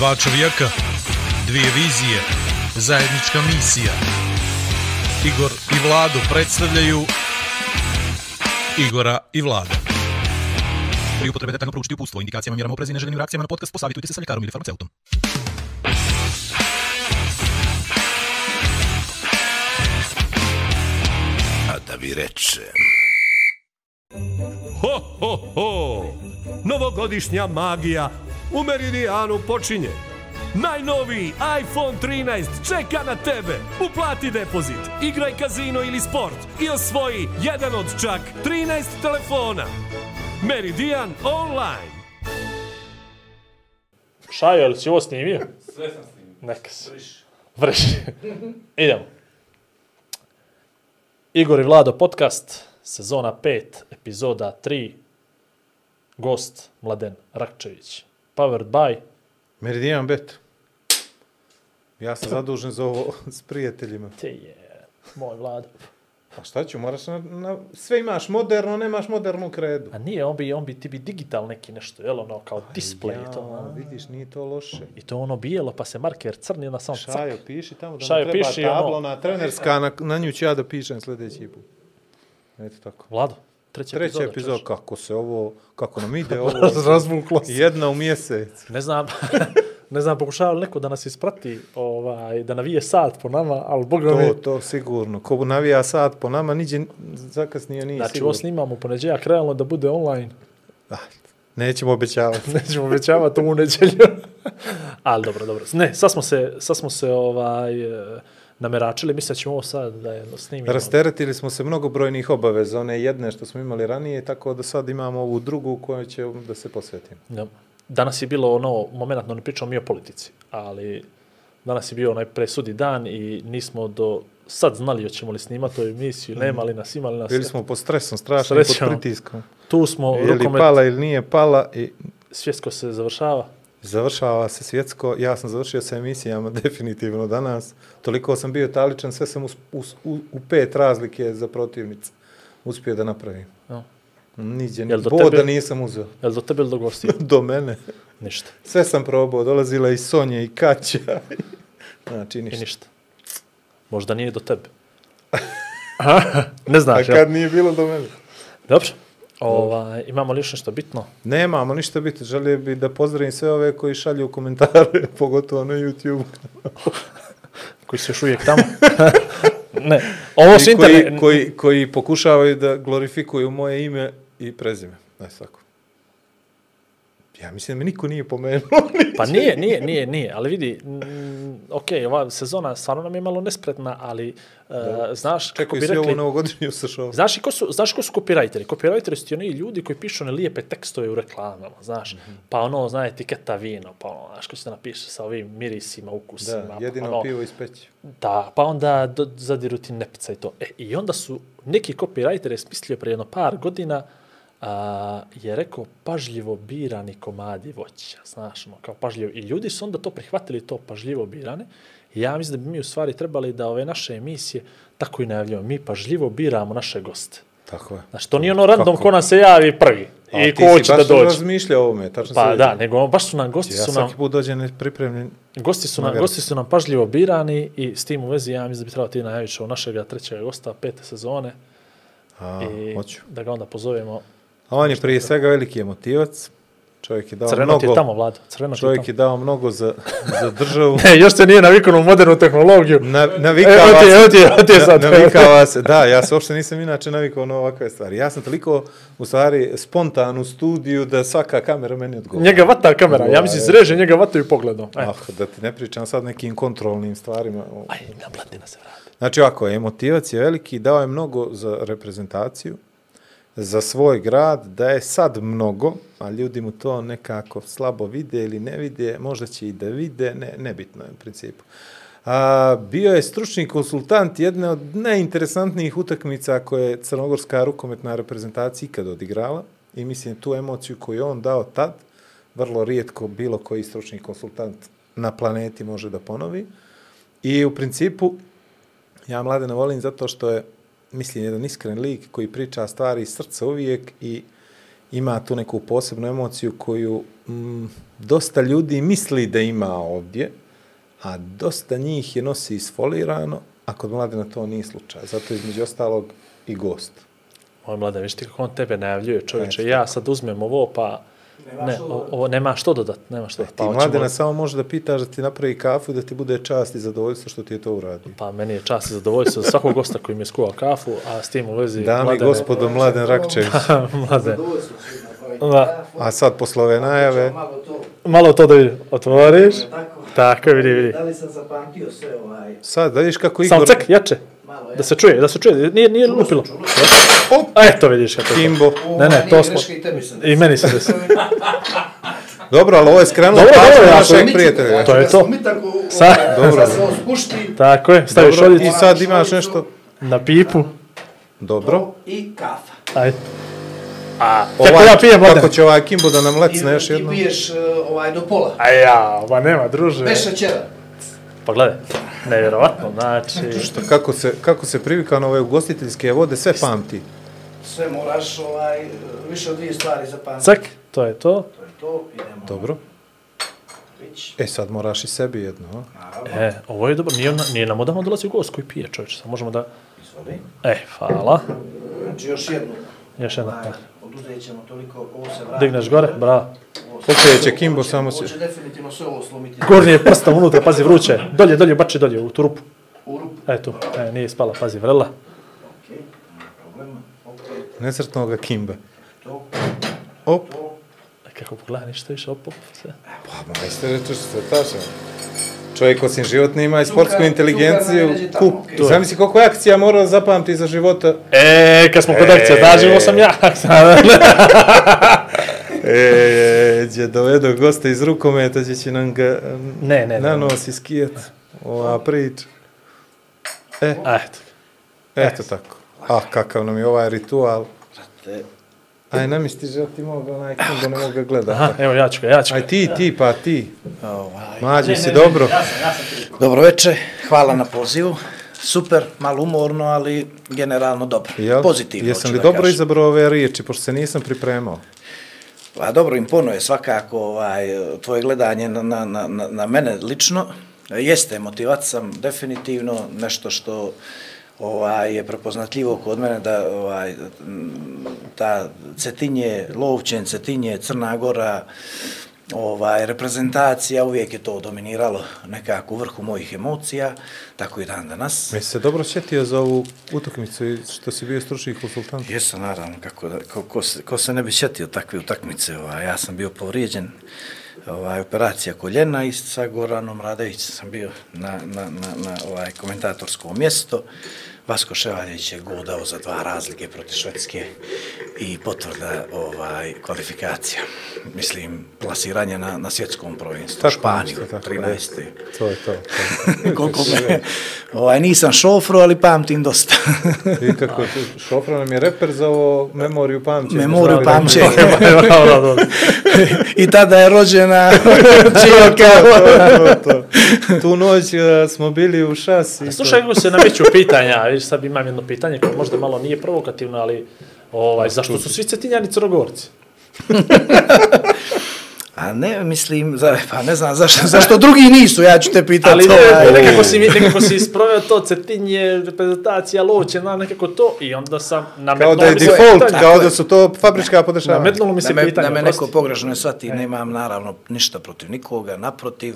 Dva čovjeka, dvije vizije, zajednička misija. Igor i Vlado predstavljaju Igora i Vlada. Pri upotrebe detaljno proučiti upustvo, indikacijama, mjerama oprezi i neželjenim reakcijama na podcast, posavitujte se sa ljekarom ili farmaceutom. A da vi rečem... Ho, ho, ho! Novogodišnja magija u Meridijanu počinje. Najnoviji iPhone 13 čeka na tebe. Uplati depozit, igraj kazino ili sport i osvoji jedan od čak 13 telefona. Meridian Online. Šajo, ili si ovo snimio? Sve sam snimio. Neka se. Vrši. Idemo. Igor i Vlado podcast, sezona 5, epizoda 3, gost Mladen Rakčević. Powered by, Meridian Bet. Ja sam zadužen za ovo s prijateljima. te je, moj Vlado. A šta ću, moraš na, na, sve imaš moderno, nemaš modernu kredu. A nije, on bi, on bi, ti bi digital neki nešto, jel ono, kao display i to. Ja, ono. vidiš, nije to loše. I to ono bijelo, pa se marker crni, onda samo cak. Šajo, piši tamo da Šajo, treba piši, tabla, ono- ona trenerska, na, na nju ću ja da pišem sljedeći put. Eto tako. Vlado, treća, Treća epizoda. epizoda, kako se ovo, kako nam ide ovo. Razvuklo se. Jedna u mjesec. Ne znam, ne znam, pokušava li neko da nas isprati, ovaj, da navije sat po nama, ali boga mi, To, to sigurno. Ko navija sad po nama, niđe zakasnije nije znači sigurno. ovo snimamo u ponedjeljak, realno da bude online. Ah, nećemo obećavati. Nećemo obećavati ovu nedjelju. ali dobro, dobro. Ne, sad smo se, sad smo se ovaj, e, nameračili, mislim da ćemo ovo sad da je snimimo. Rasteretili smo se mnogobrojnih obaveza, one jedne što smo imali ranije, tako da sad imamo ovu drugu koju će da se posvetimo. Ja. Danas je bilo ono, momentno ne pričamo mi o politici, ali danas je bio onaj presudi dan i nismo do sad znali hoćemo li snimati ovu emisiju, nema li nas, ima li nas. Bili smo pod stresom, strašno pod pritiskom. Tu smo, Je li rukomet, pala ili nije pala i svjetsko se završava. Završava se svjetsko. Ja sam završio sa emisijama definitivno danas. Toliko sam bio taličan, sve sam us, u, u pet razlike za protivnice uspio da napravim. Ja. Niđe, do boda tebe- nisam uzeo. Jel do tebe ili do gostiju? Do mene. Ništa. Sve sam probao, dolazila i Sonja i Kaća. znači, I ništa. ništa. Možda nije do tebe. ne A znaš, jel? kad nije bilo do mene? Dobro. Ovaj, imamo li nešto bitno? Nemamo ništa biti. Želio bi da pozdravim sve ove koji šalju komentare, pogotovo na YouTube. Koji su još uvijek tamo? ne. Ovo su koji, internet... koji, koji pokušavaju da glorifikuju moje ime i prezime. Znaš tako. Ja mislim da me niko nije pomenuo. Pa nije, nije, nije, nije, ali vidi, mm, ok, ova sezona stvarno nam je malo nespretna, ali uh, znaš, kako Čekaju bi rekli, ovo novogodišnju sa šovom. Znaš i ko su, znaš ko su copywriteri? Copywriteri su ti oni ljudi koji pišu one lijepe tekstove u reklamama, znaš. Mm. -hmm. Pa ono, zna etiketa vino, pa ono, znaš, ko se napiše sa ovim mirisima, ukusima. Da, pa jedino ono, pivo iz peći. Da, pa onda do, zadiru ti nepca i to. E, I onda su neki je smislio prije jedno par godina a, je rekao pažljivo birani komadi voća, znaš, ono, kao pažljivo. I ljudi su onda to prihvatili, to pažljivo birane. I ja mislim da bi mi u stvari trebali da ove naše emisije tako i najavljamo. Mi pažljivo biramo naše goste. Tako je. Znaš, to nije ono random Kako? ko nam se javi prvi A i ti ko si hoće da baš dođe. razmišljao o ovome, tačno Pa da, nego baš su nam, gosti Ja su nam, svaki put dođem nepripremljen. Gosti su, nam, gosti su nam pažljivo birani i s tim u vezi ja mislim da bi trebalo ti najaviti našeg trećeg gosta pete sezone A, i hoću. da ga onda pozovemo. A on je prije svega veliki emotivac. Čovjek je dao Crveno mnogo. je tamo, Vlado. Crveno Čovjek je dao mnogo za, za državu. E, još se nije navikao na modernu tehnologiju. Na, navikava je, se. evo ti evo ti sad. navikava se. Da, ja se uopšte nisam inače navikao na ovakve stvari. Ja sam toliko, u stvari, spontan u studiju da svaka kamera meni odgovara. Njega vata kamera. Ja mislim, sreže njega vataju pogledom. Aj, Ah, da ti ne pričam sad nekim kontrolnim stvarima. aj, na Mladina se vrati. Znači ovako, emotivac je veliki, dao je mnogo za reprezentaciju, za svoj grad, da je sad mnogo, a ljudi mu to nekako slabo vide ili ne vide, možda će i da vide, ne, nebitno je u principu. A, bio je stručni konsultant jedne od najinteresantnijih utakmica koje je crnogorska rukometna reprezentacija ikad odigrala i mislim tu emociju koju je on dao tad, vrlo rijetko bilo koji stručni konsultant na planeti može da ponovi. I u principu, ja mladena volim zato što je, mislim, jedan iskren lik koji priča stvari iz srca uvijek i ima tu neku posebnu emociju koju mm, dosta ljudi misli da ima ovdje, a dosta njih je nosi isfolirano, a kod Mladena to nije slučaj. Zato između ostalog i gost. Moj mladen, viš ti kako on tebe najavljuje, čovječe, ja sad uzmem ovo, pa... Ne, o- ovo nema što dodat, nema što. Ti Pa, hoćemo- Mladena samo može da pitaš da ti napravi kafu i da ti bude čast i zadovoljstvo što ti je to uradio. Pa meni je čast i zadovoljstvo za svakog gosta koji mi je skuvao kafu, a s tim u vezi... Dame i Mladene- gospodo, Mladen Rakčević. Mladen, Da. A sad posle ove najave, Malo to, malo to da vidi, otvoriš. tako. Tako, vidi, vidi. Da li sam zapamtio sve ovaj... sad da vidiš kako Samo Igor cek, jače, Malo, da se čuje, da se čuje, nije, nije lupilo. Op. A eto vidiš kako to. Kimbo. Ne, ne, to smo... I I meni se desi. Dobro, ali ovo je skrenulo Dobro, pažnju dobro, našeg ako- prijatelja. To je to. Mi tako, Sa- ovaj, Dobro. se ovo spušti, Tako je, staviš Dobro, i sad imaš nešto... na pipu. Dobro. i kafa. Ajde. A, Ovaj, kako ja pijem, Kako će ovaj Kimbo da nam I, lecne još I jedno? piješ uh, ovaj do pola. A ja, ma nema, druže. Bez šećera. Pa gledaj, nevjerovatno, znači... Što, kako, se, kako se privika na ove ugostiteljske vode, sve pamti. Sve moraš ovaj, više od dvije stvari zapamtiti. Cak, to je to. To je to, idemo. Dobro. Vić. E sad moraš i sebi jedno. a? Naravno, E, ovo je dobro, nije, nije nam odavno dolazi u gost koji pije čovječ, sad možemo da... izvoli. E, hvala. Znači još jednu. Još jedna, Ovaj, pa. Oduzet ćemo toliko, ovo se vrati. Digneš gore. Ovo se- Okreće Kimbo, će- samo se- će definitivno sve ovo slomiti. Gornji je prstom unutra, pazi vruće. Dolje, dolje, bači dolje, u tu rupu. U rupu. E tu, e, nije spala, pazi, vrela. Okej, nema problema. Okej, Nesretnoga Kimba. to, Op. E, kako pogledaj, ništa više, op, op, sve. Pa majster, to što se taša. Čovjek osim životne ima i sportsku inteligenciju. Kup. okej. Zamisli koliko je akcija mora da zapamti za života. E, kad smo kod akcija, daživo sam ja. E, gdje dovedo gosta iz rukometa, gdje će nam ga Ne, ne, ne. na nos iskijet. Ova priča. E, eto. eto tako. Ah, kakav nam je ovaj ritual. Aj, namisti žel ti mogu onaj Kimbo, ne mogu ga gledat. Aha, evo, ja ću ga, ja ću ga. Aj ti, ti, pa ti. Ovaj. Mađi si dobro. Dobro večer, hvala na pozivu. Super, malo umorno, ali generalno dobro. Jel? Pozitivno. Jesam li dobro kažem. izabrao ove riječi, pošto se nisam pripremao? Pa dobro, imponuje svakako ovaj, tvoje gledanje na, na, na, na- na mene lično. Jeste, motivat sam definitivno nešto što ovaj, je prepoznatljivo kod mene da ovaj, ta Cetinje, Lovćen, Cetinje, Crna Gora, ovaj, reprezentacija, uvijek je to dominiralo nekako u vrhu mojih emocija, tako i dan danas. Mi se dobro sjetio za ovu utakmicu što si bio stručni konsultant. Jesam, naravno, kako da, ko, ko, se, ko se ne bi sjetio takve utakmice, ovaj, ja sam bio povrijeđen, ovaj, operacija koljena i sa Goranom Radević sam bio na, na, na, na ovaj, komentatorsko mjesto. Vasko Ševaljević je gol dao za dva razlike protiv Švedske i potvrda ovaj, kvalifikacija. Mislim, plasiranje na, na svjetskom prvenstvu. Španiju, tako 13. To je to. to. Koliko me, ovaj, nisam šofru, ali pamtim dosta. I kako šofra nam je reper za ovo memoriju pamćenja. Memoriju pamćenja. I tada je rođena To, Čijaka. To. Tu noć uh, smo bili u šasi. A Slušaj, kako se nameću pitanja, vidiš, sad imam jedno pitanje koje možda malo nije provokativno, ali ovaj, zašto su svi cetinjani crnogorci? A ne, mislim, za, pa ne znam zašto, zašto drugi nisu, ja ću te pitati. Ali ne, ovaj. nekako si, mi- nekako si isproveo to cetinje, reprezentacija, loće, na nekako to, i onda sam Kao nametnuo da je mi default, pitanje. kao da su to fabrička podešavanja. Nametnulo mi se da me, pitanje, da me neko pogrešno ne shvati, nemam naravno ništa protiv nikoga, naprotiv,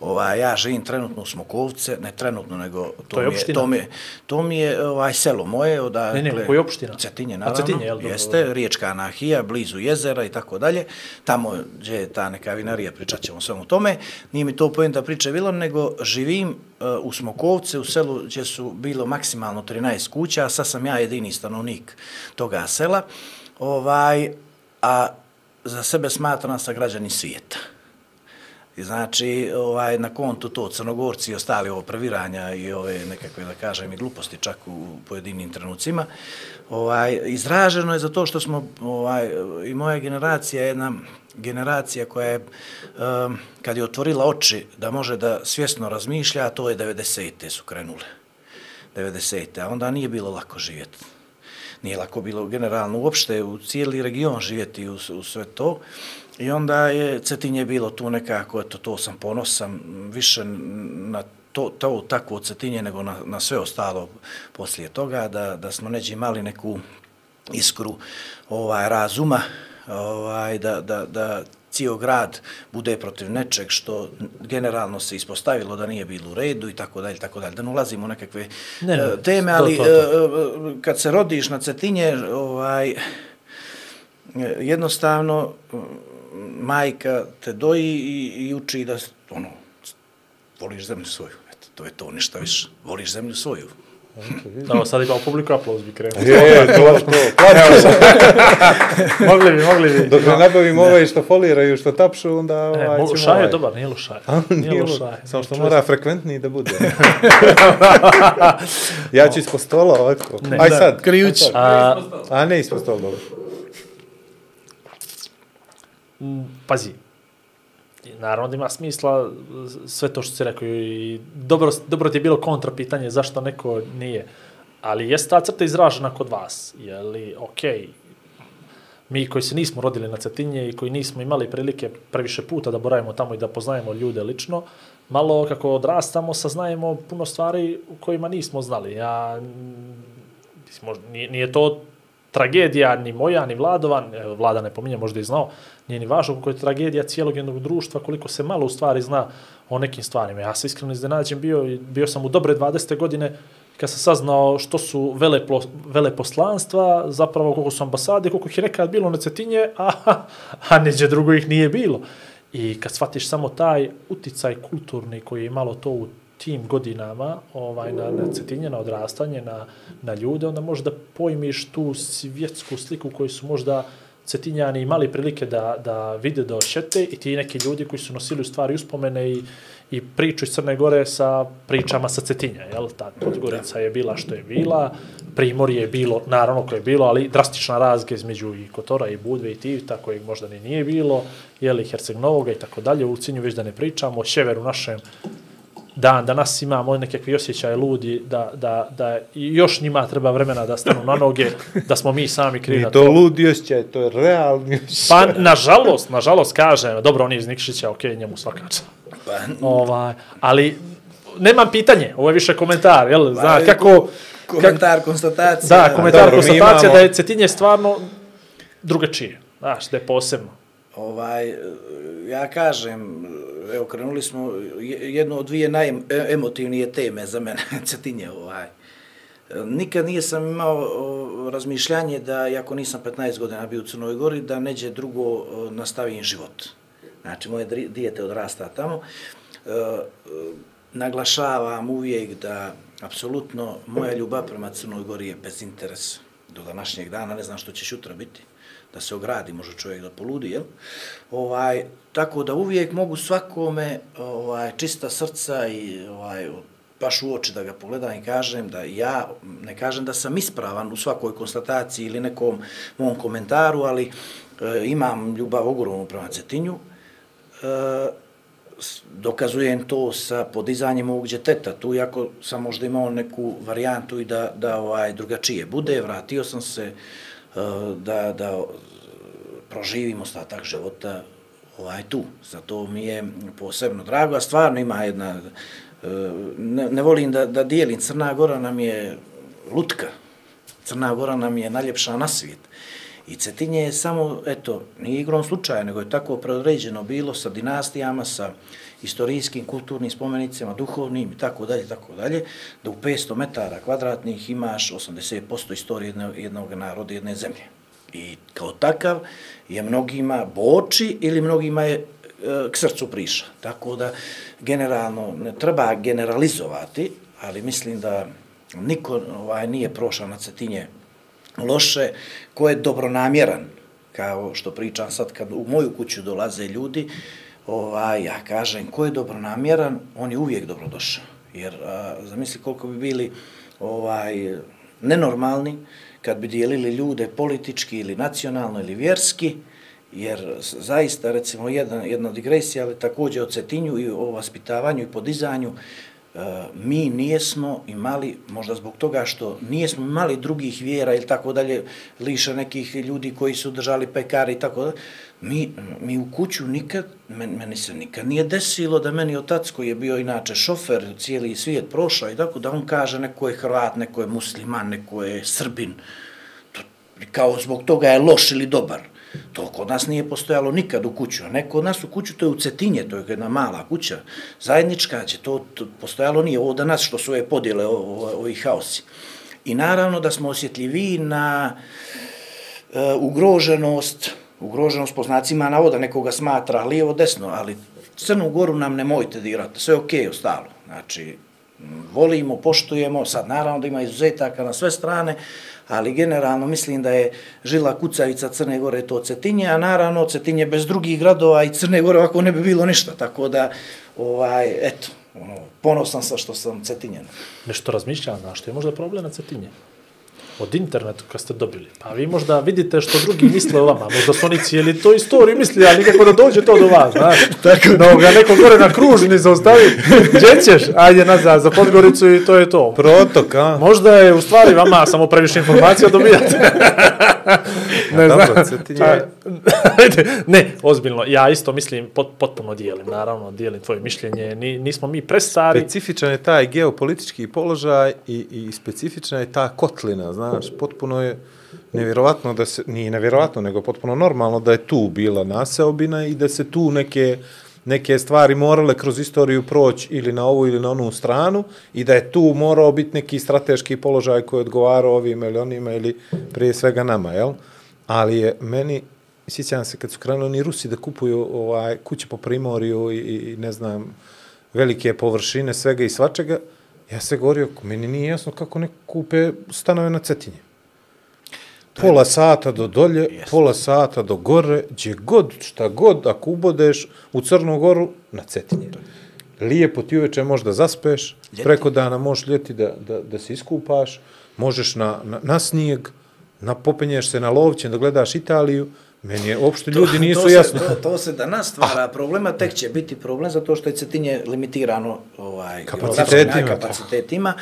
Ovaj, ja živim trenutno u Smokovce, ne trenutno, nego to, To je mi je, to mi je, to mi je ovaj, selo moje, odakle... Ne, ne, koja je opština? Cetinje, A, naravno. Cetinje, jel, dobro, Jeste, dobro. Riječka anahija, blizu jezera i tako dalje. Tamo gdje je ta neka vinarija, pričat ćemo svemu tome. Nije mi to pojenta priče bilo, nego živim uh, u Smokovce, u selu gdje su bilo maksimalno 13 kuća, a sad sam ja jedini stanovnik toga sela. Ovaj, a za sebe smatram sa građani svijeta. I znači, ovaj, na kontu to Crnogorci ostali ovo praviranja i ove nekakve, da kažem, i gluposti čak u pojedinim trenucima, ovaj, izraženo je zato što smo, ovaj, i moja generacija je jedna generacija koja je, um, kad je otvorila oči da može da svjesno razmišlja, a to je 90. su krenule. 90. A onda nije bilo lako živjeti. nije lako bilo generalno uopšte u cijeli region živjeti u, u sve to. I onda je Cetinje bilo tu nekako, eto, to sam ponosan više na to, to takvo Cetinje nego na, na sve ostalo poslije toga, da, da smo neđe imali neku iskru ovaj, razuma, ovaj, da, da, da cijel grad bude protiv nečeg što generalno se ispostavilo da nije bilo u redu i tako dalje, tako dalje. Da ne ulazimo u nekakve Ne, ne, e, teme, to, ali to, to. e, e, kad se rodiš na Cetinje, ovaj, jednostavno majka te doji i, i uči da ono, voliš zemlju svoju. Eto, to je to, ništa više. Voliš zemlju svoju. Evo, sad imamo publiku, aplauz bi krenuo. Je, to, to, plaću. mogli bi, mogli bi. Dok ne nabavimo ove što foliraju, što tapšu, onda E, ovaj, mo- ćemo šaj je ovaj. dobar, nije lošaj. Nije nije lošaj. lo- Samo što mora frekventniji da bude. ja ću ispod stola ovako. Ne. Aj sad. Krijuć. A, A ne ispod stola, dobro pazi, naravno da ima smisla sve to što si rekao i dobro, dobro ti je bilo kontra pitanje zašto neko nije. Ali je ta crta izražena kod vas? Je li, okej, mi koji se nismo rodili na Cetinje i koji nismo imali prilike previše puta da boravimo tamo i da poznajemo ljude lično, malo kako odrastamo saznajemo puno stvari u kojima nismo znali. Ja, mislim, možda nije, nije to tragedija ni moja, ni Vladovan, Vlada ne pominje, možda i znao, nije ni važno koliko je tragedija cijelog jednog društva, koliko se malo u stvari zna o nekim stvarima. Ja se iskreno iznenađen bio, i bio sam u dobre 20. godine kad sam saznao što su vele, vele poslanstva, zapravo koliko su ambasade, koliko ih je nekad bilo na Cetinje, a, a neđe drugo ih nije bilo. I kad shvatiš samo taj uticaj kulturni koji je imalo to u tim godinama ovaj, na, na cetinje, na odrastanje, na, na ljude, onda možda pojmiš tu svjetsku sliku koju su možda cetinjani imali prilike da, da vide, da ošete i ti neki ljudi koji su nosili u stvari uspomene i, i priču iz Crne Gore sa pričama sa Cetinja, jel? Ta Podgorica je bila što je bila, Primorje je bilo, naravno koje je bilo, ali drastična razge između i Kotora i Budve i Tivita, kojeg možda ni nije bilo, jel, i Herceg Novoga i tako dalje, u Cinju već da ne pričamo, o Ševeru našem, dan danas imamo nekakvi osjećaje ludi da, da, da još njima treba vremena da stanu na noge, da smo mi sami krivi na Nije to ludi osjećaj, to je realni osjećaj. Pa, nažalost, nažalost, kažem, dobro, on je iz Nikšića, okej, okay, njemu svaka čast. Pa, Ovaj, ali, nemam pitanje, ovo je više komentar, jel, zna, Pa, kako, komentar, konstatacija. da, komentar, Dobro, konstatacija imamo- da je Cetinje stvarno drugačije, znaš, da je posebno. Ovaj, ja kažem, evo, krenuli smo jednu od dvije najemotivnije e, teme za mene, Cetinje, ovaj. Nikad nisam imao razmišljanje da, iako nisam 15 godina bio u Crnoj Gori, da neđe drugo nastavim život. Znači, moje dijete odrasta tamo. E, naglašavam uvijek da, apsolutno, moja ljubav prema Crnoj Gori je bez interesa. Do današnjeg dana ne znam što će sutra biti da se ogradi, može čovjek da poludi, jel? Ovaj, tako da uvijek mogu svakome ovaj, čista srca i ovaj, baš u oči da ga pogledam i kažem da ja, ne kažem da sam ispravan u svakoj konstataciji ili nekom mom komentaru, ali e, imam ljubav ogromnu prema Cetinju, e, dokazujem to sa podizanjem ovog djeteta. Tu, iako sam možda imao neku varijantu i da, da ovaj drugačije bude, vratio sam se eh, da, da proživim ostatak života ovaj tu. Zato mi je posebno drago, a stvarno ima jedna, e, ne, ne volim da, da dijelim, Crna Gora nam je lutka, Crna Gora nam je najljepša na svijet. I Cetinje je samo, eto, nije igrom slučaja, nego je tako predređeno bilo sa dinastijama, sa istorijskim, kulturnim spomenicama, duhovnim i tako dalje, tako dalje, da u 500 metara kvadratnih imaš 80% istorije jednog naroda, jedne zemlje. I kao takav je mnogima boči ili mnogima je e, k srcu priša. Tako da, generalno, ne treba generalizovati, ali mislim da niko ovaj, nije prošao na Cetinje loše, ko je dobronamjeran, kao što pričam sad kad u moju kuću dolaze ljudi, ovaj, ja kažem, ko je dobronamjeran, on je uvijek dobrodošao. Jer, a, zamisli koliko bi bili ovaj, nenormalni kad bi dijelili ljude politički ili nacionalno ili vjerski, jer zaista, recimo, jedna, jedna digresija, ali također o cetinju i o vaspitavanju i podizanju, E, mi nijesmo imali, možda zbog toga što nijesmo imali drugih vjera ili tako dalje, liša nekih ljudi koji su držali pekari i tako dalje, mi, mi u kuću nikad, meni, meni se nikad nije desilo da meni otac koji je bio inače šofer, cijeli svijet prošao i tako da on kaže neko je Hrvat, neko je musliman, neko je Srbin, to, kao zbog toga je loš ili dobar. To kod nas nije postojalo nikad u kuću, a neko od nas u kuću, to je u Cetinje, to je jedna mala kuća, zajednička, će to, to postojalo nije ovo danas što su ove podjele, ovi haosi. I naravno da smo osjetljivi na e, ugroženost, ugroženost po znacima navoda, nekoga smatra lijevo, desno, ali Crnu Goru nam nemojte dirati, sve okej okay, ostalo. Znači, volimo, poštujemo, sad naravno da ima izuzetaka na sve strane, ali generalno mislim da je žila kucavica Crne Gore to Cetinje, a naravno Cetinje bez drugih gradova i Crne Gore ovako ne bi bilo ništa, tako da, ovaj, eto, ono, ponosan sam što sam Cetinjen. Nešto razmišljam, znaš, što je možda problem na Cetinje? Od internetu kad ste dobili. Pa vi možda vidite što drugi misle o vama. Možda su oni cijeli to istoriju misli, ali nikako da dođe to do vas. Znaš. Tako. No, ga neko gore na kružni zaustavi. Gdje ćeš? Ajde nazad za Podgoricu i to je to. Protok, a? Možda je u stvari vama samo previše informacija dobijate. ne znam. ne, ozbiljno. Ja isto mislim, pot, potpuno dijelim, naravno, dijelim tvoje mišljenje. Ni, nismo mi presari. Specifičan je taj geopolitički položaj i, i specifična je ta kotlina, znaš znaš, potpuno je nevjerovatno da se, nije nevjerovatno, nego potpuno normalno da je tu bila naseobina i da se tu neke, neke stvari morale kroz istoriju proći ili na ovu ili na onu stranu i da je tu morao biti neki strateški položaj koji odgovara ovim ili onima ili prije svega nama, jel? Ali je meni, sjećam se kad su krenuli oni Rusi da kupuju ovaj, kuće po primorju i, i ne znam, velike površine svega i svačega, Ja se govorio, meni nije jasno kako ne kupe stanove na Cetinje. Pola sata do dolje, yes. pola sata do gore, gdje god, šta god, ako ubodeš u Crnu Goru, na Cetinje. Lijepo ti uveče možeš da zaspeš, ljeti. preko dana možeš ljeti da, da, da se iskupaš, možeš na, na, na snijeg, na, popenješ se na lovćen da gledaš Italiju, Meni je uopšte ljudi nisu to jasno. Se, to, to se danas stvara ah. problema, tek će biti problem zato što je Cetinje limitirano ovaj, kapacitetima. kapacitetima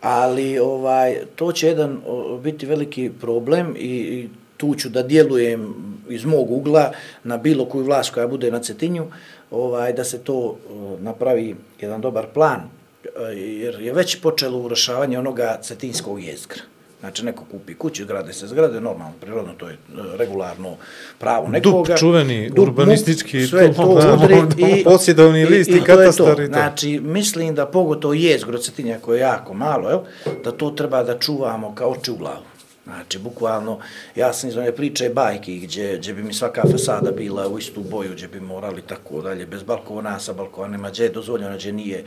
ali ovaj to će jedan biti veliki problem i, i tu ću da djelujem iz mog ugla na bilo koju vlast koja bude na Cetinju, ovaj, da se to napravi jedan dobar plan, jer je već počelo urašavanje onoga cetinskog jezgra. Znači, neko kupi kuću, grade se zgrade, normalno, prirodno, to je e, regularno pravo nekoga. Dup čuveni, Dup, urbanistički, sve to udri i, posjedovni list i, i, katastar i to. Znači, mislim da pogotovo je zgrocetinja koje je jako malo, jel, da to treba da čuvamo kao oči u glavu. Znači, bukvalno, ja sam iz one priče bajki gdje, gdje bi mi svaka fasada bila u istu boju, gdje bi morali tako dalje, bez balkona, sa balkonima, gdje je dozvoljeno, gdje nije,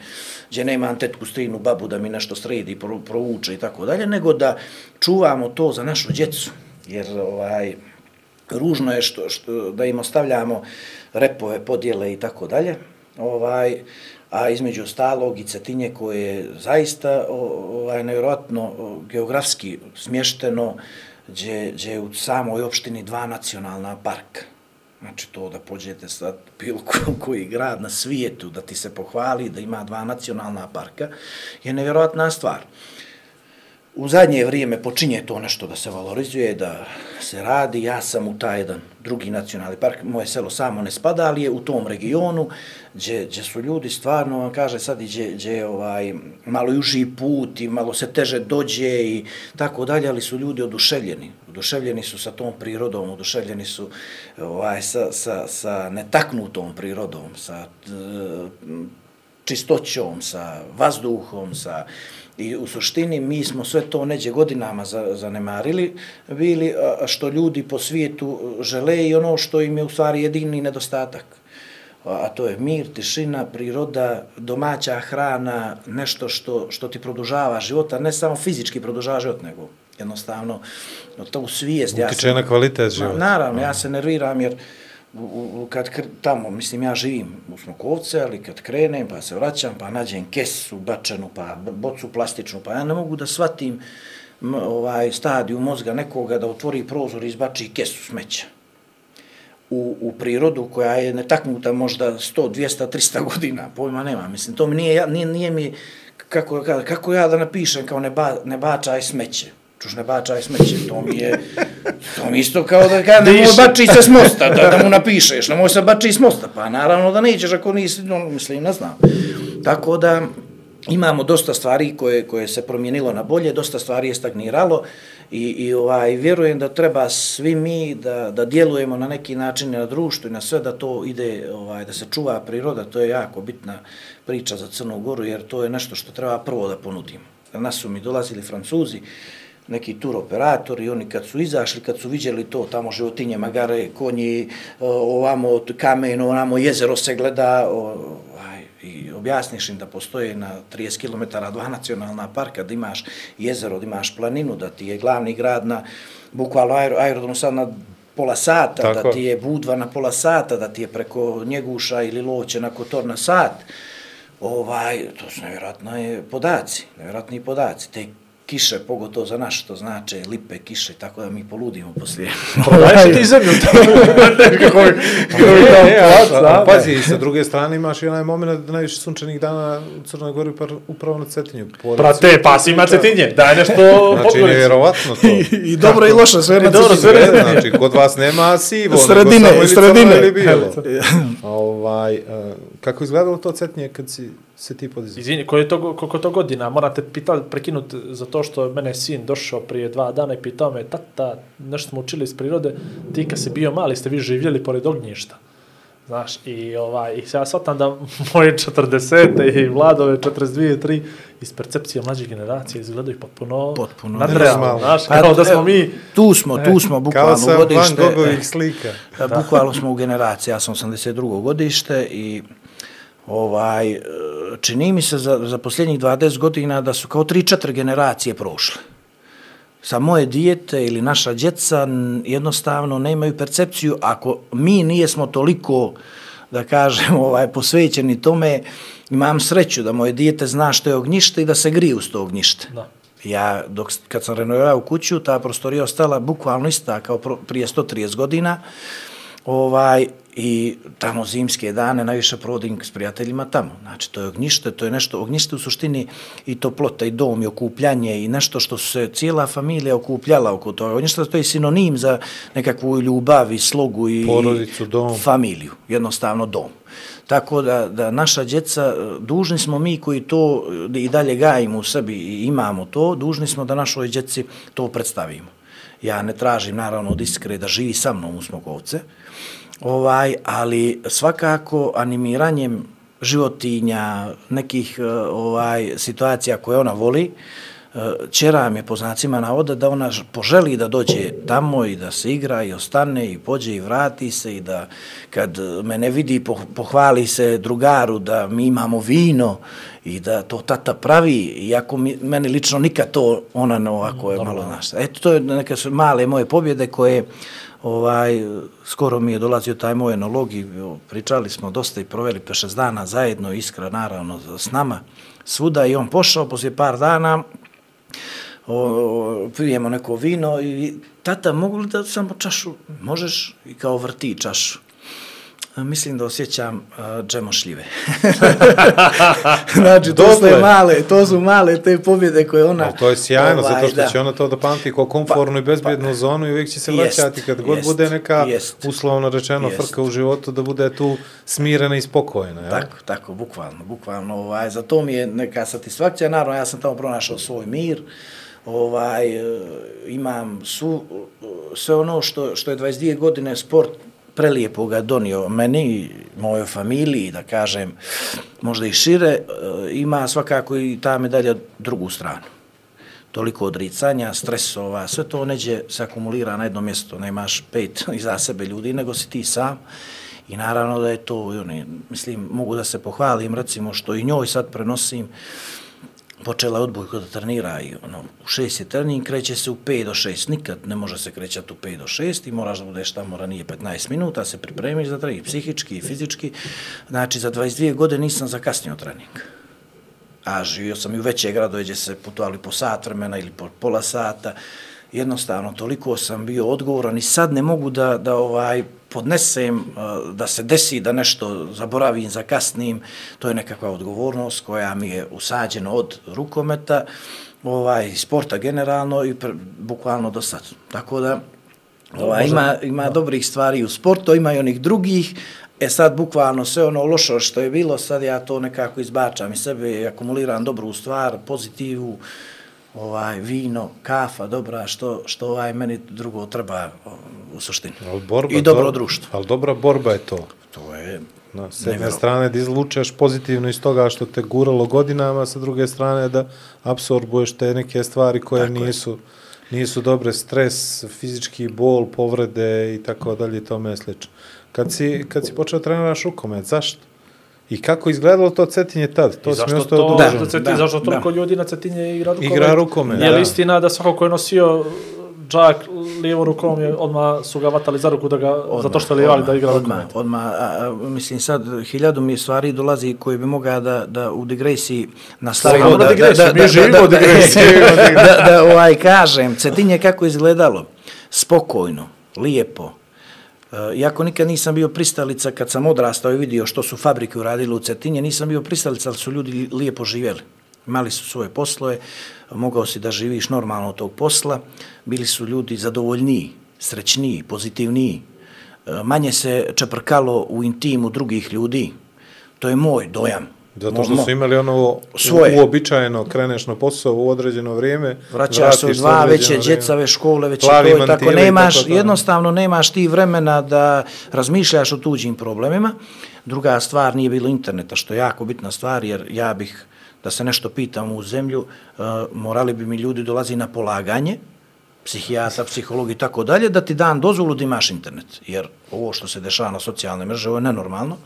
gdje nema tetku strinu, babu da mi nešto sredi, provuče i tako dalje, nego da čuvamo to za našu djecu. Jer, ovaj, ružno je što, što da im ostavljamo repove, podjele i tako dalje. Ovaj, a između ostalog i Cetinje koje je zaista ovaj, nevjerojatno geografski smješteno, gdje, gdje je u samoj opštini dva nacionalna parka. Znači to da pođete sad bilo koji grad na svijetu da ti se pohvali da ima dva nacionalna parka je nevjerojatna stvar u zadnje vrijeme počinje to nešto da se valorizuje, da se radi. Ja sam u taj jedan drugi nacionalni park, moje selo samo ne spada, ali je u tom regionu gdje, gdje su ljudi stvarno, vam kaže sad, gdje, gdje ovaj, malo juži put i malo se teže dođe i tako dalje, ali su ljudi oduševljeni. Oduševljeni su sa tom prirodom, oduševljeni su ovaj, sa, sa, sa netaknutom prirodom, sa e, čistoćom, sa vazduhom, sa I u suštini mi smo sve to neđe godinama zanemarili, bili što ljudi po svijetu žele i ono što im je u stvari jedini nedostatak. A to je mir, tišina, priroda, domaća hrana, nešto što, što ti produžava života, ne samo fizički produžava život, nego jednostavno to u svijest. Utiče ja na kvalitet života. Naravno, ja se nerviram jer u, u, kad kr, tamo, mislim, ja živim u Smokovce, ali kad krenem, pa se vraćam, pa nađem kesu bačenu, pa bocu plastičnu, pa ja ne mogu da shvatim ovaj stadiju mozga nekoga da otvori prozor i izbači kesu smeća. u, u prirodu koja je netaknuta možda 100, 200, 300 godina, pojma nema. Mislim, to mi nije, ja- nije, nije mi, kako, kako, kako ja da napišem kao ne, ba, ne bačaj smeće. Čuš ne bačaj smeće, to mi je, to mi isto kao da kažem, nemoj bači se s mosta, da, da mu napišeš, nemoj se bači s mosta, pa naravno da nećeš ako nisi, no, mislim, ne znam. Tako da, imamo dosta stvari koje, koje se promijenilo na bolje, dosta stvari je stagniralo i, i ovaj, vjerujem da treba svi mi da, da djelujemo na neki način na društvu i na sve da to ide, ovaj, da se čuva priroda, to je jako bitna priča za Crnu Goru jer to je nešto što treba prvo da ponudimo. Na nas su mi dolazili Francuzi, neki tur operatori, oni kad su izašli, kad su viđeli to, tamo životinje, magare, konji, ovamo kamen, ovamo jezero se gleda, ovaj, i objasniš im da postoje na 30 km dva nacionalna parka, da imaš jezero, da imaš planinu, da ti je glavni grad na, bukvalno aer, aerodrom sad na pola sata, Tako. da ti je Budva na pola sata, da ti je preko Njeguša ili Loće na Kotor na sat. Ovaj, to su nevjerojatni podaci, nevjerojatni podaci. Te kiše, pogotovo za naš, to znače lipe, kiše, tako da mi poludimo poslije. Prodaješ ti zemlju tamo. Kako bi, kako bi E, tamo e, plac, da, pazi, i sa druge strane imaš i onaj moment da najviše sunčanih dana u Crnoj Gori par- upravo na Cetinju. Brate, svih pa si ima cetinje, daj nešto Znači, Podgorici. nevjerovatno to. I dobro i loše, sve na dobro, Cetinju. sve E, znači, kod vas nema sivo, Sredine, nego samo ili sredine. ili bijelo. ovaj, uh, kako je izgledalo to Cetinje kad si se ti podizao? Izvini, koje je to, koliko to godina, moram te pitati, prekinuti za to što je mene sin došao prije dva dana i pitao me, tata, nešto smo učili iz prirode, ti kad si bio mali ste vi živjeli pored ognjišta. Znaš, i, ovaj, i ja shvatam da moje 40. i vladove 42. 3 iz percepcije mlađe generacije izgledaju potpuno, Potpuno nadrealno. Znaš, Pa, kao da smo mi... Tu smo, tu smo, Kao bukvalno sa Van godište. Gogovih slika. Da. Bukvalno smo u generaciji, ja sam 82. godište i ovaj, e, čini mi se za, za posljednjih 20 godina da su kao 3-4 generacije prošle. Sa moje dijete ili naša djeca jednostavno nemaju percepciju, ako mi nijesmo toliko, da kažem, ovaj, posvećeni tome, imam sreću da moje dijete zna što je ognjište i da se grije uz to ognjište. Da. Ja, dok, kad sam renovirao kuću, ta prostorija ostala bukvalno ista kao prije 130 godina. Ovaj, I tamo zimske dane najviše provodim s prijateljima tamo. Znači, to je ognjište, to je nešto, ognjište u suštini i toplota, i dom, i okupljanje, i nešto što se cijela familija okupljala oko toga. Ognjište to je sinonim za nekakvu ljubav i slogu i Porodicu, dom. familiju, jednostavno dom. Tako da, da naša djeca, dužni smo mi koji to e, i dalje gajimo u sebi i imamo to, dužni smo da našoj djeci to predstavimo. Ja ne tražim naravno od iskre da živi sa mnom u Smokovce, ovaj, ali svakako animiranjem životinja, nekih e, ovaj situacija koje ona voli, čera mi je po znacima navoda da ona poželi da dođe tamo i da se igra i ostane i pođe i vrati se i da kad me ne vidi poh- pohvali se drugaru da mi imamo vino i da to tata pravi, iako mi, meni lično nikad to ona ne ovako je malo znaš. Eto, to je neke su male moje pobjede koje ovaj, skoro mi je dolazio taj moj enolog i pričali smo dosta i proveli pe šest dana zajedno, iskra naravno s nama, svuda i on pošao poslije par dana, o, o, pijemo neko vino i tata, mogu li da samo čašu, možeš i kao vrti čašu. Mislim da osjećam uh, džemošljive. znači, to su male, to su male te pobjede koje ona... Ali to je sjajno, ovaj, zato što da. će ona to da pamti kao komfornu i bezbjednu zonu i uvijek će se Jest, vraćati kad god jest, bude neka, jest. uslovno rečeno, Jest. frka u životu, da bude tu smirena i spokojna. Jel? Tako, tako, bukvalno, bukvalno, ovaj, za to mi je neka satisfakcija, naravno, ja sam tamo pronašao svoj mir, ovaj, e, imam su, sve ono što, što je 22 godine sport prelijepo ga donio meni mojoj familiji, da kažem, možda i šire, e, ima svakako i ta medalja drugu stranu. Toliko odricanja, stresova, sve to neđe se akumulira na jedno mjesto, nemaš pet iza sebe ljudi, nego si ti sam. I naravno da je to, oni, mislim, mogu da se pohvalim, recimo, što i njoj sad prenosim, počela je odbojko da trenira i ono, u šest je trening, kreće se u 5 do 6, nikad ne može se krećati u 5 do 6 i moraš da budeš tamo ranije 15 minuta, se pripremiš za trening, psihički i fizički, znači za 22 godine nisam zakasnio trening. A živio sam i u veće gradove gdje se putovali po sat vremena ili po pola sata jednostavno toliko sam bio odgovoran i sad ne mogu da, da ovaj podnesem, uh, da se desi da nešto zaboravim, zakasnim, to je nekakva odgovornost koja mi je usađena od rukometa, ovaj, sporta generalno i pre, bukvalno do sad. Tako da, ovaj, ima, ima dobrih stvari u sportu, ima i onih drugih, E sad, bukvalno, sve ono lošo što je bilo, sad ja to nekako izbačam iz sebe i akumuliram dobru stvar, pozitivu, ovaj, vino, kafa, dobra, što, što ovaj, meni drugo treba u suštini. Ali borba, I dobro to- društvo. Ali dobra borba je to. To je No, s jedne strane da izlučeš pozitivno iz toga što te guralo godinama, sa druge strane da absorbuješ te neke stvari koje Tako je. nisu, nisu dobre, stres, fizički bol, povrede i tako dalje i tome slično. Kad si, kad si počeo treniraš rukomet, zašto? I kako izgledalo to cetinje tad? To I zašto to, da, Da, Cetin, da, zašto toliko da. ljudi na Cetinje igra rukomet? Igra rukomet, Je li da. istina da svako ko je nosio džak lijevo rukom je odmah su ga vatali za ruku da ga, zato što je lijevali da igra odmah, rukomet? odmah, a, a, mislim sad, hiljadu mi stvari dolazi koji bi mogao da, da u digresiji nastavimo. Slobodno da, digresiju, da, mi da, živimo da, u da, digresiji. da, da, ovaj, kažem, Cetinje kako je izgledalo, spokojno, lijepo, E, Eh, iako nikad nisam bio pristalica, kad sam odrastao i vidio što su fabrike uradile u Cetinje, nisam bio pristalica, ali su ljudi lijepo živjeli. Imali su svoje poslove, mogao si da živiš normalno od tog posla, bili su ljudi zadovoljniji, srećniji, pozitivniji, eh, manje se čeprkalo u intimu drugih ljudi. To je moj dojam. Zato što su imali ono Svoje. uobičajeno, kreneš na posao u određeno vrijeme, vraćaš se u dva veće djecave škole, već Plavi to tako, nemaš, tako jednostavno nemaš ti vremena da razmišljaš o tuđim problemima. Druga stvar, nije bilo interneta, što je jako bitna stvar, jer ja bih, da se nešto pitam u zemlju, uh, morali bi mi ljudi dolazi na polaganje, psihijatra, psiholog i tako dalje, da ti dan dozvolu da imaš internet. Jer ovo što se dešava na socijalne mreže, ovo je nenormalno.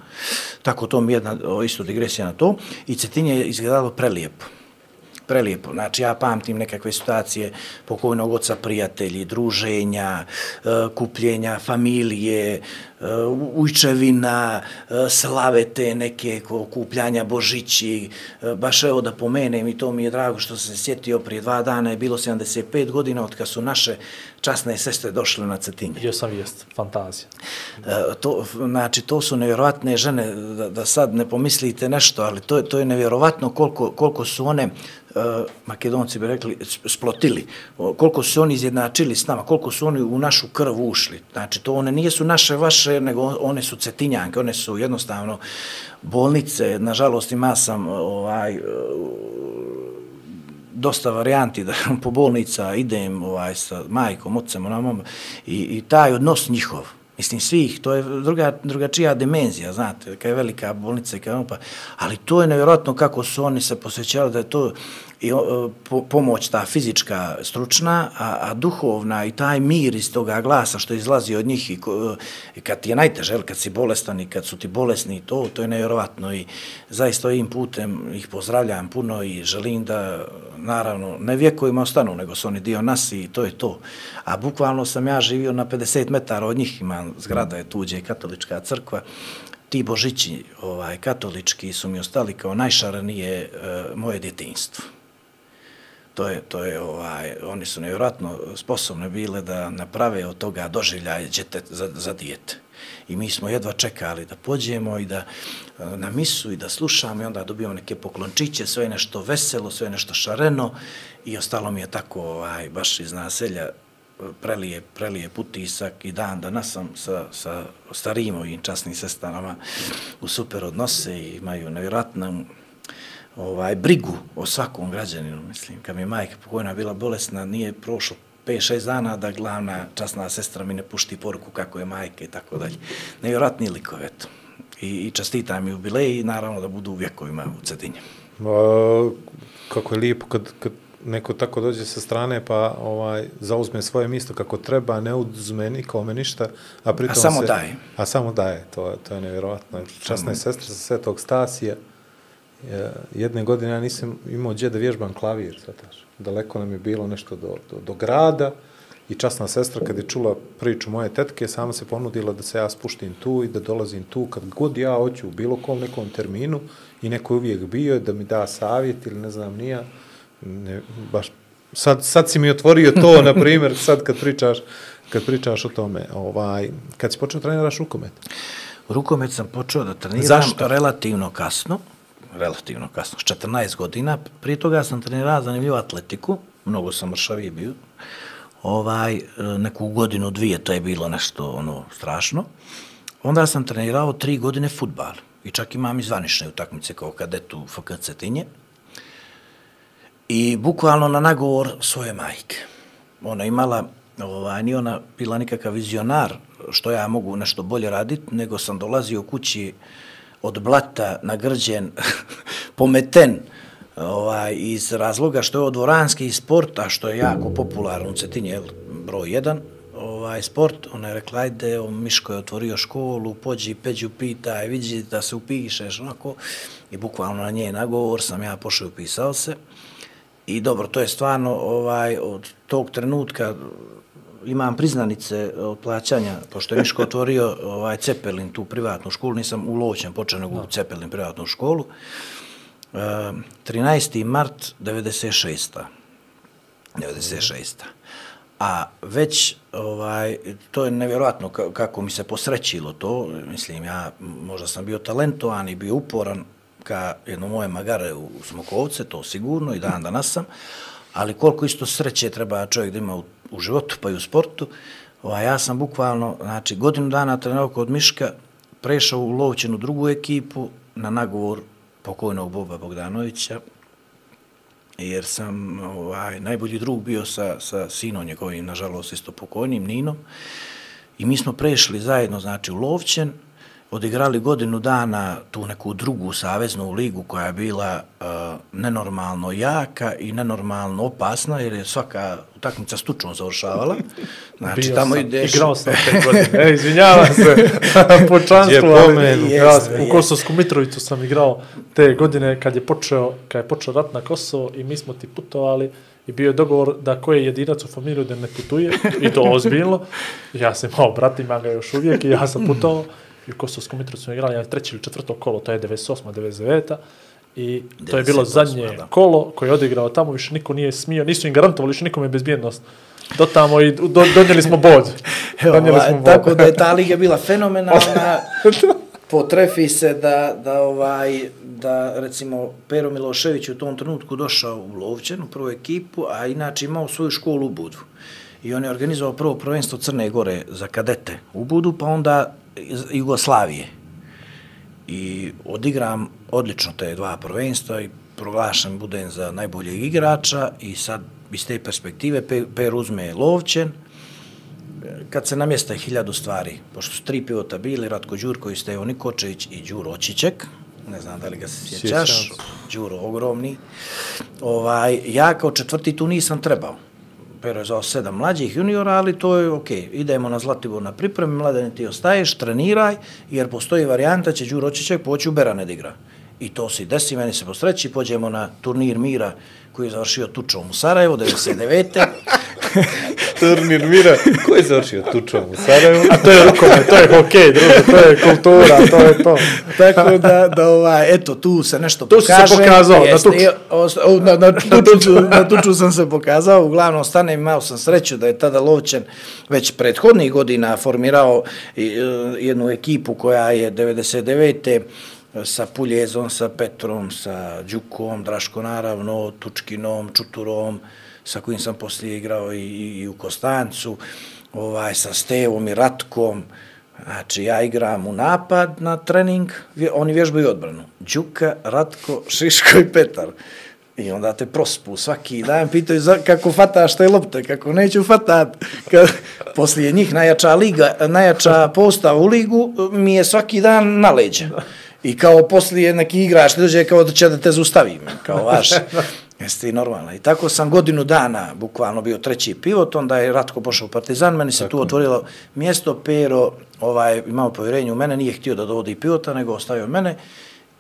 Tako to mi je jedna o, isto digresija na to. I Cetinje je izgledalo prelijepo prelijepo. Znači, ja pamtim nekakve situacije pokojnog oca prijatelji, druženja, e, kupljenja, familije, e, ujčevina, e, slave te neke kupljanja Božići. Baš evo da pomenem i to mi je drago što sam se sjetio prije dva dana je bilo 75 godina od kad su naše časne sestre došle na Cetinje. Vidio sam vijest, fantazija. To, znači, to su nevjerovatne žene, da, da sad ne pomislite nešto, ali to, je- to je nevjerovatno koliko, koliko su one, Eh, makedonci bi rekli, splotili, koliko su oni izjednačili s nama, koliko su oni u našu krv ušli. Znači, to one nije su naše, vaše, nego one su cetinjanke, one su jednostavno bolnice, nažalost ima sam ovaj, e, dosta varijanti da po bolnica idem ovaj sa majkom, ocem, mamom i, i taj odnos njihov, mislim svih, to je druga, drugačija dimenzija, znate, kad je velika bolnica kada je pa, ali to je nevjerojatno kako su oni se posvećali da je to i e, po, pomoć ta fizička, stručna, a, a duhovna i taj mir iz toga glasa što izlazi od njih i, ko, i kad ti je najteže, kad si bolestan i kad su ti bolesni, to, to je nevjerovatno i zaista ovim putem ih pozdravljam puno i želim da, naravno, ne vjekovima ostanu, nego su oni dio nas i to je to. A bukvalno sam ja živio na 50 metara od njih, ima zgrada je tuđe katolička crkva, ti božići ovaj, katolički su mi ostali kao najšaranije e, moje djetinjstvo. To je, to je, ovaj, oni su nevjerojatno sposobne bile da naprave od toga doživljaj djete za, za dijete. I mi smo jedva čekali da pođemo i da eh, na misu i da slušamo i onda dobijemo neke poklončiće, sve nešto veselo, sve nešto šareno i ostalo mi je tako ovaj, baš iz naselja eh, prelije, prelije putisak i dan danas sam sa, sa starijim ovim časnim sestanama u super odnose i imaju nevjerojatno ovaj, brigu o svakom građaninu, mislim. Kad mi je majka pokojna bila bolesna, nije prošlo 5-6 dana da glavna časna sestra mi ne pušti poruku kako je majka i tako dalje. Nevjerojatni likove, eto. I, i čestitam mi jubilej i naravno da budu u vjekovima u Cetinje. A, kako je lijepo kad, kad neko tako dođe sa strane pa ovaj zauzme svoje mjesto kako treba, ne uzme nikome ništa, a pritom A samo se, daje. A samo daje, to, to je nevjerojatno. Časna je sestra sa Svetog Stasija. Je, jedne godine ja nisam imao gdje da vježbam klavir, svetaš. Daleko nam je bilo nešto do, do, do grada i časna sestra kad je čula priču moje tetke, sama se ponudila da se ja spuštim tu i da dolazim tu kad god ja hoću u bilo kom nekom terminu i neko je uvijek bio da mi da savjet ili ne znam nija, ne, baš Sad, sad si mi otvorio to, na primjer, sad kad pričaš, kad pričaš o tome, ovaj, kad si počeo treniraš rukomet? Rukomet sam počeo da treniram Zašto? relativno kasno, relativno kasno, s 14 godina. Prije toga sam trenirao zanimljivu atletiku, mnogo sam mršaviji bio. Ovaj, neku godinu, dvije, to je bilo nešto ono strašno. Onda sam trenirao tri godine futbal. I čak imam i zvanične utakmice kao kadetu FK Cetinje. I bukvalno na nagovor svoje majke. Ona imala, ovaj, nije ona bila nikakav vizionar što ja mogu nešto bolje raditi, nego sam dolazio kući od blata nagrđen, pometen, ovaj, iz razloga što je odvoranski dvoranski sport, a što je jako popularno u Cetinje, jel, broj jedan, ovaj sport, ona je rekla, ajde, on Miško je otvorio školu, pođi, peđu, pitaj, vidi da se upišeš, onako, i bukvalno na nje nagovor sam ja pošao i upisao se. I dobro, to je stvarno, ovaj, od tog trenutka imam priznanice od plaćanja, pošto je Miško otvorio ovaj, Cepelin, tu privatnu školu, nisam u Loćem počeo nego u Cepelin privatnu školu. E, 13. mart 96. 96. A već, ovaj, to je nevjerojatno ka- kako mi se posrećilo to, mislim, ja možda sam bio talentovan i bio uporan ka jedno moje magare u Smokovce, to sigurno i dan danas sam, ali koliko isto sreće treba čovjek da ima u, u životu pa i u sportu, ovaj, ja sam bukvalno, znači, godinu dana trenirao kod Miška, prešao u Lovćenu drugu ekipu na nagovor pokojnog Boba Bogdanovića, jer sam ovaj, najbolji drug bio sa, sa sinom njegovim, nažalost, isto pokojnim, Ninom. I mi smo prešli zajedno, znači, u Lovćen, odigrali godinu dana tu neku drugu saveznu ligu koja je bila uh, nenormalno jaka i nenormalno opasna, jer je svaka utakmica s tučom završavala. Znači, Bio tamo sam, ideš... Igrao sam te godine. E, izvinjavam se po članstvu, Je ali ja, u. Kosovsku Mitrovicu sam igrao te godine kad je počeo, kad je počeo rat na Kosovo i mi smo ti putovali i bio je dogovor da ko je jedinac u familiju da ne putuje i to ozbiljno. Ja sam imao brat, ima ga još uvijek i ja sam putovao i u Kosovsku Mitrovicu smo igrali na treće ili četvrto kolo, to je 98. 99. I to je bilo 98, zadnje da. kolo koje je odigrao tamo, više niko nije smio, nisu im garantovali više nikome bezbjednost. Do tamo i do, donijeli smo bod. Evo, Donijeli ovaj, smo bod. tako da je ta liga bila fenomenalna. Potrefi se da, da, ovaj, da recimo Pero Milošević u tom trenutku došao u Lovćen, u prvu ekipu, a inače imao svoju školu u Budvu. I on je organizovao prvo prvenstvo Crne Gore za kadete u Budu, pa onda Jugoslavije. I odigram odlično te dva prvenstva i proglašen budem za najboljeg igrača i sad iz te perspektive Pe- Per uzme Lovćen, kad se namjesta hiljadu stvari, pošto su tri pivota bili, Ratko Đurković, Stevo Nikočević i Đuro Očićek, ne znam da li ga se sjećaš, Đuro ogromni, ovaj, ja kao četvrti tu nisam trebao. Pero je zvao sedam mlađih juniora, ali to je okej. Idemo na Zlatibor na pripremi, mladene ti ostaješ, treniraj, jer postoji varijanta, će Đuro Očićek poći u Berane da igra. I to se desi, meni se posreći, pođemo na turnir mira koji je završio tučom u Sarajevo, 99. Turnir mira. Ko je završio tučom u Sarajevu? A to je rukomet, to je hokej, druže, to je kultura, to je to. Tako da, da ovaj, eto, tu se nešto Tu si se pokaže. pokazao, na Jeste, tuču. Na, na, tuču, na tuču sam se pokazao, uglavnom stane, imao sam sreću da je tada Lovćen već prethodnih godina formirao e, jednu ekipu koja je 99 sa Puljezom, sa Petrom, sa Đukom, Draško naravno, Tučkinom, Čuturom, sa kojim sam poslije igrao i, i, i u Kostancu, ovaj, sa Stevom i Ratkom, Znači, ja igram u napad na trening, oni vježbaju odbranu. Đuka, Ratko, Šiško i Petar. I onda te prospu svaki dan, pitaju za, kako fataš te lopte, kako neću fatat. Kad, poslije njih najjača liga, najjača postava u ligu mi je svaki dan na leđa. I kao poslije neki igrač dođe kao da će da te zustavim, kao vaš. Jeste i normalno. I tako sam godinu dana bukvalno bio treći pivot, onda je Ratko pošao u Partizan, meni se tu otvorilo mjesto, Pero ovaj, imao povjerenje u mene, nije htio da dovodi pivota, nego ostavio mene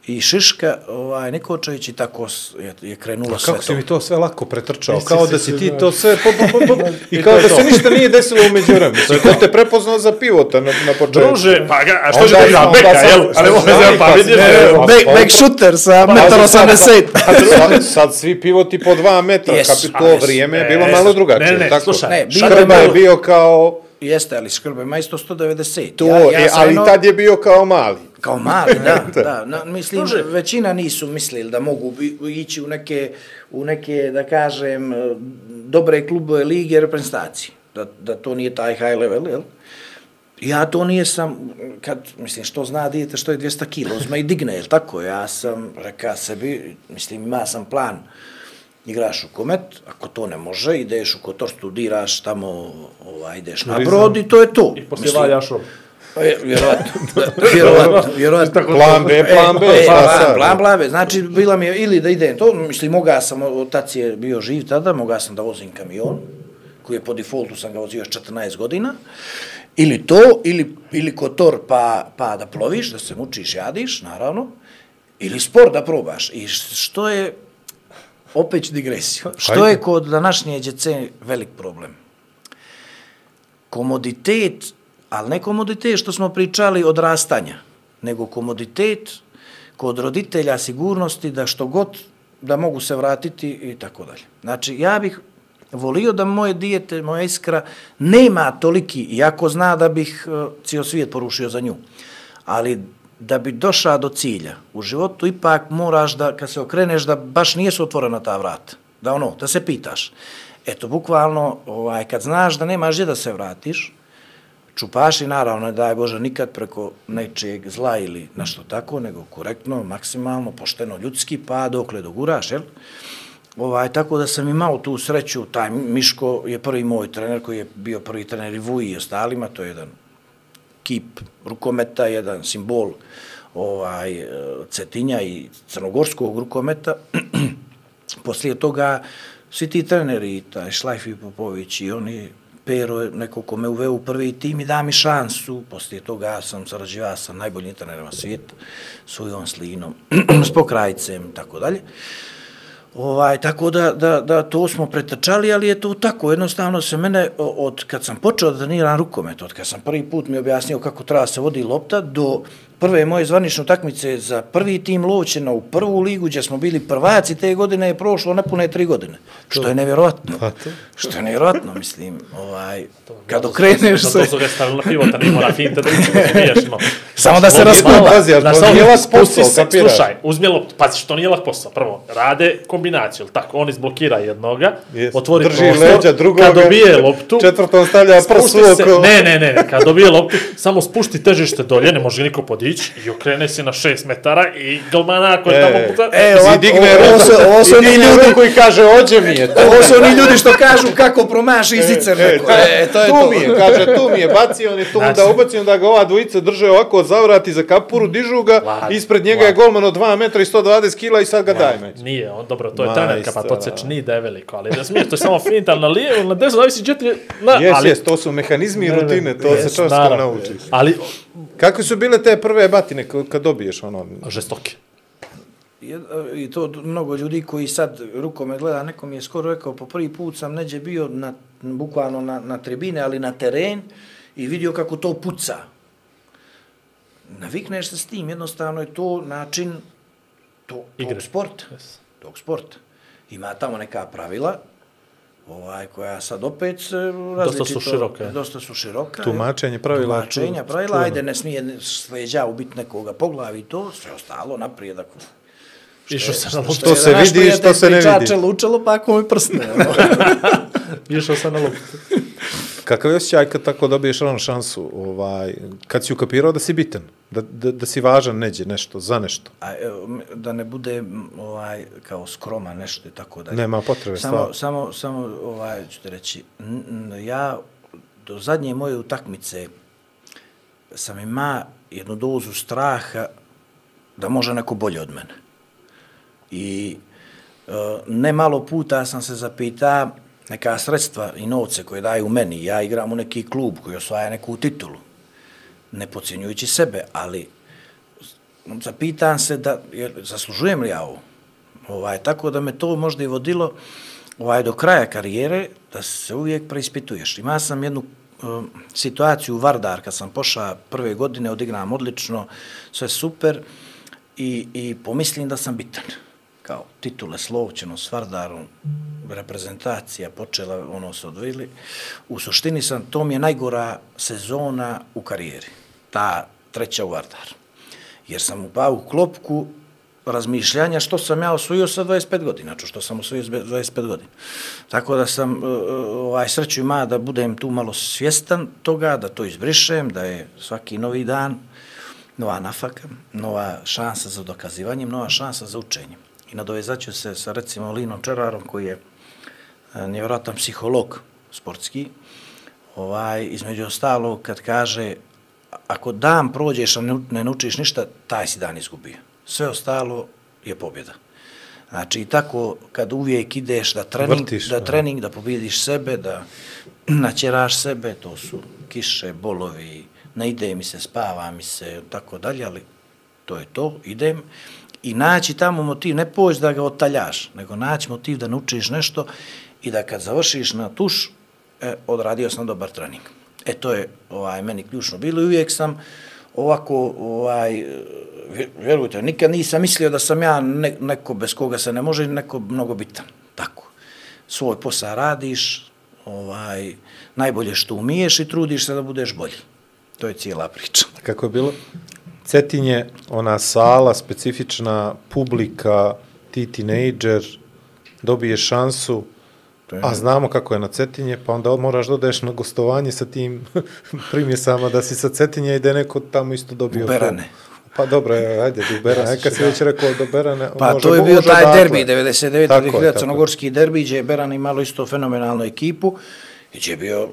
i Šiška, ovaj, Nikočević i tako je, je krenulo sve kako si to. mi to sve lako pretrčao, Nisi kao si da se si ti to sve, po, po, po, po, i I kao to je da to. se ništa nije desilo umeđu vremenu. Mislim, ko te prepoznao za pivota na, na početku? Druže, pa ga, a što Onda će da igra smo- beka, pa jel? Ali može znali, pa vidiš, Back, shooter sa Pa, metar sad- 80. Sad, sad svi pivoti po dva metra, yes, to vrijeme je E, bilo jesu. malo drugačije. Ne, ne, tako? slušaj, Škrba je je bio kao... Jeste, ali Škrba ima isto 190. To, ja, ja e, ali jedno- tad je bio kao mali. Kao mali, da, da. Na, mislim, Druže. većina nisu mislili da mogu bi- ići u neke, u neke, da kažem, eh, dobre klubove lige reprezentacije. Da, da to nije taj high level, jel? Ja to nije sam, kad, mislim, što zna dijete što je 200 kilo, uzme i digne, jel tako? Ja sam reka sebi, mislim, ima sam plan, igraš u komet, ako to ne može, ideš u kotor, studiraš tamo, ovaj, ideš na brod i to je to. I poslije valjaš robu. E, Vjerovatno, vjerovatno. Plan B, plan B, E, plan, sad? plan, plan B. Znači, bila mi je, ili da idem to, mislim, moga sam, otac je bio živ tada, moga sam da vozim kamion, koji je po defaultu sam ga vozio još 14 godina, ili to, ili, ili kotor pa, pa da ploviš, da se mučiš, jadiš, naravno, ili sport da probaš. I što je, opet ću digresiju, što Ajde. je kod današnje djece velik problem? komoditet, ali ne komoditet što smo pričali odrastanja, nego komoditet kod roditelja sigurnosti da što god da mogu se vratiti i tako dalje. Znači, ja bih volio da moje dijete, moja iskra, nema toliki, iako zna da bih uh, cijel svijet porušio za nju, ali da bi došao do cilja u životu, ipak moraš da, kad se okreneš, da baš nije su otvorena ta vrata. Da ono, da se pitaš. Eto, bukvalno, ovaj, kad znaš da nemaš gdje da se vratiš, čupaši, naravno, ne daj Bože, nikad preko nečijeg zla ili našto tako, nego korektno, maksimalno, pošteno, ljudski, pa dokle doguraš, jel? Ovaj, tako da sam imao tu sreću, taj Miško je prvi moj trener koji je bio prvi trener i Vuji i ostalima, to je jedan kip rukometa, jedan simbol ovaj, e, Cetinja i crnogorskog rukometa. Poslije toga svi ti treneri, taj Šlajf i Popović i oni, Pero je neko ko me uveo u prvi tim i da mi šansu. Poslije toga sam sarađivao sa najboljim trenerima svijeta, s Slinom, s Pokrajicem i tako dalje. Ovaj, tako da, da, da to smo pretrčali, ali je to tako. Jednostavno se mene, od kad sam počeo da treniram rukomet, od kad sam prvi put mi objasnio kako treba se vodi lopta, do prve moje zvanične utakmice za prvi tim Lovćena u prvu ligu, gdje smo bili prvaci te godine, je prošlo nepune tri godine. Što je nevjerovatno. Što je nevjerovatno, mislim. Ovaj, kad okreneš se... Zato su ga stavili na pivota, ne mora finta da no. Samo da se Logično, raskupa. Pazi, ali Znaš, to samo nije lak spusti posao, se, kapiraš? Slušaj, uzmi loptu, pazi što nije lak posao. Prvo, rade kombinaciju, jel tako? On izblokira jednoga, otvori Drži prostor, leđa drugoga, kad dobije loptu, četvrtom stavlja prsu oko. ne, ne, ne, ne, kad dobije loptu, samo spusti težište dolje, ne može niko podići i okrene se na 6 metara i Galmana ako je E, tamo puta... E, I ovako, digne ovo su, ovo su oni ljudi, ruku i kaže, ođe mi je. To, ovo su oni ljudi što kažu kako promaši zicer. e, neko. E, to je tu to. mi je, kaže, tu mi je, baci on je tu, onda Znači- ubaci, onda ga ova dvojica drže ovako, zavrati za kapuru, dižu ga, Lad, ispred njega je lad. golman od 2 metra i 120 kila i sad ga daj meč. Nije, on dobro, to je trenerka, pa to a. ceč ni da je veliko, ali da smiješ, to je samo finta na lijevo na desno, zavisi je, na, Jes, ali, jes, to su mehanizmi i Ne, ne, rutine, to jes, se naravno. nauči. Ali, Kakve su bile te prve batine kad dobiješ ono? žestoke. Jed- I to mnogo ljudi koji sad rukome gleda, neko mi je skoro rekao, po prvi put sam neđe bio na, bukvalno na, na tribine, ali na teren i vidio kako to puca. Navikneš se s tim, jednostavno je to način to, Igre. tog sporta. Yes. Tog sporta. Ima tamo neka pravila, ovaj, koja sad opet različito... široka, je. Dosta su široka. Tumačenje pravila, Tumačenja ču- pravila, čuveno. ajde, ne smije sleđa ubiti nekoga po glavi to, sve ostalo naprijed ako... Išao se na Što loptu. se vidi i što se ne vidi. Čače lučalo, pa ako mi prsne. ono. Išao se na loptu. Kakav je osjećaj kad tako dobiješ ono šansu, ovaj, kad si ukapirao da si bitan, da, da, da si važan neđe, nešto, za nešto? A, m, da ne bude ovaj, kao skroma nešto i tako dalje. Nema potrebe, Samo, stvarno. samo, samo ovaj, ću te reći, n, n, ja do zadnje moje utakmice sam ima jednu dozu straha da može neko bolje od mene. I e, ne malo puta sam se zapita neka sredstva i novce koje daju meni. Ja igram u neki klub koji osvaja neku titulu, ne pocijenjujući sebe, ali zapitan se da, jer, zaslužujem li ja ovo? Ovaj, tako da me to možda i vodilo ovaj, do kraja karijere, da se uvijek preispituješ. Ima sam jednu um, situaciju u Vardar, kad sam pošao prve godine, odigram odlično, sve super, i, i pomislim da sam bitan. Kao titule Slovčeno s Vardarom, reprezentacija počela, ono se odvili. U suštini sam, to mi je najgora sezona u karijeri. Ta treća u Vardar. jer sam upao u klopku razmišljanja što sam ja osvojio sa 25 godina, znači što sam osvojio sa 25 godina. Tako da sam e, ovaj, sreću ima da budem tu malo svjestan toga, da to izbrišem, da je svaki novi dan nova nafaka, nova šansa za dokazivanjem, nova šansa za učenjem. I nadovezaću se sa recimo Linom Čerarom koji je e, nevjerojatan psiholog sportski, ovaj, između ostalo kad kaže ako dan prođeš, a ne naučiš ništa, taj si dan izgubio. Sve ostalo je pobjeda. Znači, i tako, kad uvijek ideš da trening, Vrtiš, da, trening, da pobjediš sebe, da načeraš sebe, to su kiše, bolovi, ne ide mi se, spava mi se, tako dalje, ali to je to, idem. I naći tamo motiv, ne pođi da ga otaljaš, nego naći motiv da naučiš nešto i da kad završiš na tuš, e, odradio sam dobar trening. E to je ovaj meni ključno bilo i uvijek sam ovako ovaj vjerujte nikad nisam mislio da sam ja ne, neko bez koga se ne može neko mnogo bitan. Tako. Svoj posao radiš ovaj najbolje što umiješ i trudiš se da budeš bolji. To je cijela priča. Kako je bilo? Cetinje ona sala specifična publika ti teenager dobije šansu A znamo kako je na Cetinje, pa onda moraš da odeš na gostovanje sa tim primjesama da si sa Cetinje i da neko tamo isto dobio. U Berane. Pa dobro, ajde, do Berane. Kad si već rekao do Berane, Pa može, to je bio taj dakle. derbi, 99. crnogorski derbi, gdje je Beran imalo isto fenomenalnu ekipu, i gdje je bio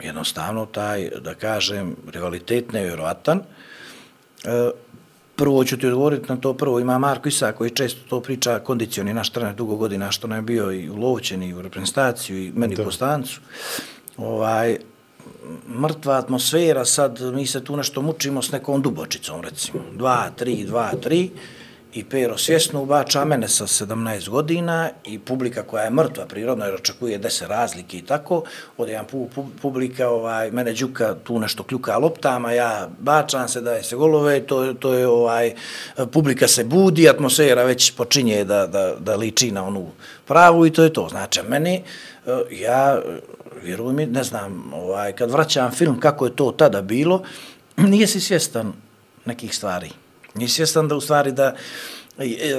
jednostavno taj, da kažem, rivalitet nevjerovatan. E, prvo ću ti odgovoriti na to prvo. Ima Marko Isa koji često to priča kondicioni naš trener dugo godina što nam je bio i u Lovćeni, i u reprezentaciju i meni po stancu. Ovaj, mrtva atmosfera, sad mi se tu nešto mučimo s nekom dubočicom, recimo. Dva, tri, dva, tri i Pero svjesno ubača mene sa 17 godina i publika koja je mrtva prirodno jer očekuje deset razlike i tako, od jedan pu, pu, publika, ovaj, mene Đuka tu nešto kljuka loptama, ja bačam se, daje se golove, to, to je ovaj, publika se budi, atmosfera već počinje da, da, da liči na onu pravu i to je to. Znači, meni, eh, ja, vjerujem mi, ne znam, ovaj, kad vraćam film kako je to tada bilo, nije si svjestan nekih stvari. Nije svjestan da u stvari da e, e,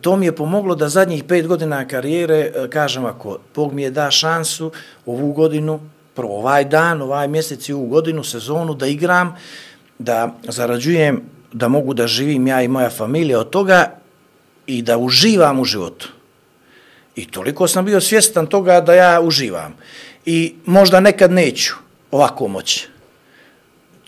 to mi je pomoglo da zadnjih pet godina karijere, e, kažem ako Bog mi je da šansu ovu godinu, prvo ovaj dan, ovaj mjesec i ovu godinu, sezonu, da igram, da zarađujem, da mogu da živim ja i moja familija od toga i da uživam u životu. I toliko sam bio svjestan toga da ja uživam. I možda nekad neću ovako moći.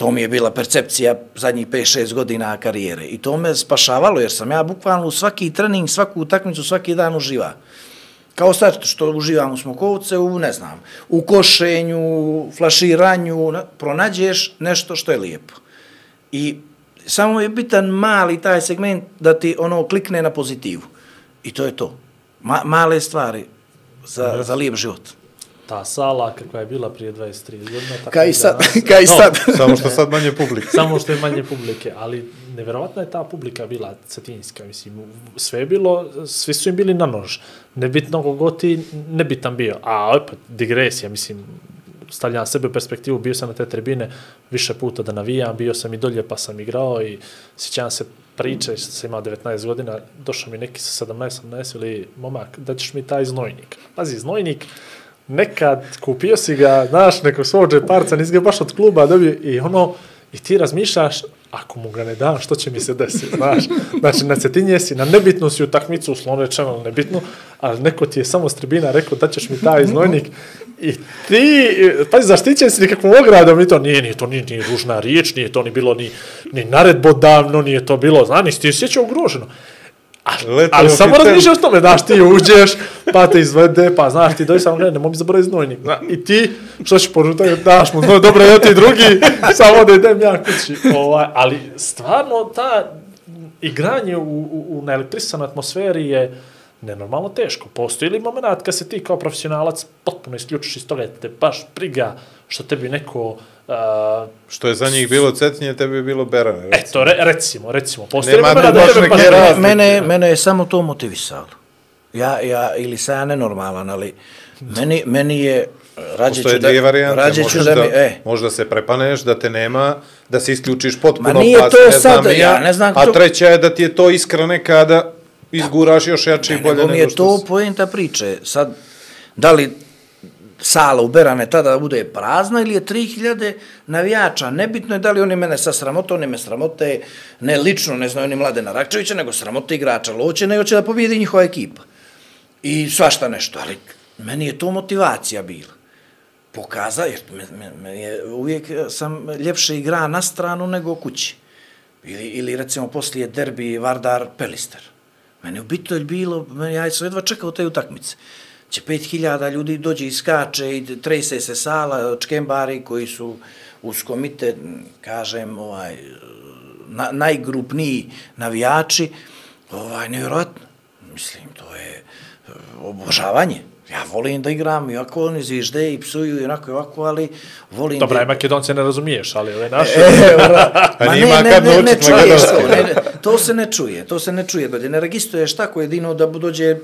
To mi je bila percepcija zadnjih 5-6 godina karijere. I to me spašavalo, jer sam ja bukvalno u svaki trening, svaku utakmicu, svaki dan uživa. Kao sad što uživam u smokovce, u, ne znam, u košenju, flaširanju, pronađeš nešto što je lijepo. I samo je bitan mali taj segment da ti ono klikne na pozitivu. I to je to. Ma, male stvari za, za lijep život ta sala kakva je bila prije 23 godina. Kaj sad? Kaj sad? No, samo što sad manje publike. samo što je manje publike, ali nevjerovatna je ta publika bila cetinjska, mislim, sve je bilo, svi su im bili na nož. Nebitno kogoti, nebitan bio. A opet, digresija, mislim, stavljam sebe u perspektivu, bio sam na te tribine više puta da navijam, bio sam i dolje pa sam igrao i sjećam se priče, što sam imao 19 godina, došao mi neki sa 17, 17 ili momak, da ćeš mi taj znojnik. Pazi, znojnik, nekad kupio si ga, znaš, neko svog džeparca, nisi ga baš od kluba dobio i ono, i ti razmišljaš, ako mu ga ne dam, što će mi se desiti, znaš. Znači, na cetinje si, na nebitnu si u takmicu, uslovno nebitnu, ali neko ti je samo s tribina rekao da ćeš mi taj znojnik i ti, pazi, zaštićen si nikakvom ogradom i to nije, nije to ni, ni ružna riječ, nije to ni bilo ni, ni naredbodavno, nije to bilo, znaš, ti si sjećao ugroženo. Ali, ali samo razmišljaš o tome, daš ti uđeš, pa te izvede, pa znaš ti dođi samo, ne, ne mogu zaboraviti znojnik. Zna, I ti, što ćeš požutati, daš mu znoj, dobro, ja ti drugi, samo da idem ja kući. Ovaj, ali stvarno, ta, igranje u, u, u naelektrisanoj atmosferi je nenormalno teško. Postoji li moment kad se ti kao profesionalac potpuno isključiš iz toga, te baš briga što tebi neko... Uh, Što je za njih bilo cetinje, tebi je bilo berane. recimo. eto, re, recimo, recimo, postoji li Nema moment da tebe baš... razlike. Mene, mene je samo to motivisalo. Ja, ja, ili sam ja nenormalan, ali meni, meni je rađe Postoje ću da, dvije varijante. rađe ću da, da, mi, e, možda se prepaneš, da te nema, da se isključiš potpuno. Ma nije pa to ne sad, znam ni ja ne znam A to- treća je da ti je to iskra neka da izguraš još jače i bolje nego nego, mi je što to si. poenta priče. Sad, da li sala u Berane tada bude prazna ili je 3000 navijača. Nebitno je da li oni mene sa sramote, oni me sramote, ne lično, ne znaju ni Mladena Rakčevića, nego sramote igrača Loće, nego će da pobijedi njihova ekipa. I svašta nešto, ali meni je to motivacija bila. Pokaza, jer me, me, me je, uvijek sam ljepše igra na stranu nego kući. Ili, ili recimo poslije derbi Vardar Pelister. Mene je u Bitolj bilo, ja sam jedva čekao te utakmice. Će 5000 ljudi dođe i skače i trese se sala, čkembari koji su uz komite, kažem, ovaj, na, najgrupniji navijači, ovaj, nevjerojatno. Mislim, to je eh, obožavanje. Ja volim da igram, iako oni zvižde i psuju i onako i ovako, ali volim Dobra, da... i Makedonce ne razumiješ, ali ove naše... E, Pa ma njima ne, ne, ne, ne naučit čuješ to, ne, ne, to se ne čuje, to se ne čuje, ne registruješ tako jedino da dođe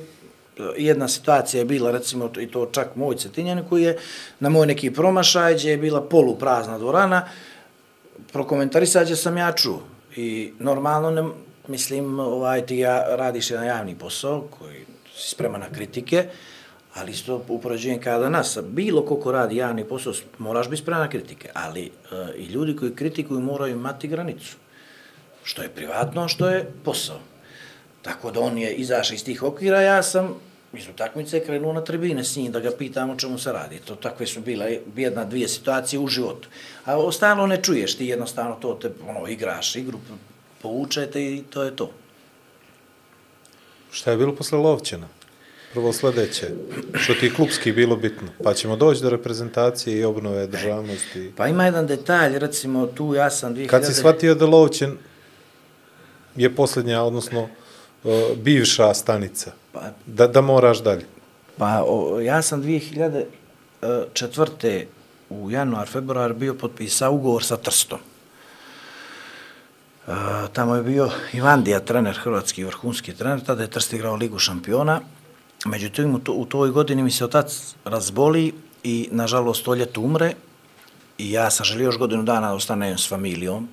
jedna situacija je bila, recimo, i to čak moj Cetinjan, koji je na moj neki promašaj, gdje je bila poluprazna dvorana, prokomentarisat će sam ja čuo. I normalno, ne, mislim, ovaj, ti ja, radiš jedan javni posao koji si spreman na kritike, ali isto upoređenje kada nas, bilo koliko radi javni posao, moraš biti spreman na kritike, ali e, i ljudi koji kritikuju moraju imati granicu. Što je privatno, a što je posao. Tako da on je izašao iz tih okvira, ja sam iz utakmice krenuo na tribine s njim da ga pitam o čemu se radi. To takve su bile jedna, dvije situacije u životu. A ostalo ne čuješ, ti jednostavno to te ono, igraš igru, povučete i to je to. Šta je bilo posle Lovćena? Prvo sledeće, što ti klubski bilo bitno. Pa ćemo doći do reprezentacije i obnove državnosti. Pa ima jedan detalj, recimo tu ja sam 2000... Kad si shvatio da Lovćen je posljednja, odnosno uh, bivša stanica, Pa, da, da moraš dalje. Pa o, ja sam 2004. u januar, februar bio potpisao ugovor sa Trstom. E, tamo je bio Ivandija, trener, hrvatski vrhunski trener, tada je Trst igrao Ligu šampiona. Međutim, u, to, u toj godini mi se otac razboli i, nažalost, to ljeto umre. I ja sam želio još godinu dana da ostanem s familijom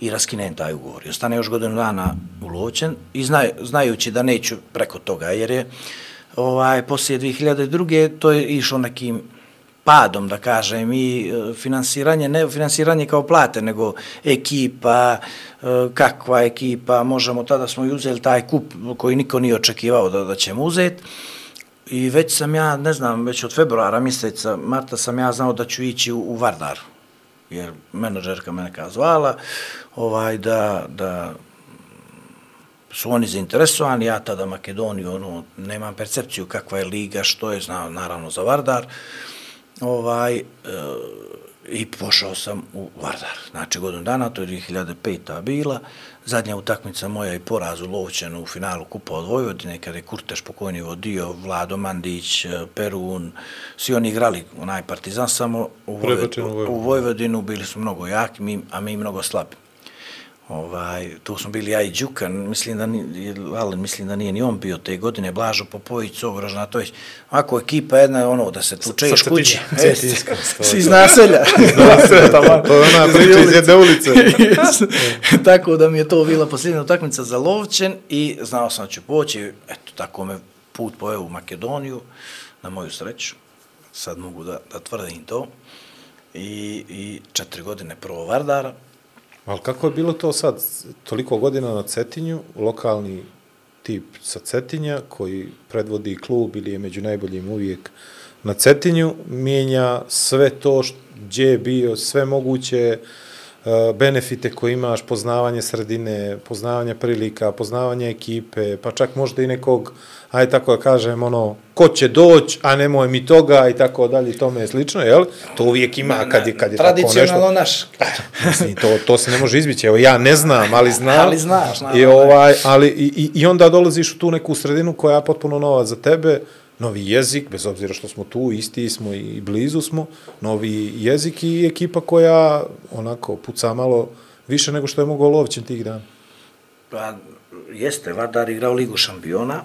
i raskinem taj ugovor. I ostane još godinu dana uločen i znaj, znajući da neću preko toga, jer je ovaj, poslije 2002. to je išlo nekim padom, da kažem, i e, finansiranje, ne finansiranje kao plate, nego ekipa, e, kakva ekipa, možemo, tada smo i uzeli taj kup koji niko nije očekivao da, da ćemo uzeti. I već sam ja, ne znam, već od februara mjeseca, marta sam ja znao da ću ići u, u Vardar, jer menadžerka me neka zvala, ovaj, da, da su oni zainteresovani, ja tada Makedoniju, ono, nemam percepciju kakva je liga, što je, znao, naravno, za Vardar, ovaj, e, i pošao sam u Vardar. Znači, godinu dana, to je 2005. bila, zadnja utakmica moja i poraz u Lovćenu u finalu Kupa od Vojvodine, kada je Kurteš pokojni vodio, Vlado Mandić, e, Perun, svi oni igrali onaj partizan, samo u, Vojvodinu. u Vojvodinu bili su mnogo jaki, mi, a mi mnogo slabi. Ovaj, tu smo bili ja i Đukan, mislim da, ni, ali mislim da nije ni on bio te godine, Blažo Popović, Ovo Ražnatović. Ako ekipa jedna je ono da se. E, Cetinjska, to je Si iz to. naselja. To je ona priča iz jedne ulice. tako da mi je to bila posljednja utakmica za Lovćen i znao sam da ću poći, eto, tako me put pojeo u Makedoniju, na moju sreću, sad mogu da, da tvrdim to, i, i četiri godine prvo Vardara, Ali kako je bilo to sad, toliko godina na Cetinju, lokalni tip sa Cetinja, koji predvodi klub ili je među najboljim uvijek na Cetinju, mijenja sve to što, gdje je bio, sve moguće benefite koje imaš, poznavanje sredine, poznavanje prilika, poznavanje ekipe, pa čak možda i nekog, aj tako da kažem, ono, ko će doći, a nemoj mi toga i tako dalje, i tome je slično, jel? To uvijek ima kad je, kad je tako nešto. Tradicionalno naš. Mislim, to, to se ne može izbići. Evo, ja ne znam, ali znam. Ali znaš, naravno. I, ovaj, ali, i, i- i onda dolaziš u tu neku sredinu koja je potpuno nova za tebe, novi jezik, bez obzira što smo tu, isti smo i blizu smo, novi jezik i ekipa koja onako puca malo više nego što je mogao Lovićem tih dana. Pa, jeste, Vardar igrao Ligu šampiona.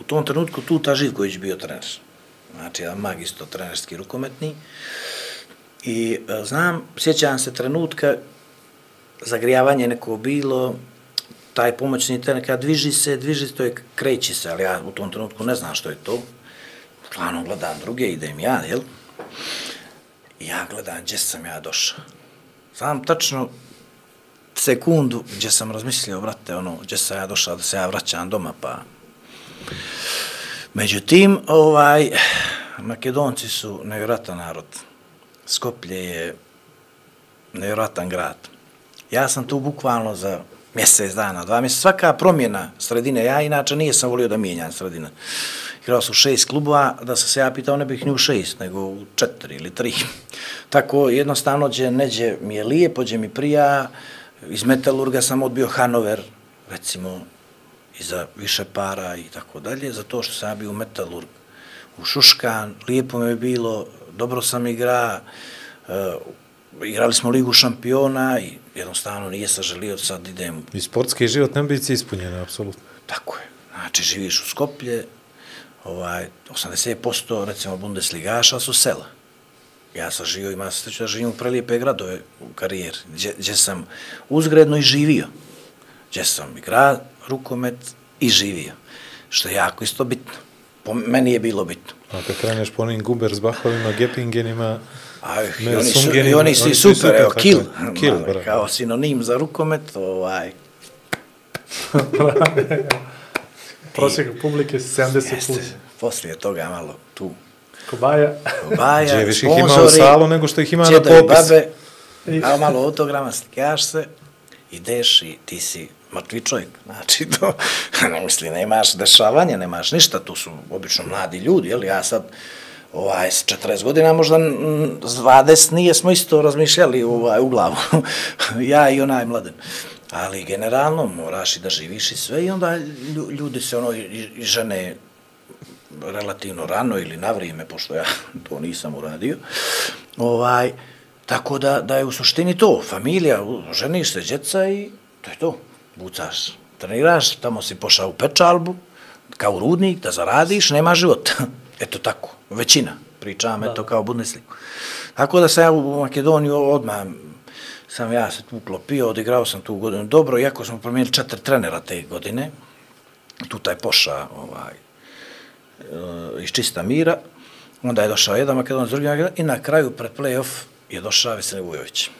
U tom trenutku tu ta Živković bio trener. Znači, jedan magisto trenerski rukometni. I e, znam, sjećam se trenutka, zagrijavanje neko bilo, taj pomoćni trener kada dviži se, dviži se, to je kreći se, ali ja u tom trenutku ne znam što je to. Stvarno gledam druge, idem ja, jel? Ja gledam gdje sam ja došao. Znam tačno sekundu gdje sam razmislio, vrate, ono, gdje sam ja došao da se ja vraćam doma, pa... Međutim, ovaj, Makedonci su nevjerojatan narod. Skoplje je nevjerojatan grad. Ja sam tu bukvalno za mjesec dana, dva mjeseca, svaka promjena sredine, ja inače nije sam volio da mijenjam sredine. Igrao su šest klubova, da sam se ja pitao ne bih ni u šest, nego u četiri ili tri. Tako jednostavno, gdje neđe mi je lijepo, gdje mi prija, iz Metalurga sam odbio Hanover, recimo, i za više para i tako dalje, zato što sam ja bio u Metalurg, u Šuškan, lijepo mi je bilo, dobro sam igra, uh, e, igrali smo Ligu šampiona i jednostavno nije sa želio sad idem I sportski život ne bi ispunjen, apsolutno. Tako je. Znači, živiš u Skoplje, ovaj, 80% recimo Bundesligaša su sela. Ja sam živio, ima se sreću da živim u prelijepe gradove u karijeri, gdje, gdje sam uzgredno i živio. Gdje sam igra rukomet i živio. Što je jako isto bitno. Po meni je bilo bitno. A kad kreneš po onim Gumbersbachovima, Gepingenima, Aj, i oni su, Sungeni, i oni su oni super, super, evo, kill. Kill, Malo, bravo. kao sinonim za rukomet, ovaj, Prosjek publike 70 plus. jeste, poslije toga malo tu Kobaja. Baja, Gdje više ih ima u salu nego što ih ima na popisu. babe, a malo autograma, slikaš se, ideš i ti si mrtvi čovjek. Znači, to, ne misli, nemaš dešavanja, nemaš ništa, tu su obično mladi ljudi, jel, ja sad, ovaj, s 40 godina, možda s 20 nije smo isto razmišljali ovaj, u glavu, ja i onaj mladen. Ali generalno moraš i da živiš i sve i onda ljudi se ono i, i žene relativno rano ili na vrijeme, pošto ja to nisam uradio. Ovaj, tako da, da je u suštini to, familija, ženiš se, djeca i to je to. Bucaš, treniraš, tamo si pošao u pečalbu, kao rudnik, da zaradiš, nema života. Eto tako, većina. Pričam, eto, kao Bundesliga. Tako da sam ja u Makedoniju odmah sam ja se tu uklopio, odigrao sam tu godinu dobro, iako smo promijenili četiri trenera te godine, tu taj poša, ovaj, e, iz čista mira, onda je došao jedan makedonac, drugi makedonac, i na kraju pred play-off je došao Veselin Vujović.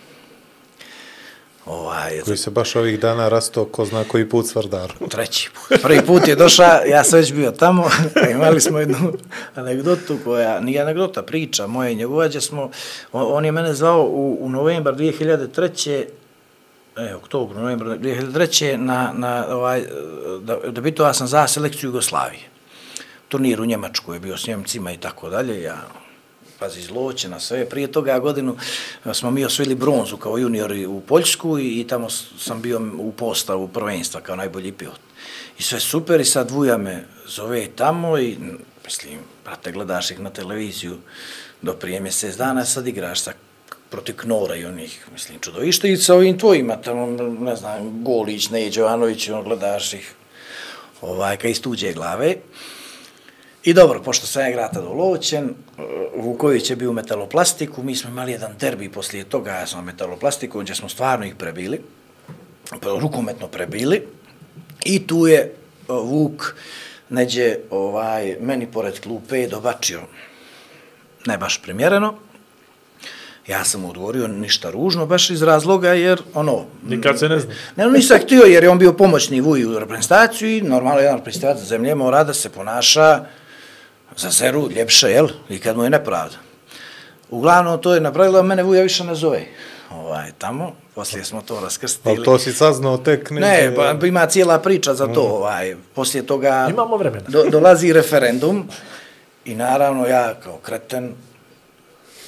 Ovaj, koji se baš ovih dana rasto ko zna koji put s Vardarom. treći put. Prvi put je došao, ja sam već bio tamo, imali smo jednu anegdotu koja, nije anegdota, priča moje i njegova, gdje smo, on, on je mene zvao u, u novembar 2003. E, oktobru, novembar 2003. na, na ovaj, da, da bitovao sam za selekciju Jugoslavije. Turnir u Njemačku je bio s Njemcima i tako dalje, ja pazi, zločina, na sve. Prije toga godinu eh, smo mi osvili bronzu kao juniori u Poljsku i, i tamo sam bio u postavu prvenstva kao najbolji pilot. I sve super i sad Vuja me zove tamo i mislim, brate, gledaš ih na televiziju do prije mjesec dana, sad igraš sa protiv Knora i onih, mislim, čudovišta i sa ovim tvojima, tamo, ne znam, Golić, Neđe Jovanović, on gledaš ih, ovaj, ka iz tuđe glave. I dobro, pošto sam ja igra tada uloćen, Vuković je bio u metaloplastiku, mi smo imali jedan derbi poslije toga, ja sam metaloplastiku, gdje smo stvarno ih prebili, rukometno prebili, i tu je o, Vuk neđe ovaj, meni pored klupe dobačio ne baš primjereno, Ja sam mu odgovorio ništa ružno, baš iz razloga jer, ono... Nikad se ne zna. Ne, nisam htio jer je on bio pomoćni vuj u reprezentaciju i normalno jedan reprezentatac zemlje mora da se ponaša za zeru ljepše, jel? I kad mu je nepravda. Uglavnom, to je napravilo, mene vuja više ne zove. ovaj, tamo, poslije smo to raskrstili. Ali to si saznao tek neke... Ne, pa ima cijela priča za to, ovaj, poslije toga... Imamo vremena. Do, dolazi referendum i naravno ja kao kreten,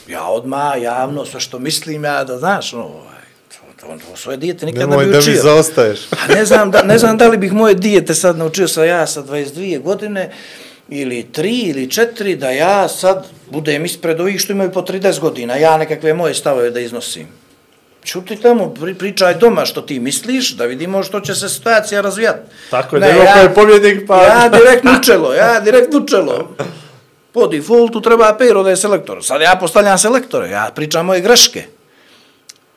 ja odma javno sve što mislim ja da znaš, no, ovaj, to, to, to svoje dijete nikad Nemoj ne bi da učio. mi zaostaješ. A ne znam, da, ne znam da li bih moje dijete sad naučio sa ja sa 22 godine ili 3 ili 4 da ja sad budem ispred ovih što imaju po 30 godina, ja nekakve moje stavove da iznosim. Čuti tamo, pri, pričaj doma što ti misliš, da vidimo što će se situacija razvijati. Tako je, nego ko je pobjednik, pa... Ja direktno učelo, ja direktno učelo. Po defaultu treba Pero da je selektor. Sad ja postavljam selektore, ja pričam moje greške.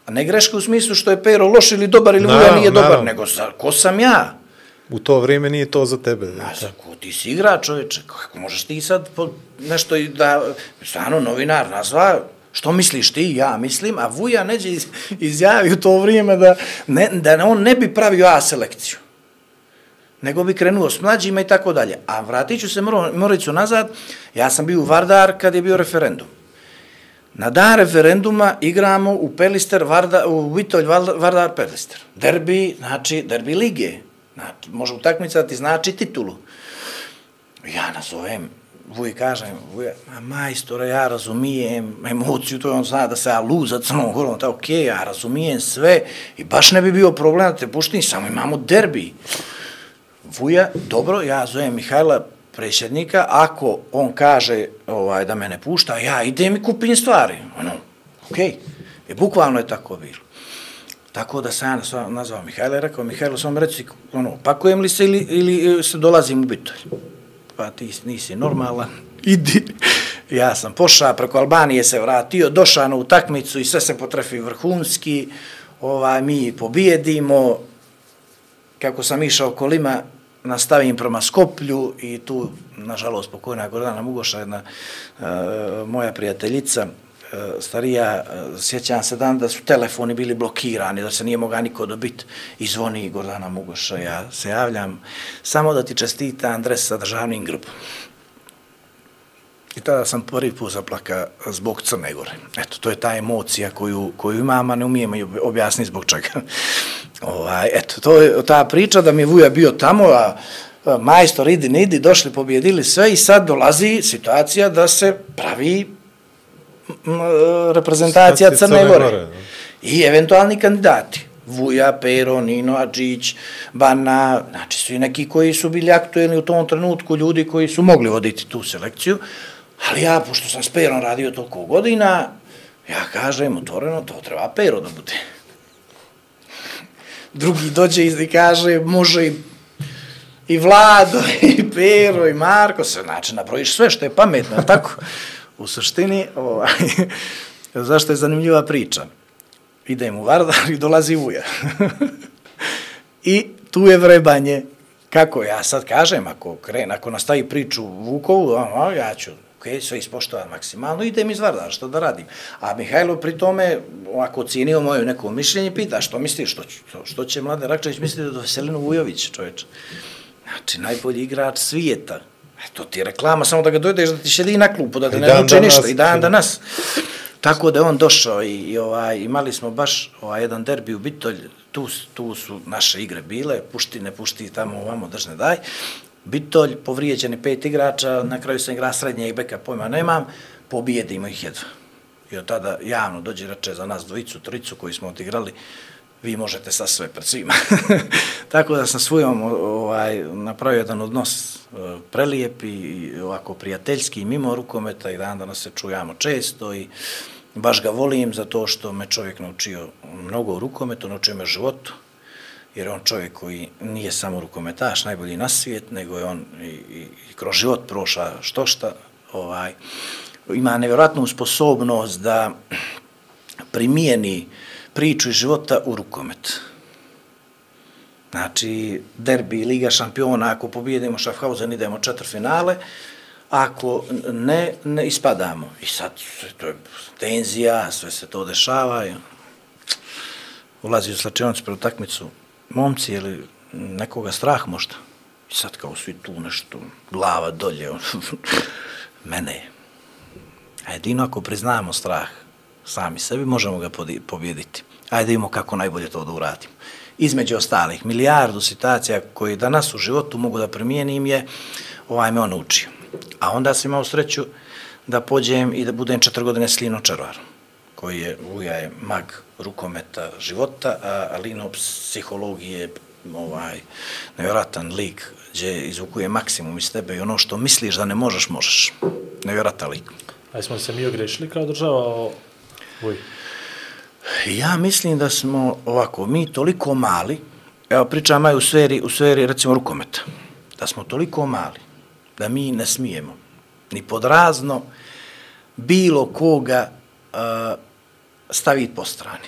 A ne greške u smislu što je Pero loš ili dobar ili Naravno, nije dobar, naravno. nego za, ko sam ja? U to vrijeme nije to za tebe. A za ko ti si igrač, čovječe, kako možeš ti sad po, nešto i da, stvarno novinar nazva, što misliš ti, ja mislim, a Vuja neđe iz, izjavi u to vrijeme da, ne, da on ne bi pravio A selekciju nego bi krenuo s mlađima i tako dalje. A vratit ću se Moricu nazad, ja sam bio u Vardar kad je bio referendum. Na dan referenduma igramo u Pelister, Varda, u Vitolj, Vardar Pelister. Derbi, znači, derbi lige. Znači, može utakmica da ti znači titulu. Ja nazovem, Vuj kažem, Vuj, a majstore, ja razumijem emociju, to je on zna da se ja luza crnom gorom, ta okej, okay, ja razumijem sve i baš ne bi bio problem da te puštim, samo imamo derbi. Vuja, dobro, ja zovem Mihajla predsjednika, ako on kaže ovaj da me ne pušta, ja idem i kupim stvari. Ono, okej. Okay. I bukvalno je tako bilo. Tako da sam ja nazvao, Mihajla i rekao, Mihajlo, samo reci, ono, pakujem li se ili, ili e, se dolazim u bitolj? Pa ti nisi normalan, idi. Ja sam pošao, preko Albanije se vratio, došao na utakmicu i sve se potrefi vrhunski, ovaj, mi pobijedimo, kako sam išao kolima, nastavim prema Skoplju i tu, nažalost, pokojna Gordana Mugoša, jedna uh, moja prijateljica, E, starija, e, sjećam se dan da su telefoni bili blokirani, da se nije moga niko dobiti i zvoni Gordana Mugoša, ja se javljam, samo da ti čestita Andres sa državnim grupom. I tada sam prvi put zaplaka zbog Crne Gore. Eto, to je ta emocija koju, koju imam, a ne umijem objasniti zbog čega. ovaj, eto, to je ta priča da mi Vuja bio tamo, a, majstor idi, ne idi, došli, pobjedili sve i sad dolazi situacija da se pravi reprezentacija Crne, Gore. Gore. I eventualni kandidati. Vuja, Pero, Nino, Adžić, Bana, znači svi neki koji su bili aktuelni u tom trenutku, ljudi koji su mogli voditi tu selekciju, ali ja, pošto sam s Perom radio toliko godina, ja kažem otvoreno, to treba Pero da bude. Drugi dođe i kaže, može i, i Vlado, i Pero, i Marko, sve, znači, nabrojiš sve što je pametno, tako? U suštini, ovaj, zašto je zanimljiva priča? idem u Vardar i dolazi uja. I tu je vrebanje. Kako ja sad kažem, ako kren, ako nastavi priču Vukovu, a, ja ću ok, sve ispoštovan maksimalno, idem iz Vardara, što da radim. A Mihajlo pri tome, ako cijenio moje neko mišljenje, pita što misliš, što, što, što će Mladen Rakčević misliti do Veselinu Vujović, čoveče. Znači, najbolji igrač svijeta. To ti je reklama, samo da ga dojdeš, da ti šedi na klupu, da te ne dan danas, ništa, i dan danas. Tako da on došao i, i ovaj, imali smo baš ovaj, jedan derbi u Bitolj, tu, tu su naše igre bile, pušti, ne pušti, tamo ovamo, držne daj. Bitolj, povrijeđeni pet igrača, na kraju sam igra srednje i beka, pojma nemam, pobijedimo ih jedva. I od tada javno dođe reče za nas dvojicu, tricu koji smo odigrali, vi možete sa sve pred svima. Tako da sam svojom ovaj, napravio jedan odnos e, prelijep i ovako prijateljski mimo rukometa i dan danas se čujamo često i baš ga volim zato što me čovjek naučio mnogo rukometu, naučio me životu, jer on čovjek koji nije samo rukometaš, najbolji na svijet, nego je on i, i, i kroz život proša što šta, ovaj, ima nevjerojatnu sposobnost da primijeni priču iz života u rukomet. Znači, derbi, Liga šampiona, ako pobijedimo Schaffhausen, idemo četiri finale, ako ne, ne ispadamo. I sad, to je tenzija, sve se to dešava. I ulazi u slačionicu pred utakmicu momci ili nekoga strah možda. I sad kao svi tu nešto, glava dolje, ono, mene je. A jedino ako priznamo strah, sami sebi, možemo ga pobjediti. Ajde vidimo kako najbolje to da uradimo. Između ostalih, milijardu situacija koje danas u životu mogu da primijenim je, ovaj me on učio. A onda sam imao sreću da pođem i da budem četiri godine s Lino Čarvarom, koji je, Luja je mag rukometa života, a Lino psihologije, ovaj, nevjerojatan lik, gdje izvukuje maksimum iz tebe i ono što misliš da ne možeš, možeš. Nevjerojatan lik. A smo se mi ogrešili kao država o... Uj. Ja mislim da smo ovako, mi toliko mali, evo pričam aj u sferi, u sferi recimo rukometa, da smo toliko mali, da mi ne smijemo, ni pod razno, bilo koga uh, staviti po strani.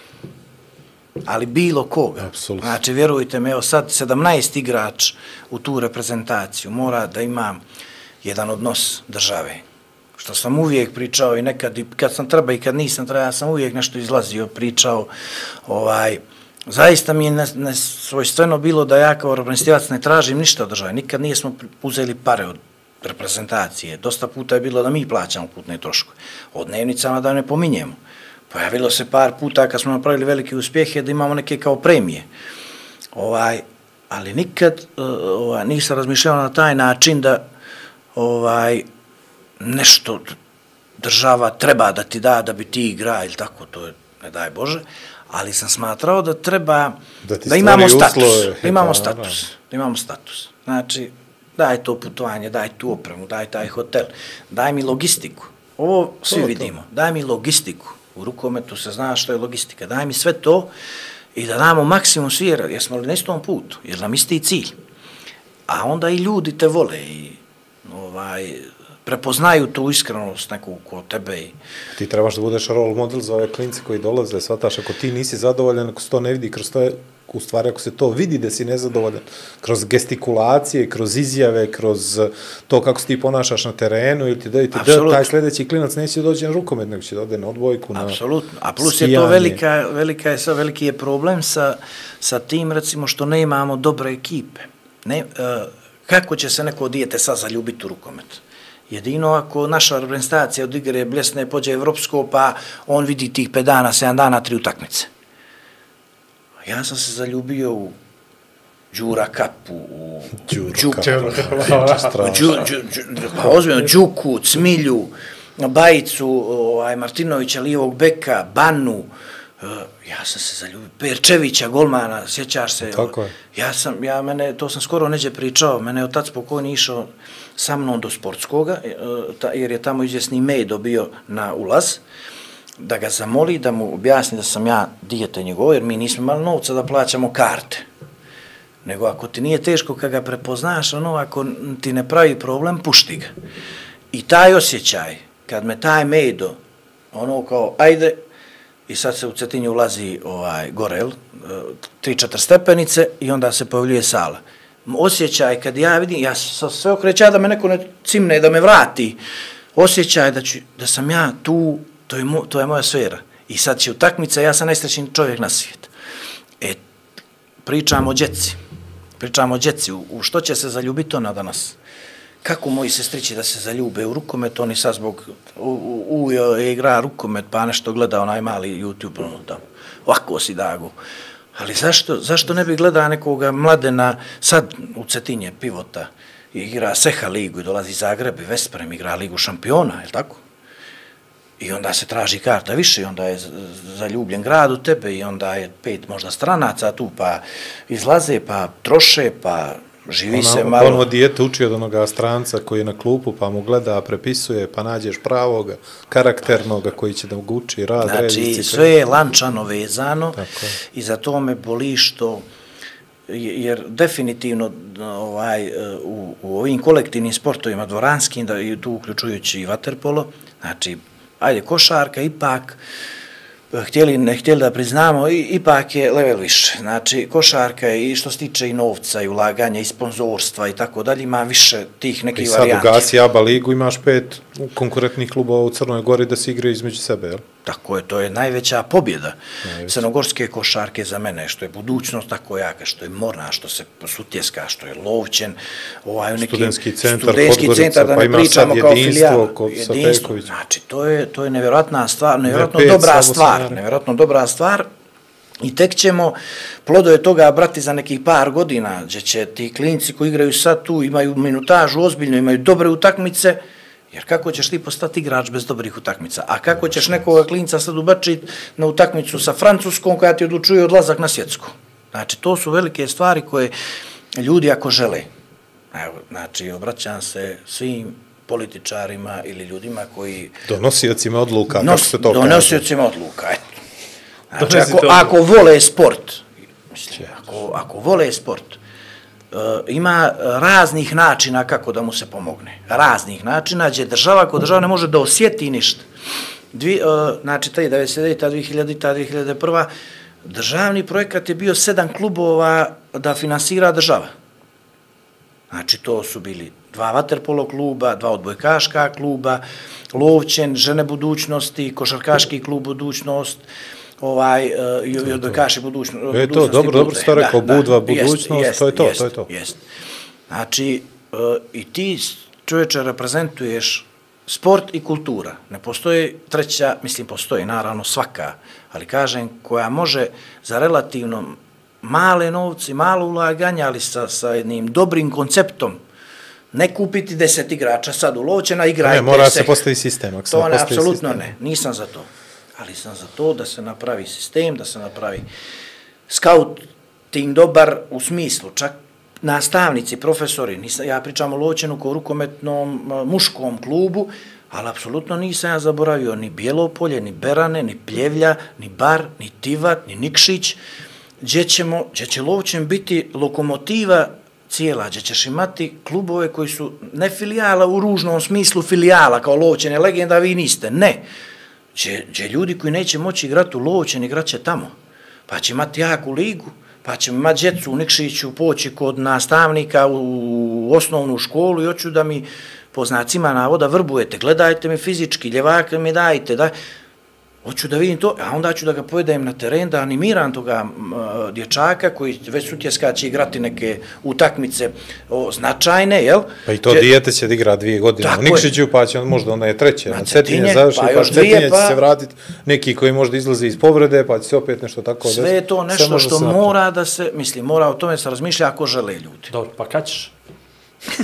Ali bilo koga. Apsolutno. Znači, vjerujte me, evo sad 17 igrač u tu reprezentaciju mora da ima jedan odnos države. Što sam uvijek pričao i nekad, i kad sam treba i kad nisam treba, ja sam uvijek nešto izlazio, pričao, ovaj, zaista mi je ne, ne svojstveno bilo da ja kao reprezentativac ne tražim ništa od države. Nikad nismo uzeli pare od reprezentacije. Dosta puta je bilo da mi plaćamo putne troškove. Od dnevnicama da ne pominjemo. Pojavilo se par puta kad smo napravili velike uspjehe da imamo neke kao premije. Ovaj, ali nikad eh, ovaj, nisam razmišljao na taj način da ovaj nešto država treba da ti da da bi ti igra ili tako, to je, ne daj Bože, ali sam smatrao da treba Da da imamo status, uslove, da imamo pa, status, da imamo status. Znači, daj to putovanje, daj tu opremu, daj taj hotel, daj mi logistiku. Ovo svi to. vidimo, daj mi logistiku. U rukometu se zna što je logistika, daj mi sve to i da damo maksimum svi, jer smo na istom putu, jer nam isti cilj. A onda i ljudi te vole i ovaj, prepoznaju tu iskrenost neku ko tebe i Ti trebaš da budeš role model za ove klince koji dolaze, shvataš, ako ti nisi zadovoljan, ako se to ne vidi, kroz to je, u stvari, ako se to vidi da si nezadovoljan, kroz gestikulacije, kroz izjave, kroz to kako se ti ponašaš na terenu, ili ti da, ti da, taj sljedeći klinac neće da dođe na rukomet, nego će da ode na odbojku, na Apsolutno. A plus je to velika, velika je, sa, veliki je problem sa, sa tim, recimo, što ne imamo dobre ekipe. Ne, uh, kako će se neko dijete sad zaljubiti u rukomet? Jedino ako naša reprezentacija od igre bljesne pođe evropsko, pa on vidi tih 5 dana, 7 dana, tri utakmice. Ja sam se zaljubio u Đura Kapu, u Đuku, pa ozbiljno, Đuku, Cmilju, Bajicu, ovaj, Martinovića, lijevog beka, Banu, eh, ja sam se zaljubio, Perčevića, golmana, sjećaš se? Tako je. Ja sam, ja mene, to sam skoro neđe pričao, mene je otac pokojni išao sa mnom do sportskoga, e, jer je tamo izvjesni mej dobio na ulaz, da ga zamoli, da mu objasni da sam ja dijete njegovo, jer mi nismo imali novca da plaćamo karte. Nego ako ti nije teško kad ga prepoznaš, ono, ako ti ne pravi problem, pušti ga. I taj osjećaj, kad me taj mejdo, ono kao, ajde, i sad se u Cetinju ulazi ovaj, gorel, 3-4 e, stepenice i onda se pojavljuje sala. Osjećaj kad ja vidim, ja sam sve okreća da me neko ne cimne, da me vrati. Osjećaj da, ću, da sam ja tu, to je, mo, to je moja sfera. I sad će utakmica, ja sam najsrećniji čovjek na svijet. E, pričamo o djeci. Pričamo o djeci. U, u što će se zaljubiti ona danas? Kako moji sestrići da se zaljube u rukomet, oni sad zbog u, u, u e, igra rukomet, pa nešto gleda onaj mali YouTube, ono da, Ovako si dagu. Ali zašto, zašto ne bi gledao nekoga mladena, sad u Cetinje, pivota, i igra Seha ligu i dolazi Zagreb i Vesprem igra ligu šampiona, je li tako? I onda se traži karta više i onda je zaljubljen grad u tebe i onda je pet možda stranaca tu pa izlaze pa troše pa živi Ona, se malo. ono dijete uči od onoga stranca koji je na klupu, pa mu gleda, prepisuje, pa nađeš pravoga, karakternoga koji će da ga uči, rad, Znači, disciplina. sve je lančano vezano Tako i za to me boli što jer definitivno ovaj u, u ovim kolektivnim sportovima dvoranskim da i tu uključujući i vaterpolo znači ajde košarka ipak htjeli ne htjeli da priznamo i, ipak je level više znači košarka je i što se tiče i novca i ulaganja i sponzorstva i tako dalje ima više tih I nekih sad varijanti u Gasi Aba ligu imaš pet konkurentnih klubova u Crnoj Gori da se igraju između sebe, jel? Tako je, to je najveća pobjeda crnogorske košarke za mene, što je budućnost tako jaka, što je morna, što se sutjeska, što je lovčen, ovaj neki Studentski centar, studentski centar da pa ne ima pričamo kao filijal. kod Jedinstvo, Satekovića. znači to je to je nevjerojatna stvar, nevjerojatno pet dobra stvar, nevjerojatno dobra stvar. I tek ćemo plodove toga brati za nekih par godina, gdje će ti klinci koji igraju sad tu, imaju minutažu ozbiljno, imaju dobre utakmice, jer kako ćeš ti postati igrač bez dobrih utakmica? A kako ćeš nekoga klinca sad ubačiti na utakmicu sa Francuskom koja ti odlučuje odlazak na svjetsku? Znači, to su velike stvari koje ljudi ako žele, evo, znači, obraćam se svim političarima ili ljudima koji Donosiocima odluka, kako nos, se to kaže. donosiocima odluka, eto. Znači, Donesite ako, ako vole sport, mislim, ako, ako vole sport, uh, E, ima raznih načina kako da mu se pomogne. Raznih načina, gdje država, kod država ne može da osjeti ništa. Dvi, uh, znači, taj 99. 2000. 2001. Državni projekat je bio sedam klubova da finansira država. Znači, to su bili dva vaterpolo kluba, dva odbojkaška kluba, Lovćen, Žene budućnosti, Košarkaški klub budućnost, ovaj, uh, i i odbojkaši budućnost. E, to, dobro, dobro ste rekao, Budva, budućnost, to je to, jest, to je to. Jest. Znači, uh, i ti čovječe reprezentuješ sport i kultura. Ne postoji treća, mislim, postoji naravno svaka, ali kažem, koja može za relativno male novci, malo ulaganja, ali sa, sa jednim dobrim konceptom, ne kupiti deset igrača sad u Lovćena, igrajte Ne, mora se. se postavi sistem. Ako To ne apsolutno sistem. ne. Nisam za to. Ali sam za to da se napravi sistem, da se napravi scouting dobar u smislu, čak nastavnici, profesori, nisam, ja pričam o Loćenu kao rukometnom muškom klubu, ali apsolutno nisam ja zaboravio ni Bjelopolje, ni Berane, ni Pljevlja, ni Bar, ni Tivat, ni Nikšić, gdje, ćemo, gdje će Lovćen biti lokomotiva cijela, gdje ćeš imati klubove koji su ne filijala u ružnom smislu filijala, kao Lovćen je legenda, vi niste, ne će, gdje ljudi koji neće moći igrati u Lovćen, igrat će tamo. Pa će imati jaku ligu, pa ćemo imati djecu u Nikšiću, poći kod nastavnika u, u osnovnu školu i hoću da mi po znacima navoda vrbujete, gledajte me fizički, ljevak mi dajte, daj. Hoću da vidim to, a onda ću da ga povedem na teren, da animiram toga a, dječaka koji već sutjeska će igrati neke utakmice o, značajne, jel? Pa i to Gdje- dijete će da igra dvije godine Tako u je. Nikšiću, pa će on možda onda je treće. Na Na Cetinje završi, pa pa, pa Cetinje dvije, će pa- se vratiti neki koji možda izlazi iz povrede, pa će se opet nešto tako Sve je to nešto što mora da se, mislim, mora o tome se razmišlja ako žele ljudi. Dobro, pa kad ćeš?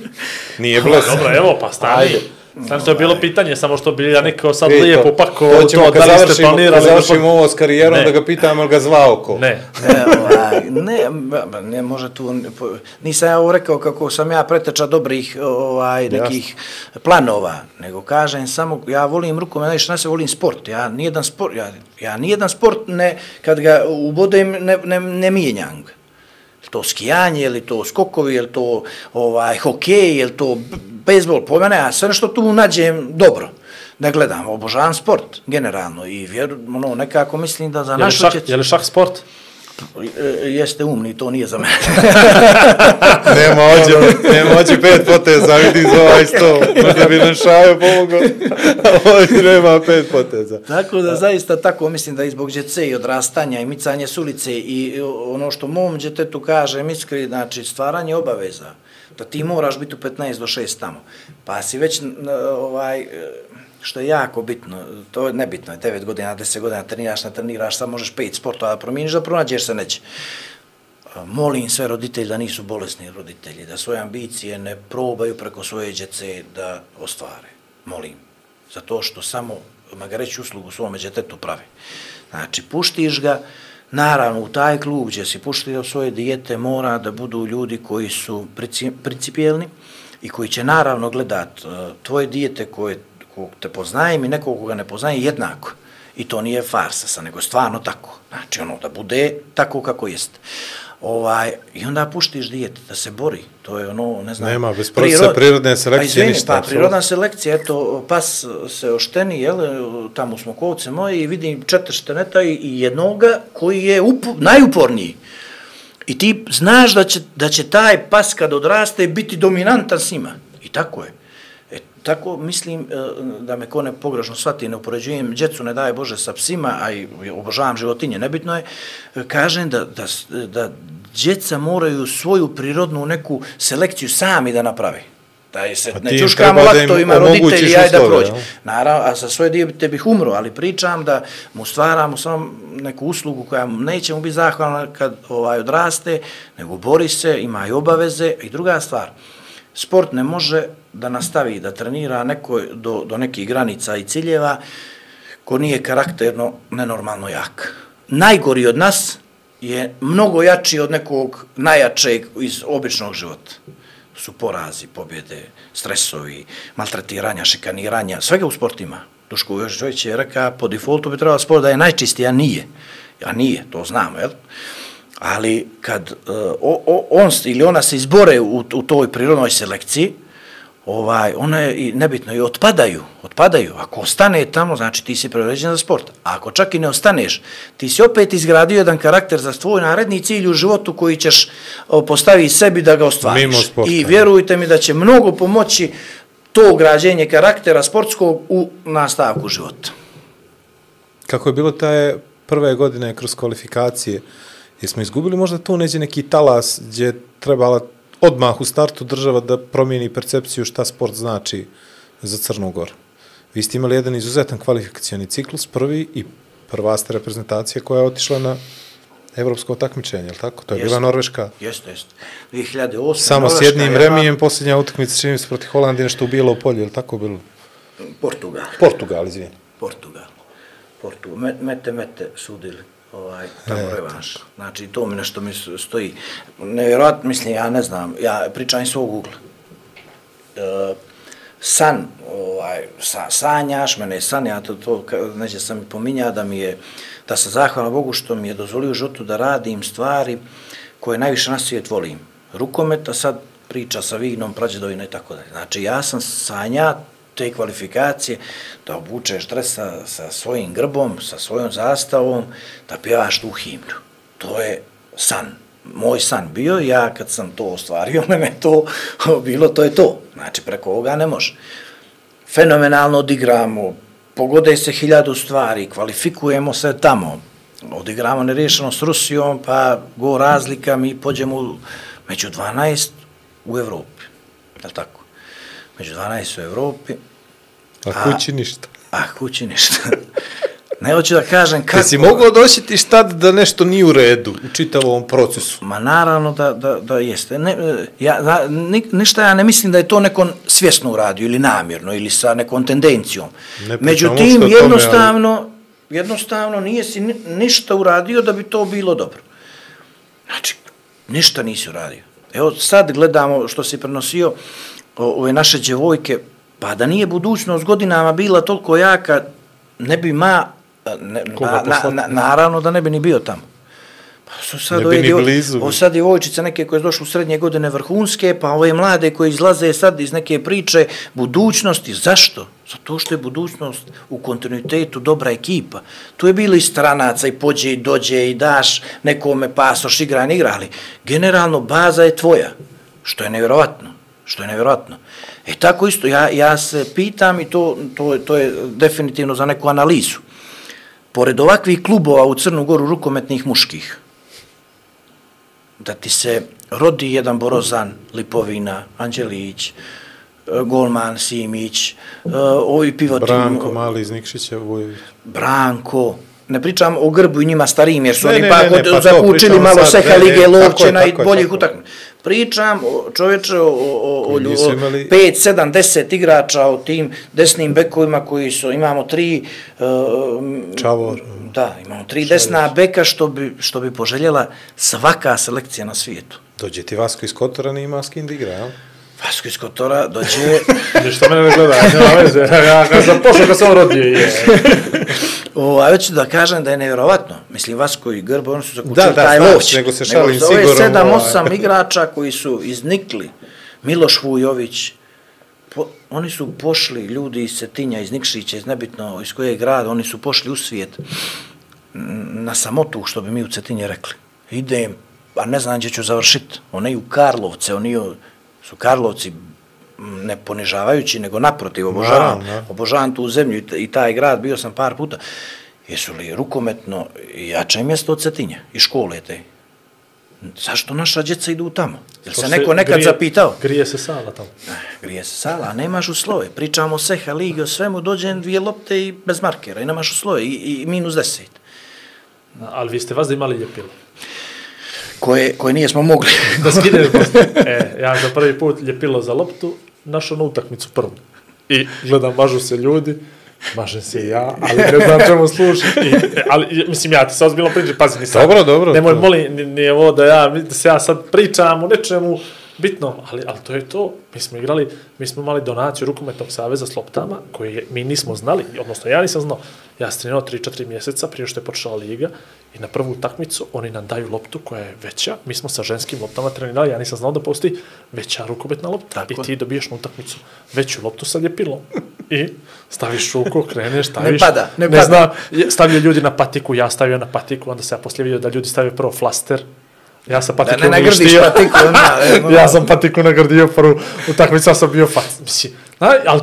Nije blesan. Dobro, evo, pa stani. Stani, to je bilo pitanje, samo što bi ja neko sad Vidite, lijepo pako hoćemo to, kad da li ste završimo, kad planirali. završimo ovo s karijerom, Ne. da ga pitam, ali ga zvao ko? Ne, Ne, ovaj, ne, ne može tu, nisam ja ovo rekao kako sam ja preteča dobrih ovaj, nekih planova, nego kažem samo, ja volim rukomet, najviše nas volim sport, ja nijedan sport, ja, ja nijedan sport ne, kad ga ubodem, ne, ne, ne mijenjam ga. Je li to skijanje, ili to skokovi, ili to ovaj, hokej, ili to b- bejsbol, po mene, ja sve što tu nađem dobro. Da gledam, obožavam sport, generalno, i vjeru, ono, nekako mislim da za našu šah, djecu- je li šah sport? E, jeste umni, to nije za mene. Nema ođe, nema ođe pet poteza, vidi za ovaj sto. Možda bi nam šajo pomogao. Ovdje nema pet poteza. tako da zaista tako mislim da i zbog djece i odrastanja i micanje s ulice i ono što mom djetetu kažem iskri, znači stvaranje obaveza, da ti moraš biti u 15 do 6 tamo. Pa si već ovaj, što je jako bitno, to je nebitno, 9 godina, 10 godina treniraš, ne treniraš, sad možeš 5 sportova da promijeniš, da pronađeš se neće. Molim sve roditelji da nisu bolesni roditelji, da svoje ambicije ne probaju preko svoje djece da ostvare. Molim. Zato što samo magareći uslugu svome djetetu pravi. Znači, puštiš ga, naravno, u taj klub gdje si puštio svoje dijete, mora da budu ljudi koji su principijelni i koji će naravno gledat e, tvoje dijete koje kog te poznajem i nekog koga ne poznaje jednako. I to nije farsa nego stvarno tako. Znači, ono, da bude tako kako jest. Ovaj, I onda puštiš dijete da se bori. To je ono, ne znam... Nema, bez procesa prirodne selekcije pa, izvini, ništa, Pa, prirodna selekcija, eto, pas se ošteni, jel, tamo smo kovce moje i vidim četiri šteneta i, i jednoga koji je upo, najuporniji. I ti znaš da će, da će taj pas kad odraste biti dominantan s njima. I tako je. Tako mislim e, da me ko ne pogrešno shvati, ne upoređujem djecu, ne daje Bože sa psima, a i obožavam životinje, nebitno je, kažem da, da, da djeca moraju svoju prirodnu neku selekciju sami da napravi. Da je se Pa ne čuškamo treba da im laktovima omogućiš roditelji, aj da prođe. Naravno, a sa svoje dijete bih umro, ali pričam da mu stvaramo samo neku uslugu koja mu neće mu biti zahvalna kad ovaj odraste, nego bori se, ima i obaveze. I druga stvar, sport ne može da nastavi da trenira neko do, do nekih granica i ciljeva ko nije karakterno nenormalno jak. Najgori od nas je mnogo jači od nekog najjačeg iz običnog života su porazi, pobjede, stresovi, maltretiranja, šikaniranja, svega u sportima. Duško Jožić je rekao, po defaultu bi trebalo sport da je najčistiji, a nije. A nije, to znamo, jel? Ali kad uh, o, o, on ili ona se izbore u, u toj prirodnoj selekciji, ovaj, one i nebitno i otpadaju, otpadaju. Ako ostane tamo, znači ti si preuređen za sport. A ako čak i ne ostaneš, ti si opet izgradio jedan karakter za tvoj naredni cilj u životu koji ćeš postaviti sebi da ga ostvariš. Mimo sporta. I vjerujte mi da će mnogo pomoći to građenje karaktera sportskog u nastavku života. Kako je bilo taj prve godine kroz kvalifikacije, jesmo izgubili možda tu neđe neki talas gdje je trebala odmah u startu država da promijeni percepciju šta sport znači za Crnu Goru. Vi ste imali jedan izuzetan kvalifikacioni ciklus, prvi i prva ste reprezentacija koja je otišla na evropsko takmičenje, je li tako? To je bila. Norveška. Jeste, jeste. 2008. Samo s Norveška jednim je remijem, posljednja utakmica čini se protiv Holandije, nešto u bijelo polje, je li tako bilo? Portugal. Portugal, izvijeni. Portugal. Portugal. Met, mete, mete, sudili. Ovaj, tamo E, revanš. Znači, to mi nešto mi stoji. Nevjerojatno, mislim, ja ne znam, ja pričam iz svog ugla. E, san, ovaj, sa, sanjaš, mene je san, ja to, to neće sam i pominja da mi je, da sam zahvalan Bogu što mi je dozvolio životu da radim stvari koje najviše na svijet volim. Rukomet, a sad priča sa vignom, prađedovina i tako dalje. Znači, ja sam sanja te kvalifikacije, da obučeš dres sa, sa svojim grbom, sa svojom zastavom, da pjevaš tu himnu. To je san. Moj san bio, ja kad sam to ostvario, mene to bilo, to je to. Znači, preko ovoga ne može. Fenomenalno odigramo, pogode se hiljadu stvari, kvalifikujemo se tamo, odigramo nerešeno s Rusijom, pa go razlika, mi pođemo među 12 u Evropi. Je li tako? Među 12 u Evropi, A kući ništa. a kući ništa. ne hoću da kažem kako... Kako? si mogao da osjetiš tad da nešto nije u redu u čitavom procesu? Ma naravno da, da, da jeste. Ne, e, ja, da, ni, ništa ja ne mislim da je to neko svjesno uradio ili namjerno ili sa nekom tendencijom. Ne Međutim, uopšte o tome, jednostavno, jednostavno nije si ni, ništa uradio da bi to bilo dobro. Znači, ništa nisi uradio. Evo sad gledamo što si prenosio ove naše djevojke, pa da nije budućnost godinama bila toliko jaka, ne bi ma, ne, na, na, na, naravno da ne bi ni bio tamo. Pa su sad Ne bi ove ni djevo- sad djevojčice neke koje su došle u srednje godine vrhunske, pa ove mlade koje izlaze sad iz neke priče budućnosti. Zašto? Zato što je budućnost u kontinuitetu dobra ekipa. Tu je bilo i stranaca i pođe i dođe i daš nekome pasoš igra, ne igra, ali generalno baza je tvoja, što je nevjerovatno. Što je nevjerojatno. E tako isto, ja, ja se pitam i to, to, to je definitivno za neku analizu. Pored ovakvih klubova u Crnu Goru rukometnih muških, da ti se rodi jedan Borozan, Lipovina, Anđelić, e, Golman, Simić, e, ovi pivoti... Branko, mali iz Nikšića, Vujović. Branko, ne pričam o grbu i njima starijim, jer su Ne, oni ne, pa, ne, ne, pa to zakučili pričamo malo Seha ne, ne, Lige Lovčena i boljih utakmica. Pričam o, čovječe o, o, o, o imali- 5, 7, 10 igrača o tim desnim bekovima koji su, imamo tri... Uh, Čavor. Da, imamo tri desna beka što bi, što bi poželjela svaka selekcija na svijetu. Dođe ti Vasko iz Kotora, nema s kim da igra, jel? Vasko iz Kotora dođe... Ništa mene ne gleda, nema veze. Ja sam pošao, kad sam rodio, je. O, a hoću da kažem da je nevjerovatno. Mislim, Vasko i Grbo, oni su zakučili Da, da, taj znaš, loć. nego se šalim ove sigurno, sedam, ovaj. osam igrača koji su iznikli, Miloš Vujović, po, oni su pošli, ljudi iz Cetinja, iz Nikšića, iz nebitno iz kojeg grada, oni su pošli u svijet na samotu, što bi mi u Cetinje rekli. Idem, a ne znam gdje ću završiti. Oni u Karlovce, oni su Karlovci ne ponižavajući, nego naprotiv, obožavam, Naravno, da. obožavam tu zemlju i i taj grad, bio sam par puta. Jesu li rukometno jače mjesto od Cetinja i škole te? Zašto naša djeca idu tamo? Jel se neko nekad grije- zapitao? Grije se sala tamo. Grije se sala, a nemaš uslove. Pričamo Seha ligi, o svemu, dođe dvije lopte i bez markera i nemaš uslove i, i minus deset. Ali vi ste vas da imali ljepilo. Koje, koje nijesmo mogli. Da skineš E, ja za prvi put ljepilo za loptu, našao na utakmicu prvu. I gledam, mažu se ljudi, mažem se i ja, ali ne znam čemu služi. I, ali, mislim, ja ti se ozbiljno pričam, pazi, nisam. Dobro, dobro, Nemoj, to- molim, ni- nije ovo da ja, da se ja sad pričam o nečemu bitnom, ali, ali to je to. Mi smo igrali, mi smo imali donaciju rukometnog saveza s loptama, koje je- mi nismo znali, odnosno ja nisam znao. Ja sam trenirao 3-4 mjeseca prije što je počela liga i na prvu utakmicu oni nam daju loptu koja je veća. Mi smo sa ženskim loptama trenirali, ja nisam znao da postoji veća rukometna lopta. Tako. I ti dobiješ na utakmicu veću loptu sa ljepilom. I staviš ruku, kreneš, staviš... pada, ne ne pada. Znam, je- stavio ljudi na patiku, ja stavio na patiku, onda se ja poslije vidio da ljudi stavio prvo flaster, ja sam patiku ne nagrdiš uništio. patiku, onda, e, ja sam patiku nagrdio prvu utakmicu, sam bio fac. Mislim, ali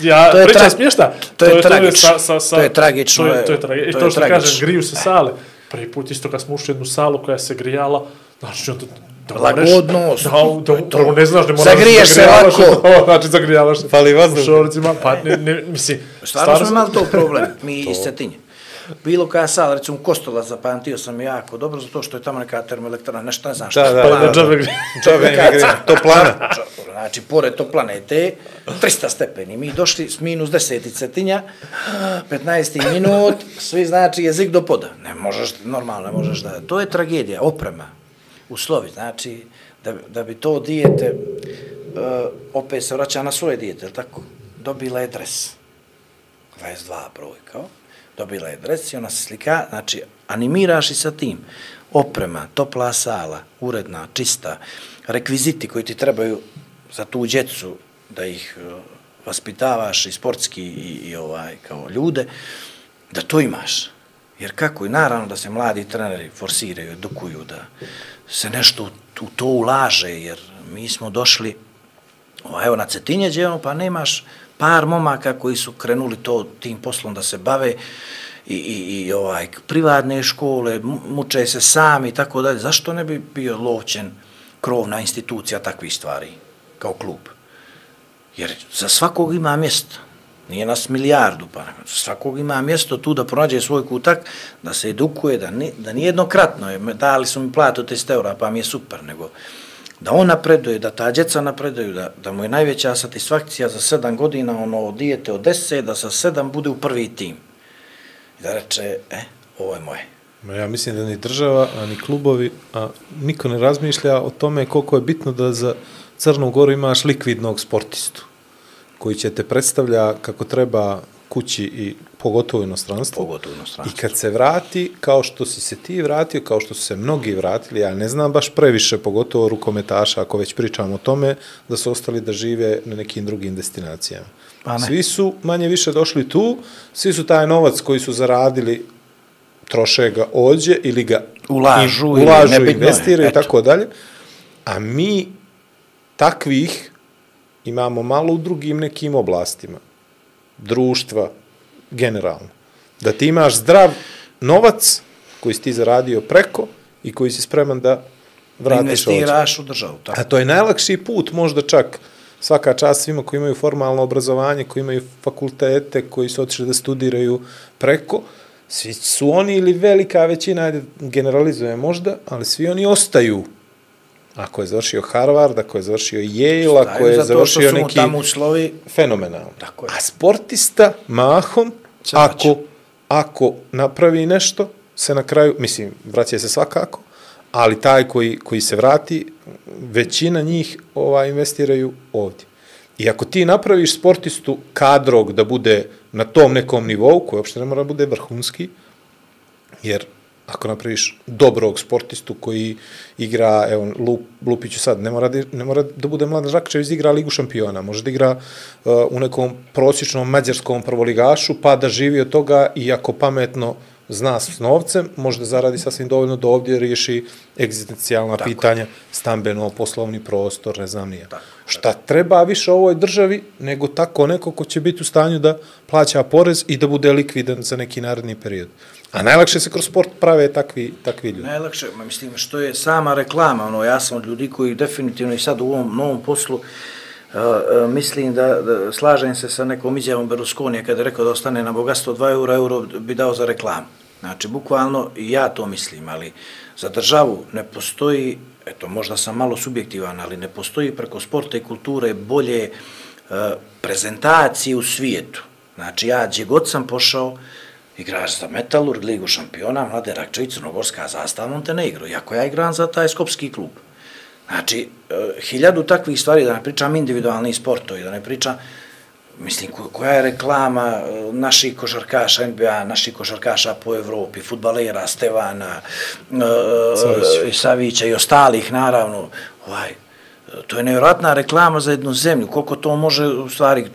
ja To je pričam tra- smiješta. to je tragično. Sa, sa, sa, To je tragično, To je, to tragično. I to to, je što tragično. kažem, griju se sale. Prvi put isto kad smo ušli jednu salu koja se grijala, znači onda da Lagodno, da, da, prvo ne znaš, ne moraš Zagriješ se lako. To, znači zagrijavaš se. Fali vazduh. U šoricima, pa ne, ne, mislim, Stvarno smo imali to problem, mi iz Cetinje. Bilo koja sala, recimo Kostola zapamtio sam jako dobro, zato što je tamo neka termoelektrana, nešto ne znam što. Da, da, da, da, da. džabe grije. Čabe mi gre, to plana. Znači, pored to planete, 300 stepeni. Mi došli s minus 10 cetinja, 15 minut, svi znači jezik do poda. Ne možeš, normalno ne možeš da... To je tragedija, oprema, uslovi. Znači, da, da bi to dijete, uh, opet se vraća na svoje dijete, tako? Dobila je dres. 22 broj, kao. Dobila je dres i ona se slika, znači, animiraš i sa tim. Oprema, topla sala, uredna, čista, rekviziti koji ti trebaju za tu djecu, da ih e, vaspitavaš i sportski i, i ovaj, kao ljude, da to imaš. Jer kako i naravno da se mladi treneri forsiraju, edukuju, da se nešto u, u to ulaže, jer mi smo došli, ovaj, evo na Cetinje djevamo, pa nemaš par momaka koji su krenuli to tim poslom da se bave i, i, i ovaj, privatne škole, muče se sami i tako dalje. Zašto ne bi bio lovčen krovna institucija takvih stvari kao klub? Jer za svakog ima mjesto. Nije nas milijardu, pa svakog ima mjesto tu da pronađe svoj kutak, da se edukuje, da, ni, da nijednokratno je, dali su mi platu 300 eura, pa mi je super, nego da on napreduje, da ta djeca napreduju, da, da mu je najveća satisfakcija za sedam godina, ono, dijete od deset, da sa sedam bude u prvi tim. I da reče, e, ovo je moje. Ma Ja mislim da ni država, a ni klubovi, a niko ne razmišlja o tome koliko je bitno da za Crnu Goru imaš likvidnog sportistu koji će te predstavlja kako treba kući i pogotovo u inostranstvu. Pogotovo u inostranstvu. I kad se vrati, kao što si se ti vratio, kao što su se mnogi vratili, ja ne znam baš previše, pogotovo rukometaša, ako već pričamo o tome, da su ostali da žive na nekim drugim destinacijama. Pa ne. Svi su manje više došli tu, svi su taj novac koji su zaradili troše ga ođe ili ga Ulažu ili ulažu je, investiraju i tako dalje. A mi takvih imamo malo u drugim nekim oblastima. Društva, generalno. Da ti imaš zdrav novac koji si ti zaradio preko i koji si spreman da vratiš ovdje. Investiraš u državu, tako. A to je najlakši put, možda čak svaka čast svima koji imaju formalno obrazovanje, koji imaju fakultete, koji su otišli da studiraju preko, svi su oni ili velika većina, ajde generalizuje možda, ali svi oni ostaju. Ako je završio Harvard, ako je završio Yale, ako je završio neki tamo uslovi fenomenalno. Tako je. A sportista mahom, Se ako, ako napravi nešto, se na kraju, mislim, vraća se svakako, ali taj koji, koji se vrati, većina njih ovaj, investiraju ovdje. I ako ti napraviš sportistu kadrog da bude na tom nekom nivou, koji uopšte ne mora da bude vrhunski, jer ako napraviš dobrog sportistu koji igra, evo, lup, lupiću sad, ne mora, da, ne mora da bude Mladen Žakčević da igra Ligu šampiona, može da igra uh, u nekom prosječnom mađarskom prvoligašu, pa da živi od toga i ako pametno zna s novcem, može da zaradi sasvim dovoljno da ovdje riješi egzistencijalna Tako. pitanja, stambeno, poslovni prostor, ne znam nije. Šta treba više ovoj državi nego tako neko ko će biti u stanju da plaća porez i da bude likvidan za neki naredni period. A najlakše se kroz sport prave takvi, takvi ljudi. Najlakše, ma mislim, što je sama reklama, ono, ja sam od ljudi koji definitivno i sad u ovom novom poslu, uh, uh, mislim da, da slažem se sa nekom izjavom Berlusconija kada je rekao da ostane na bogatstvo 2 eura, euro bi dao za reklamu. Znači, bukvalno, i ja to mislim, ali za državu ne postoji, eto, možda sam malo subjektivan, ali ne postoji preko sporta i kulture bolje e, uh, prezentacije u svijetu. Znači, ja gdje god sam pošao, igrač za Metalurg, Ligu šampiona, Mlade Rakčević, Crnogorska zastava Montenegro, iako ja igram za taj skopski klub. Znači, e, hiljadu takvih stvari, da ne pričam individualni sportovi, da ne pričam, mislim, ko- koja je reklama e, naših košarkaša NBA, naših košarkaša po Evropi, futbalera, Stevana, e, e, Savića i ostalih, naravno, ovaj, to je nevjerojatna reklama za jednu zemlju, koliko to može, u stvari,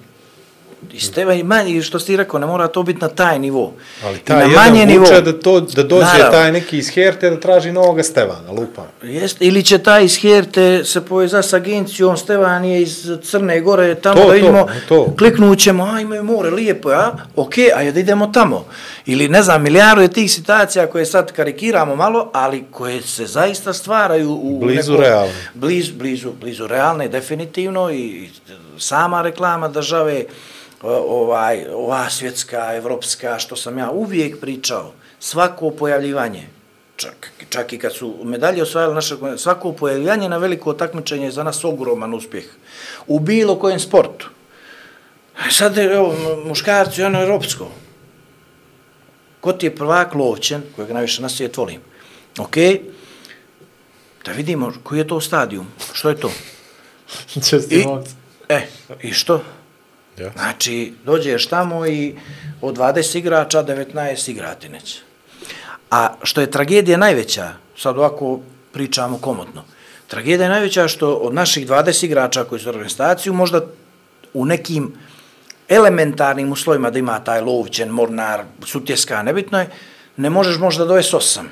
i Stevan i manje, što si rekao, ne mora to biti na taj nivo. Ali I taj na manje nivo. da, to, da dođe Naravno. taj neki iz Herte da traži novoga Stevana, lupa. Jest, ili će taj iz Herte se poveza s agencijom, Stevan je iz Crne Gore, tamo To, da to, vidimo, to. kliknut ćemo, a imaju more, lijepo, a, ok, a da idemo tamo. Ili, ne znam, milijardu je tih situacija koje sad karikiramo malo, ali koje se zaista stvaraju u Blizu realne. Blizu, blizu, blizu realne, definitivno, i, sama reklama države, ovaj, ova svjetska, evropska, što sam ja uvijek pričao, svako pojavljivanje, čak, čak i kad su medalje osvajali naše, svako pojavljivanje na veliko takmičenje je za nas ogroman uspjeh. U bilo kojem sportu. A sad, evo, mu- muškarci, ono evropsko. Ko ti je prvak lovčen, kojeg najviše na svijet volim, ok, da vidimo koji je to stadijum, što je to. Česti I, e, i što? Ja. Znači, dođeš tamo i od 20 igrača 19 igrati neće. A što je tragedija najveća, sad ovako pričamo komotno, tragedija je najveća što od naših 20 igrača koji su u organizaciju, možda u nekim elementarnim uslovima da ima taj lovćen, mornar, sutjeska, nebitno je, ne možeš možda dovesti osam.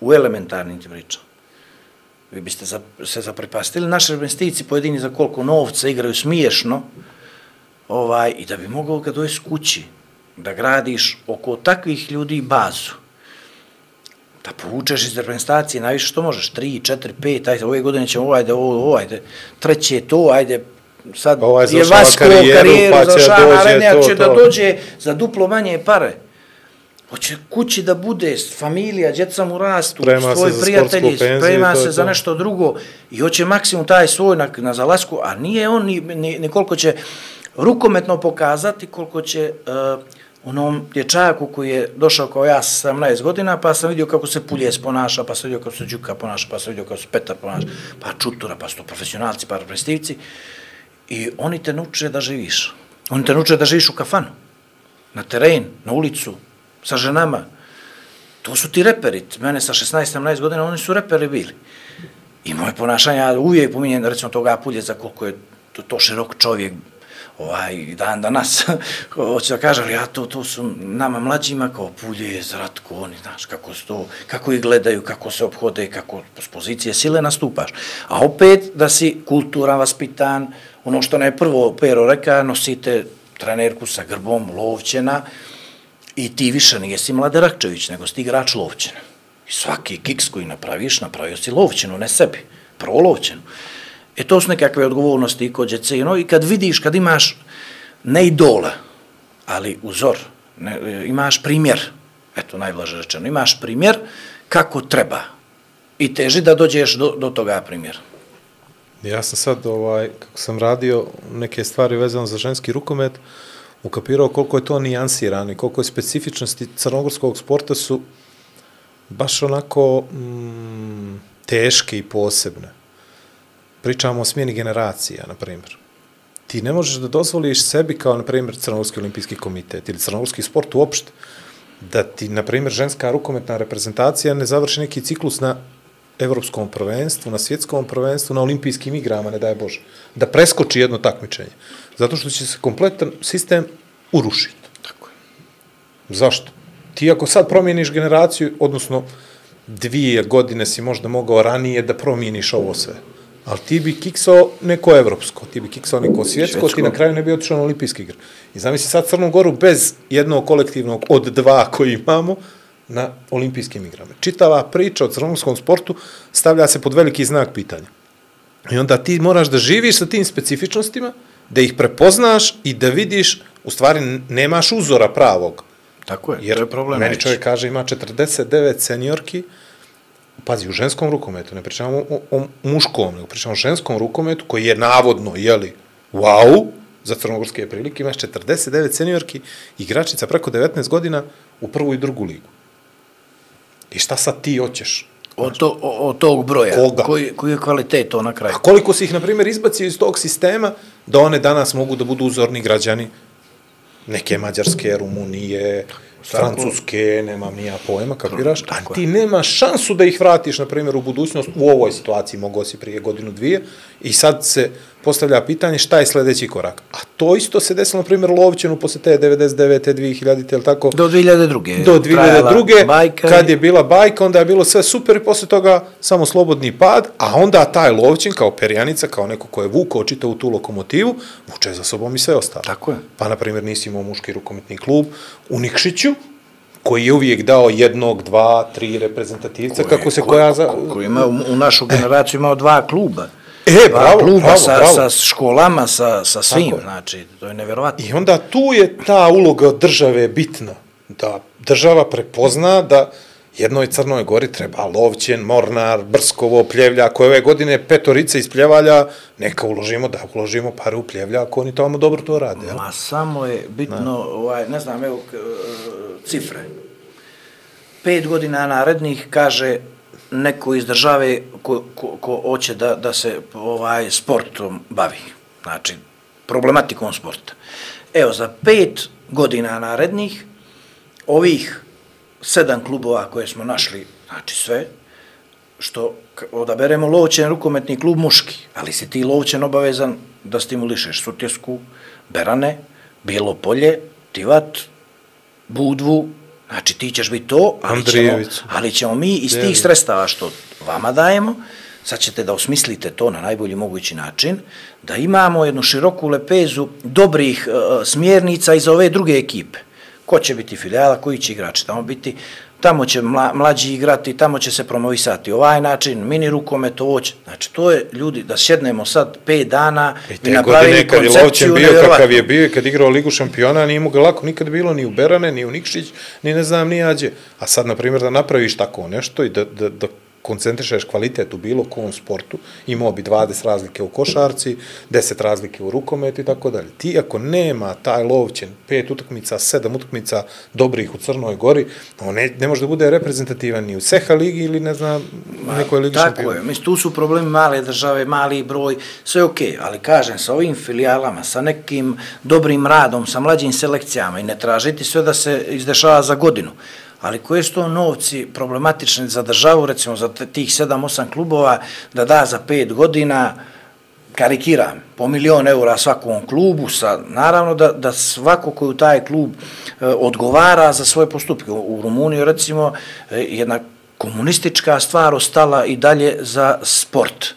U elementarnim ti pričam vi biste za, se zaprepastili. Naši investici pojedini za koliko novca igraju smiješno, ovaj, i da bi mogao kad dođeš kući, da gradiš oko takvih ljudi bazu, da povučeš iz reprezentacije najviše što možeš, 3, 4, 5, ajde, ove godine ćemo ajde, ovo, ovo, ajde, treće to, ajde, sad Ovaj je Vasko karijeru, karijeru, pa će završava dođe to, ako će da to. dođe za duplo manje pare. Hoće kući da bude, familija, djeca mu rastu, Sprema se svoj penziju to je se za to. nešto drugo i hoće maksimum taj svoj na, na zalasku, a nije on ni, ni, ni koliko će rukometno pokazati, koliko će uh, onom dječaku koji je došao kao ja sa 17 godina, pa sam vidio kako se Puljes ponaša, pa sam vidio kako se Đuka ponaša, pa sam vidio kako se Petar ponaša, pa Čutura, pa su to profesionalci, pa prestivci. I oni te nuče da živiš. Oni te nuče da živiš u kafanu, na teren, na ulicu, sa ženama. To su ti reperi. Mene sa 16-17 godina oni su reperi bili. I moje ponašanje, ja uvijek pominjem, recimo, toga Puljeca, koliko je to, to širok čovjek, ovaj, dan danas, hoću da kažem, ali ja to, to su nama mlađima kao Pulje, Zratko, oni, znaš, kako, su to, kako ih gledaju, kako se obhode, kako s pozicije sile nastupaš. A opet da si kulturan, vaspitan, ono što ne prvo Pero reka, nosite trenerku sa grbom, lovčena, i ti više nijesi Mlade Rakčević, nego si igrač lovčena. I svaki kiks koji napraviš, napravio si lovćenu, ne sebi. Prvo lovćenu. E to su nekakve odgovornosti i kod djece. No, I kad vidiš, kad imaš ne idola, ali uzor, ne, e, imaš primjer, eto najblaže rečeno, imaš primjer kako treba i teži da dođeš do, do toga primjera. Ja sam sad, ovaj, kako sam radio neke stvari vezano za ženski rukomet, ukapirao koliko je to nijansirano i koliko je specifičnosti crnogorskog sporta su baš onako mm, teške i posebne. Pričamo o smjeni generacija, na primjer. Ti ne možeš da dozvoliš sebi kao, na primjer, Crnogorski olimpijski komitet ili Crnogorski sport uopšte, da ti, na primjer, ženska rukometna reprezentacija ne završi neki ciklus na evropskom prvenstvu, na svjetskom prvenstvu, na olimpijskim igrama, ne daj Bože, da preskoči jedno takmičenje. Zato što će se kompletan sistem urušiti. Tako je. Zašto? Ti ako sad promijeniš generaciju, odnosno dvije godine si možda mogao ranije da promijeniš ovo sve. Ali ti bi kiksao neko evropsko, ti bi kiksao neko svjetsko, ti na kraju ne bi otišao na olimpijski igre. I zamisli sad Crnu Goru bez jednog kolektivnog od dva koji imamo na olimpijskim igrama. Čitava priča o crnogorskom sportu stavlja se pod veliki znak pitanja. I onda ti moraš da živiš sa tim specifičnostima, da ih prepoznaš i da vidiš, u stvari nemaš uzora pravog. Tako je, Jer to je problem. meni čovjek kaže ima 49 seniorki, pazi, u ženskom rukometu, ne pričamo o, o muškom, nego pričamo o ženskom rukometu koji je navodno, jeli, wow, za crnogorske prilike, imaš 49 seniorki, igračica preko 19 godina u prvu i drugu ligu. I šta sad ti hoćeš? Od, to, od tog broja, Koga? koji, koji je kvalitet to na kraju? A koliko si ih, na primjer, izbacio iz tog sistema da one danas mogu da budu uzorni građani neke Mađarske, Rumunije, Francuske, nemam nija pojma, kapiraš, a Tako ti nemaš šansu da ih vratiš, na primjer, u budućnost, u ovoj situaciji, mogao si prije godinu, dvije, i sad se postavlja pitanje šta je sljedeći korak. A to isto se desilo, na primjer, Lovćenu posle te 99. 2000. ili tako, Do 2002. do trajala 2002. Bajka kad je bila bajka, onda je bilo sve super i posle toga samo slobodni pad, a onda taj Lovćin kao perjanica, kao neko ko je vukao čitavu tu lokomotivu, vuče za sobom i sve ostalo. Tako je. Pa, na primjer, nisi imao muški rukometni klub u Nikšiću, koji je uvijek dao jednog, dva, tri reprezentativca, kako se koja za... Koji ima u, u našu generaciju imao dva kluba. E, bravo, kluba bravo, sa, bravo. sa školama, sa, sa svim, Tako znači, to je nevjerovatno. I onda tu je ta uloga države bitna, da država prepozna da jednoj Crnoj Gori treba Lovćen, Mornar, Brskovo, Pljevlja, koje ove godine petorice iz Pljevalja, neka uložimo, da uložimo pare u Pljevlja, ako oni tamo dobro to rade. Jel? Ma samo je bitno, ovaj, ne znam, evo, e, cifre. Pet godina narednih, kaže neko iz države ko, ko, ko hoće da, da se ovaj sportom bavi. Znači, problematikom sporta. Evo, za pet godina narednih, ovih sedam klubova koje smo našli, znači sve, što odaberemo lovčen rukometni klub muški, ali si ti lovčen obavezan da stimulišeš Sutjesku, Berane, Bijelo polje, Tivat, Budvu, znači ti ćeš biti to, ali ćemo, ali ćemo mi iz tih sredstava što vama dajemo, sad ćete da osmislite to na najbolji mogući način, da imamo jednu široku lepezu dobrih uh, smjernica iz ove druge ekipe. Ko će biti filijala, koji će igrači tamo biti, tamo će mla, mlađi igrati, tamo će se promovisati ovaj način, mini rukomet, ovo će, znači to je ljudi, da sjednemo sad pet dana I i, te napravili godine kad je koncepciju bio kakav je bio i kad igrao Ligu šampiona, nije mu ga lako nikad bilo ni u Berane, ni u Nikšić, ni ne znam, ni ađe. A sad, na primjer, da napraviš tako nešto i da, da, da koncentrišeš kvalitet u bilo kom sportu, imao bi 20 razlike u košarci, 10 razlike u rukometu i tako dalje. Ti ako nema taj lovćen, pet utakmica, sedam utakmica dobrih u Crnoj Gori, on ne, ne može da bude reprezentativan ni u Seha ligi ili ne znam, nekoj ligi Tako šampiona. je, mislim, tu su problemi male države, mali broj, sve ok, ali kažem, sa ovim filijalama, sa nekim dobrim radom, sa mlađim selekcijama i ne tražiti sve da se izdešava za godinu, ali koje su to novci problematični za državu, recimo za tih 7-8 klubova, da da za 5 godina, karikiram, po milion eura svakom klubu, sa, naravno da, da svako koji u taj klub e, odgovara za svoje postupke. U, u Rumuniji, recimo, e, jedna komunistička stvar ostala i dalje za sport.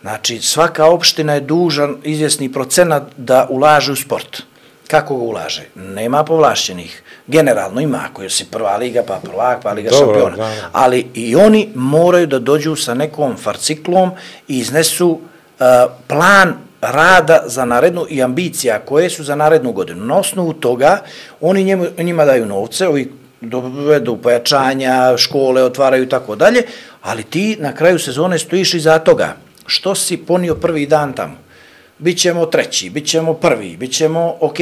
Znači, svaka opština je dužan izvjesni procenat da ulaže u sport. Kako ga ulaže? Nema povlašćenih. Generalno ima, ako si prva liga, pa prvak, pa liga Dobro, šampiona. da. Ali i oni moraju da dođu sa nekom farciklom i iznesu uh, plan rada za narednu i ambicija koje su za narednu godinu. Na osnovu toga oni njemu, njima daju novce, ovi dovedu pojačanja, škole otvaraju i tako dalje, ali ti na kraju sezone stojiš iza toga. Što si ponio prvi dan tamo? Bićemo treći, bićemo prvi, bićemo ok.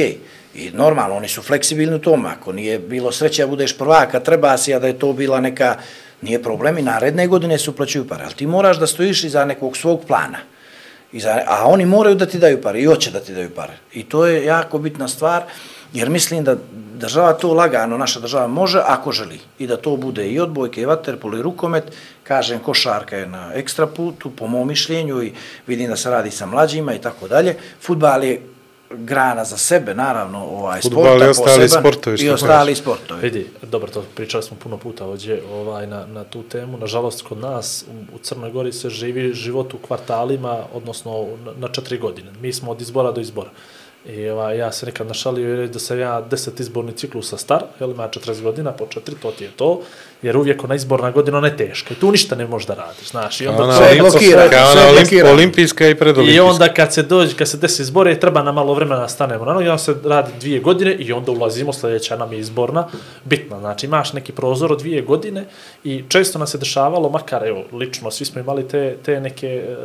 I normalno, oni su fleksibilni u tom, ako nije bilo sreće da budeš prvak, treba si, a da je to bila neka, nije problem i naredne godine se uplaćuju pare, ali ti moraš da stojiš iza nekog svog plana. Iza, a oni moraju da ti daju pare i hoće da ti daju pare. I to je jako bitna stvar, jer mislim da država to lagano, naša država može ako želi. I da to bude i odbojke, i vaterpol, i rukomet. Kažem, košarka je na ekstra putu, po mom mišljenju, i vidim da se radi sa mlađima i tako dalje. Futbal je grana za sebe, naravno, ovaj, sporta i ostali poseban sportovi, i ostali sportovi. Vidi, dobro, to pričali smo puno puta ovdje ovaj, na, na tu temu. Nažalost, kod nas u, u Crnoj Gori se živi život u kvartalima, odnosno na, na četiri godine. Mi smo od izbora do izbora. I ovaj, ja se nekad našalio i reći da sam ja deset izborni ciklusa star, jel ima 40 godina, po četiri, to ti je to, jer uvijek ona izborna godina ona je teška i tu ništa ne možeš da radiš, znaš. I onda Ona, sve kao sve ona je olimp- olimpijska i I predolimpijska. onda kad se dođe, kad se desi izbore, treba nam malo vremena da stanemo na noge, onda se radi dvije godine i onda ulazimo, sljedeća nam je izborna, bitna. Znači imaš neki prozor od dvije godine i često nas se dešavalo, makar evo, lično, svi smo imali te, te neke e,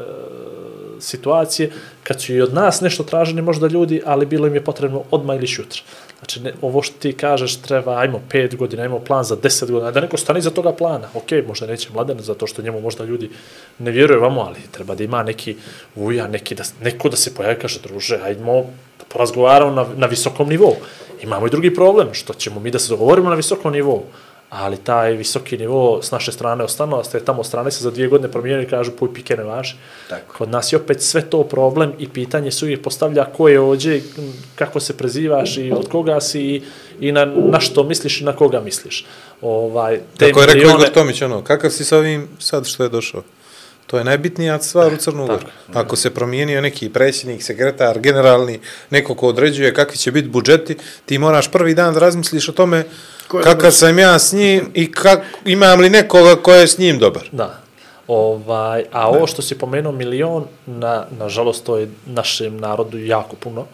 situacije, kad su i od nas nešto traženi možda ljudi, ali bilo im je potrebno odmah ili šutra. Znači, ne, ovo što ti kažeš treba, ajmo pet godina, ajmo plan za deset godina, da neko stane iza toga plana. Ok, možda neće mladen, zato što njemu možda ljudi ne vjeruju vamo, ali treba da ima neki uja, neki da, neko da se pojavi, kaže, druže, ajdemo da porazgovaramo na, na visokom nivou. Imamo i drugi problem, što ćemo mi da se dogovorimo na visokom nivou ali taj visoki nivo s naše strane ostano, a ste tamo strane se za dvije godine promijenili i kažu puj pike ne važi. Tako. Kod nas je opet sve to problem i pitanje se uvijek postavlja ko je ođe, kako se prezivaš i od koga si i, i na, na što misliš i na koga misliš. Ovaj, te Tako je rekao milione- Igor Tomić, ono, kakav si sa ovim sad što je došao? To je najbitnija stvar u Crnu Goru. Ako se promijenio neki predsjednik, sekretar, generalni, neko ko određuje kakvi će biti budžeti, ti moraš prvi dan da razmisliš o tome kakav dobar? sam ja s njim i kak, imam li nekoga ko je s njim dobar. Da. Ovaj, a ovo što si pomenuo milion, na, nažalost, to je našem narodu jako puno.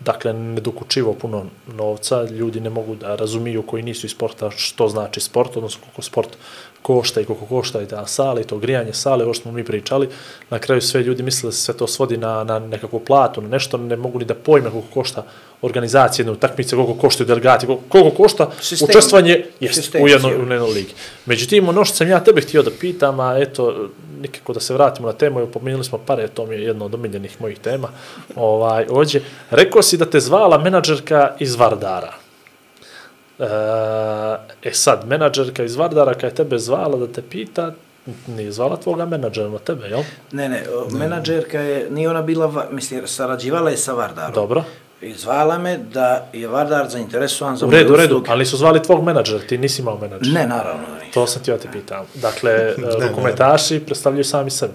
Dakle, nedokučivo puno novca. Ljudi ne mogu da razumiju koji nisu iz sporta što znači sport, odnosno koliko sport košta i koliko košta i ta sala i to grijanje sale, ovo što smo mi pričali. Na kraju sve ljudi misle da se sve to svodi na, na nekakvu platu, na nešto, ne mogu ni da pojme koliko košta organizacija jedne utakmice, koliko koštaju delegati, koliko, koliko košta Sistem. učestvovanje jest, Sistem u jednoj, u jednoj ligi. Međutim, ono što sam ja tebe htio da pitam, a eto, nikako da se vratimo na temu, evo, pomenuli smo pare, to mi je jedno od omiljenih mojih tema, ovaj, ođe, rekao si da te zvala menadžerka iz Vardara. E, e sad, menadžerka iz Vardara kad je tebe zvala da te pita, nije zvala tvoga menadžera na tebe, jel? Ne, ne, menadžerka je, nije ona bila, mislim, sarađivala je sa Vardarom. Dobro. I zvala me da je Vardar zainteresovan za U redu, u redu, ali nisu zvali tvog menadžera, ti nisi imao menadžera. Ne, naravno da nije. To sam ti ja te pitam. Dakle, e, rukometaši predstavljaju sami sebe.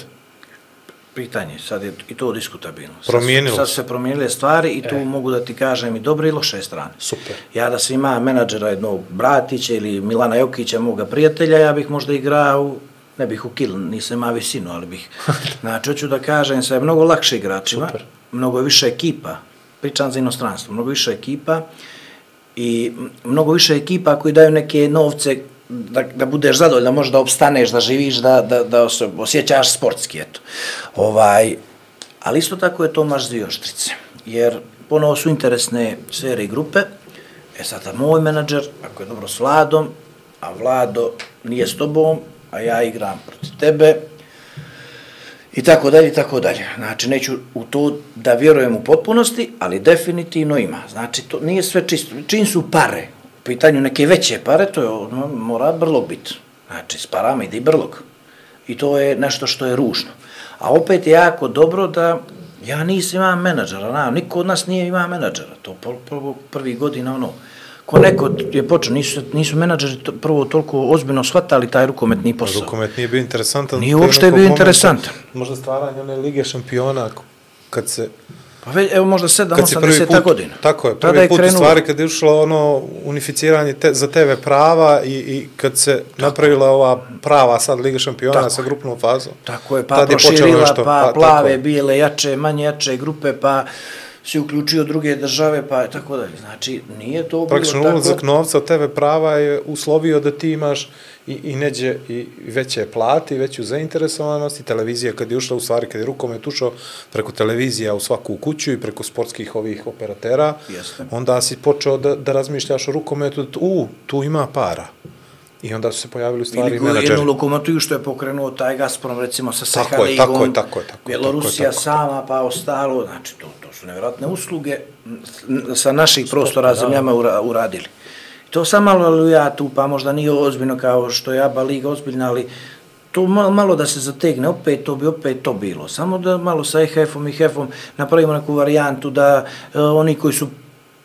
Pitanje, sad je i to diskutabilno. Sad Promijenilo Sad se. su se promijenile stvari i tu mogu da ti kažem i dobre i loše strane. Super. Ja da sam ima menadžera jednog Bratića ili Milana Jokića, moga prijatelja, ja bih možda igrao, ne bih u kil, nisam ima visinu, ali bih. Znači, hoću da kažem, sa je mnogo lakše igračima, Super. mnogo više ekipa, pričam za inostranstvo, mnogo više ekipa i mnogo više ekipa koji daju neke novce da, da budeš zadovoljan, da možeš da opstaneš, da živiš, da, da, da se osjećaš sportski, eto. Ovaj, ali isto tako je Tomaš maš jer ponovo su interesne sfere i grupe, e sada moj menadžer, ako je dobro s Vladom, a Vlado nije s tobom, a ja igram protiv tebe, i tako dalje, i tako dalje. Znači, neću u to da vjerujem u potpunosti, ali definitivno ima. Znači, to nije sve čisto. Čim su pare, pitanju neke veće pare, to je, ono, mora brlog biti. Znači, s parama ide i brlog. I to je nešto što je ružno. A opet je jako dobro da ja nisam imam menadžera, na, niko od nas nije imao menadžera. To prvo, prvo, prvi godina, ono, ko neko je počeo, nisu, nisu menadžeri to, prvo toliko ozbiljno shvatali taj rukometni posao. Rukomet nije bio interesantan. Nije uopšte bio interesantan. Možda stvaranje one Lige šampiona, kad se Pa već, evo možda 7, kad se prvi 80 put, godina. tako je, prvi put u krenulo- stvari kad je ušlo ono unificiranje te, za TV prava i, i kad se napravila ova prava sad Liga šampiona Tako sa je. grupnom fazom. Tako je, pa proširila, nešto, pa, tako plave, je. bijele, jače, manje jače grupe, pa si uključio druge države, pa tako dalje. Znači, nije to bilo Praktično tako. ulazak novca TV prava je uslovio da ti imaš i, i neđe i veće plate i veću zainteresovanost i televizija kad je ušla u stvari, kad je rukomet ušao preko televizija u svaku kuću i preko sportskih ovih operatera, Jeste. onda si počeo da, da razmišljaš o rukometu, da, u, tu ima para. I onda su se pojavili stvari Ili jednu menadžeri. lokomotivu što je pokrenuo taj Gazprom, recimo sa Tako Saha je, ligom, tako je, tako je, tako je, Bjelorusija tako je, tako sama, pa ostalo, znači to, to su nevjerojatne usluge sa naših prostora zemljama ura, uradili. To sam malo ja tu, pa možda nije ozbiljno kao što je ABA liga ozbiljna, ali to malo, malo da se zategne, opet to bi opet to bilo. Samo da malo sa EHF-om i HEF-om napravimo neku varijantu da e, oni koji su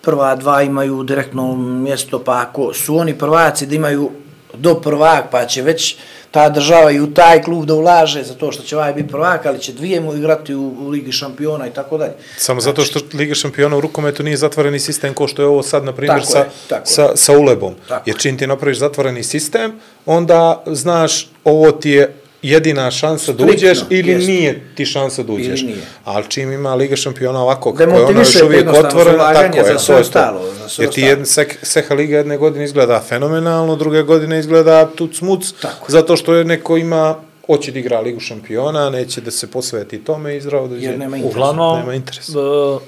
prva dva imaju direktno mjesto, pa ako su oni prvaci da imaju do prvak, pa će već ta država i u taj klub da ulaže za to što će ovaj biti prvak, ali će dvije mu igrati u, u Ligi šampiona i tako dalje. Samo zato što Liga šampiona u rukometu nije zatvoreni sistem ko što je ovo sad, na primjer, sa, je, sa, sa ulebom. Tako Jer čim ti napraviš zatvoreni sistem, onda znaš ovo ti je jedina šansa da uđeš ili jest. nije ti šansa da uđeš. Ili nije. Ali čim ima Liga šampiona ovako, kako je ona još uvijek otvorena, tako je, za to sve je to. Jer ti jedna sek, Seha Liga jedne godine izgleda fenomenalno, druge godine izgleda tuc muc, Tako je. zato što je neko ima hoće da igra Ligu šampiona, neće da se posveti tome i zdravo da Jer nema interesa. Uglavnom, Nema interesa. e,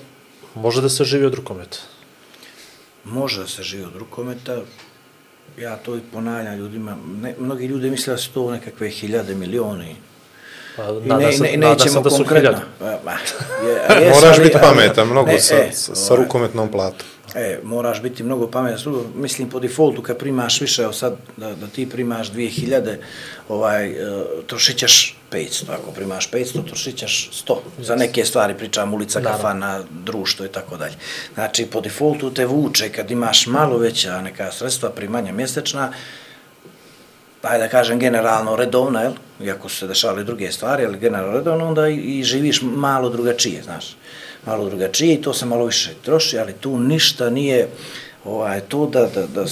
može da se živi od rukometa. Može da se živi od rukometa, ja to i ponavljam ljudima, ne, mnogi ljudi misle da su to nekakve hiljade, milioni. Pa, I ne, se, ne, nada nećemo da su konkretno. hiljade. Pa, ma, je, jes, Moraš ali- biti ali- pametan mnogo ne, sa, e, sa, sa rukometnom platom. E, moraš biti mnogo pametan. Mislim, po defaultu, kad primaš više, evo sad, da, da ti primaš 2000, ovaj, uh, trošit ćeš 500. Ako primaš 500, trošit ćeš 100. Za neke stvari pričam, ulica, kafana, društvo i tako dalje. Znači, po defaultu te vuče, kad imaš malo veća neka sredstva, primanja mjesečna, ajde da kažem generalno redovna, jel? iako su se dešavale druge stvari, ali generalno redovno, onda i, i živiš malo drugačije, znaš. Malo drugačije i to se malo više troši, ali tu ništa nije ovaj, to da, da, da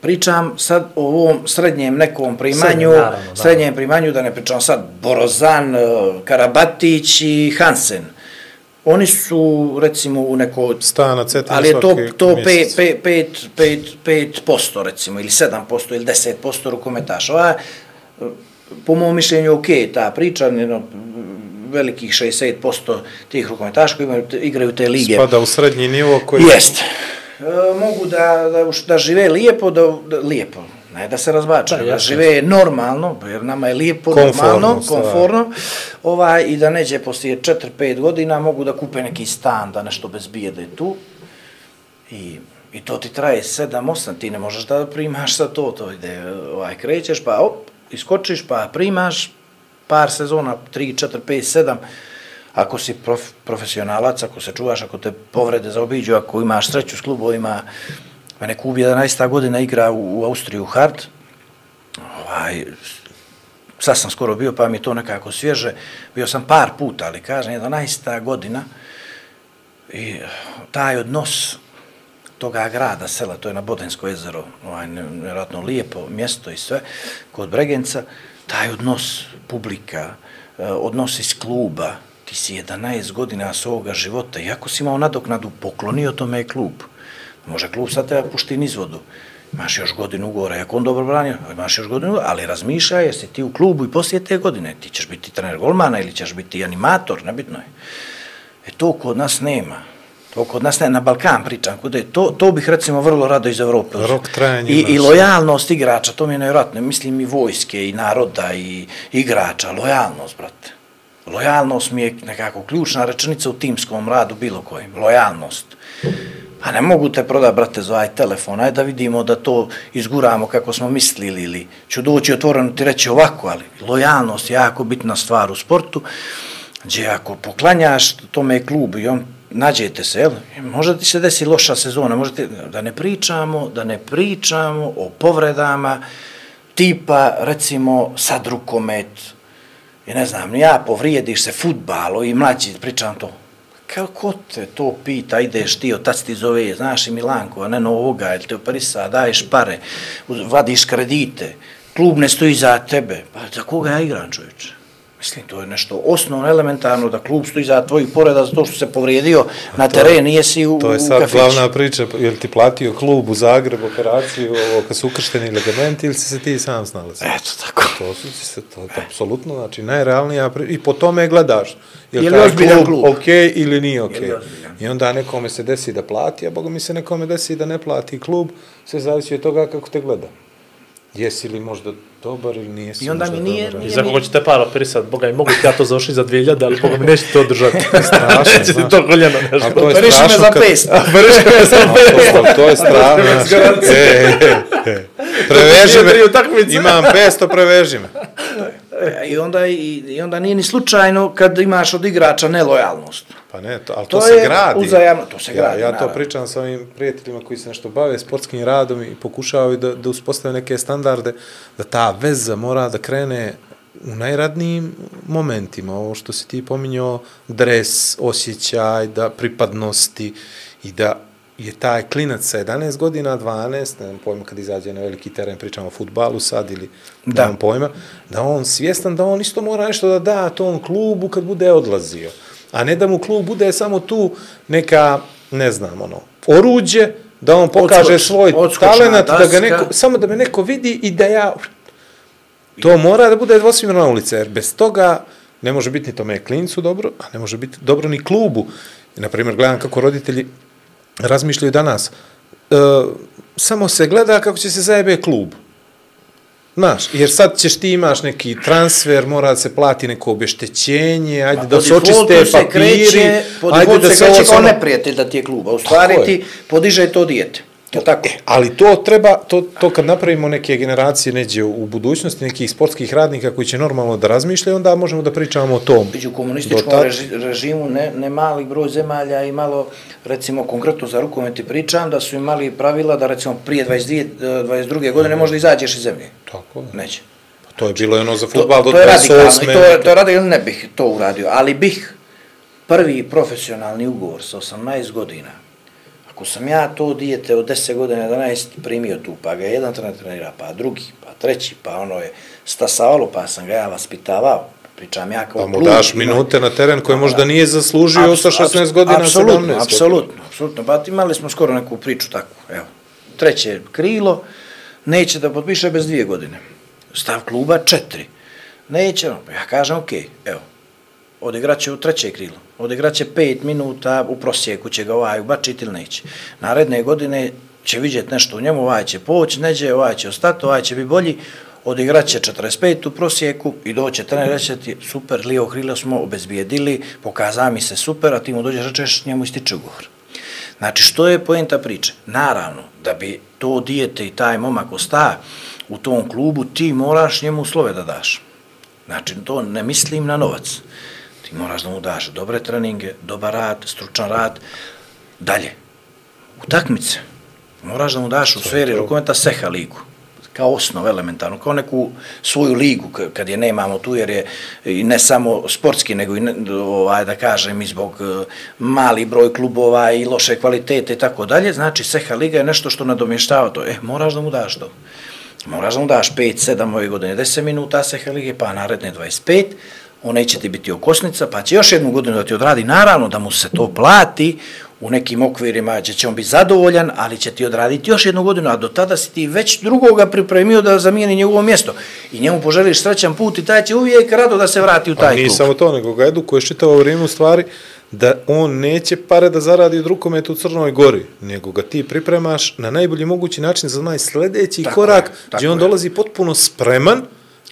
pričam sad o ovom srednjem nekom primanju, Srednjem, naravno, naravno. srednjem primanju, da ne pričam sad Borozan, eh, Karabatić i Hansen. Oni su, recimo, u neko Sta na cetina ali je to, to 5 mjesec. pe, pe, pe, pet posto recimo, ili 7% ili 10% rukometaša. Ova, je, po mom mišljenju, ok, ta priča, jedno, velikih 60% tih rukometaša koji imaju, igraju te lige. Spada u srednji nivo koji... Jest. E, mogu da, da, da žive lijepo, da, da lijepo, ne da se razbače, Da, da, žive normalno, jer nama je lijepo, normalno, konforno, ovaj, i da neđe poslije 4-5 godina mogu da kupe neki stan, da nešto bez bijede tu, i, i to ti traje 7-8, ti ne možeš da primaš sa to, to ide, ovaj, krećeš, pa op, iskočiš, pa primaš, par sezona, 3, 4, 5, 7, ako si prof, profesionalac, ako se čuvaš, ako te povrede zaobiđu, ako imaš sreću s klubovima, mene Kub 11. godina igra u, u Austriju hard, ovaj, sad sam skoro bio, pa mi je to nekako svježe, bio sam par puta, ali kažem, 11. godina, i taj odnos toga grada, sela, to je na Bodensko jezero, ovaj, nevjerojatno lijepo mjesto i sve, kod Bregenca, taj odnos publika, eh, odnos iz kluba, ti si 11 godina svoga života, iako si imao nadoknadu, poklonio tome je klub. Može klub sad teba pušti niz vodu. Imaš još godinu ugovora, ako on dobro branio, imaš još godinu ugovora, ali razmišljaj, jesi ti u klubu i poslije te godine, ti ćeš biti trener golmana ili ćeš biti animator, nebitno je. E to kod nas nema. To kod nas ne, na Balkan pričam, kod je, to, to bih recimo vrlo rado iz Evrope. Rok trajanja I, I lojalnost igrača, to mi je nevjerojatno, mislim i vojske, i naroda, i igrača, lojalnost, brate. Lojalnost mi je nekako ključna rečenica u timskom radu bilo kojem. Lojalnost. A ne mogu te prodati, brate, za ovaj telefon. aj da vidimo da to izguramo kako smo mislili ili ću doći otvoreno ti reći ovako, ali lojalnost je jako bitna stvar u sportu, gdje ako poklanjaš tome klubu klub i on nađete se, jel? Možda ti se desi loša sezona, možete, da ne pričamo, da ne pričamo o povredama, tipa, recimo, sad rukomet, i ne znam, ja povrijediš se futbalo i mlađi, pričam to. Kako te to pita, ideš ti, otac ti zove, znaš i Milanko, a ne novoga, ili te operisa, daješ pare, uz- vadiš kredite, klub ne stoji za tebe, pa za koga ja igram čovječe? Mislim, to je nešto osnovno, elementarno, da klub stoji za tvojih poreda zato što se povrijedio na teren, nije si u, To je sad kafiću. glavna priča, jel ti platio klub u Zagrebu operaciju, ovo, kad su ukršteni ligamenti ili si se ti sam snalazi? Eto tako. To su ti se, to je apsolutno, znači, najrealnija priča, i po tome gledaš, je Je li li taj klub, klub? ok ili nije ok. Je li ozbiljan? I onda nekome se desi da plati, a boga mi se nekome desi da ne plati klub, sve zavisi od toga kako te gleda. Jesi li možda dobar ili nijesi I onda mi nije- dobar. I nije- za koga ćete par operisat, boga mi mogu ti ja to završiti za 2000, ali boga mi nećete to održati. Strašno, znaš. to koljeno A nešto. to je Operiši me strašno za 500. Operiši me za A to, to je strašno. e, e, e. Preveži me. Imam 500, preveži me. I onda, i, I onda nije ni slučajno kad imaš od igrača nelojalnost. Pa ne, to, ali to, To se gradi. uzajamno, to se ja, gradi, Ja to naravno. pričam sa ovim prijateljima koji se nešto bave sportskim radom i pokušavaju da, da uspostave neke standarde, da ta veza mora da krene u najradnijim momentima, ovo što si ti pominjao, dres, osjećaj, da pripadnosti i da je taj klinac sa 11 godina, 12, ne znam pojma kad izađe na veliki teren, pričamo o futbalu sad ili Da. nemam pojma, da on svjestan da on isto mora nešto da da tom klubu kad bude odlazio. A ne da mu klub bude samo tu neka, ne znam, ono, oruđe, da on pokaže Odskoč- svoj odskočna talenat, da ga neko, samo da me neko vidi i da ja... To mora da bude dvosmjerna ulica, jer bez toga ne može biti ni tome klincu dobro, a ne može biti dobro ni klubu. I, naprimjer, gledam kako roditelji razmišljaju danas. E, samo se gleda kako će se zajebe klub. Znaš, jer sad ćeš ti imaš neki transfer, mora da se plati neko obeštećenje, ajde da Po se očiste defaultu se papiri, kreće, po ajde defaultu da se se kreće kao samo- neprijatelj da ti je klub, a u stvari ti podiže to dijete. Je tako? Ali to treba, to, to kad napravimo neke generacije neđe u budućnosti, nekih sportskih radnika koji će normalno da razmišljaju, onda možemo da pričamo o tom. Do komunističkom tad- reži, režimu ne, ne mali broj zemalja i malo, recimo konkretno za rukomet ti pričam, da su imali pravila da recimo prije 22, eh, 22. godine možda izađeš iz zemlje. Tako je. Neće. Pa to je bilo ono za To, futbal do to je radikalno 28. i to, je- to je radikalno, ne bih to uradio, ali bih prvi profesionalni ugovor sa 18 godina, ako sam ja to dijete od 10 godina, 11 primio tu, pa ga jedan trener trenira, pa drugi, pa treći, pa ono je stasavalo, pa sam ga ja vaspitavao, pričam ja kao Pa mu klub, daš ima- minute na teren koje Da, možda da. nije zaslužio sa 16 godina, 17 Apsolutno, godina. apsolutno, apsolutno. Pa imali smo skoro neku priču takvu, evo. Treće krilo, neće da potpiše bez dvije godine. Stav kluba četiri. Neće, no, ja kažem, okej, evo, odigraće u treće krilo, odigraće pet minuta, u prosjeku će ga ovaj ubačiti ili neće. Naredne godine će vidjeti nešto u njemu, ovaj će poći, neđe, ovaj će ostati, ovaj će biti bolji, odigraće 45 u prosjeku i doće trener reći ti, super, lijevo krilo smo obezbijedili, pokaza mi se super, a ti mu dođeš rečeš, njemu ističe ugovor. Znači, što je poenta priče? Naravno, da bi to dijete i taj momak ostao u tom klubu, ti moraš njemu slove da daš. Znači, to ne mislim na novac. Ti moraš da mu daš dobre treninge, dobar rad, stručan rad, dalje. Utakmice. Moraš da mu daš u sferi rukometa seha ligu kao osnov elementarno, kao neku svoju ligu kad je nemamo tu jer je ne samo sportski nego i ne, ovaj da kažem i zbog eh, mali broj klubova i loše kvalitete i tako dalje, znači Seha liga je nešto što nadomještava to. E, moraš da mu daš to. Moraš da mu daš 5, 7 ove godine 10 minuta Seha lige, pa naredne 25, on neće ti biti okosnica, pa će još jednu godinu da ti odradi, naravno da mu se to plati, u nekim okvirima će, će on biti zadovoljan, ali će ti odraditi još jednu godinu, a do tada si ti već drugoga pripremio da zamijeni njegovo mjesto. I njemu poželiš srećan put i taj će uvijek rado da se vrati u A taj nije klub. samo to, nego ga edukuješ čitavo vrijeme u stvari da on neće pare da zaradi od rukometa u Crnoj Gori, nego ga ti pripremaš na najbolji mogući način za onaj sljedeći Tako korak, je, gdje on je. dolazi potpuno spreman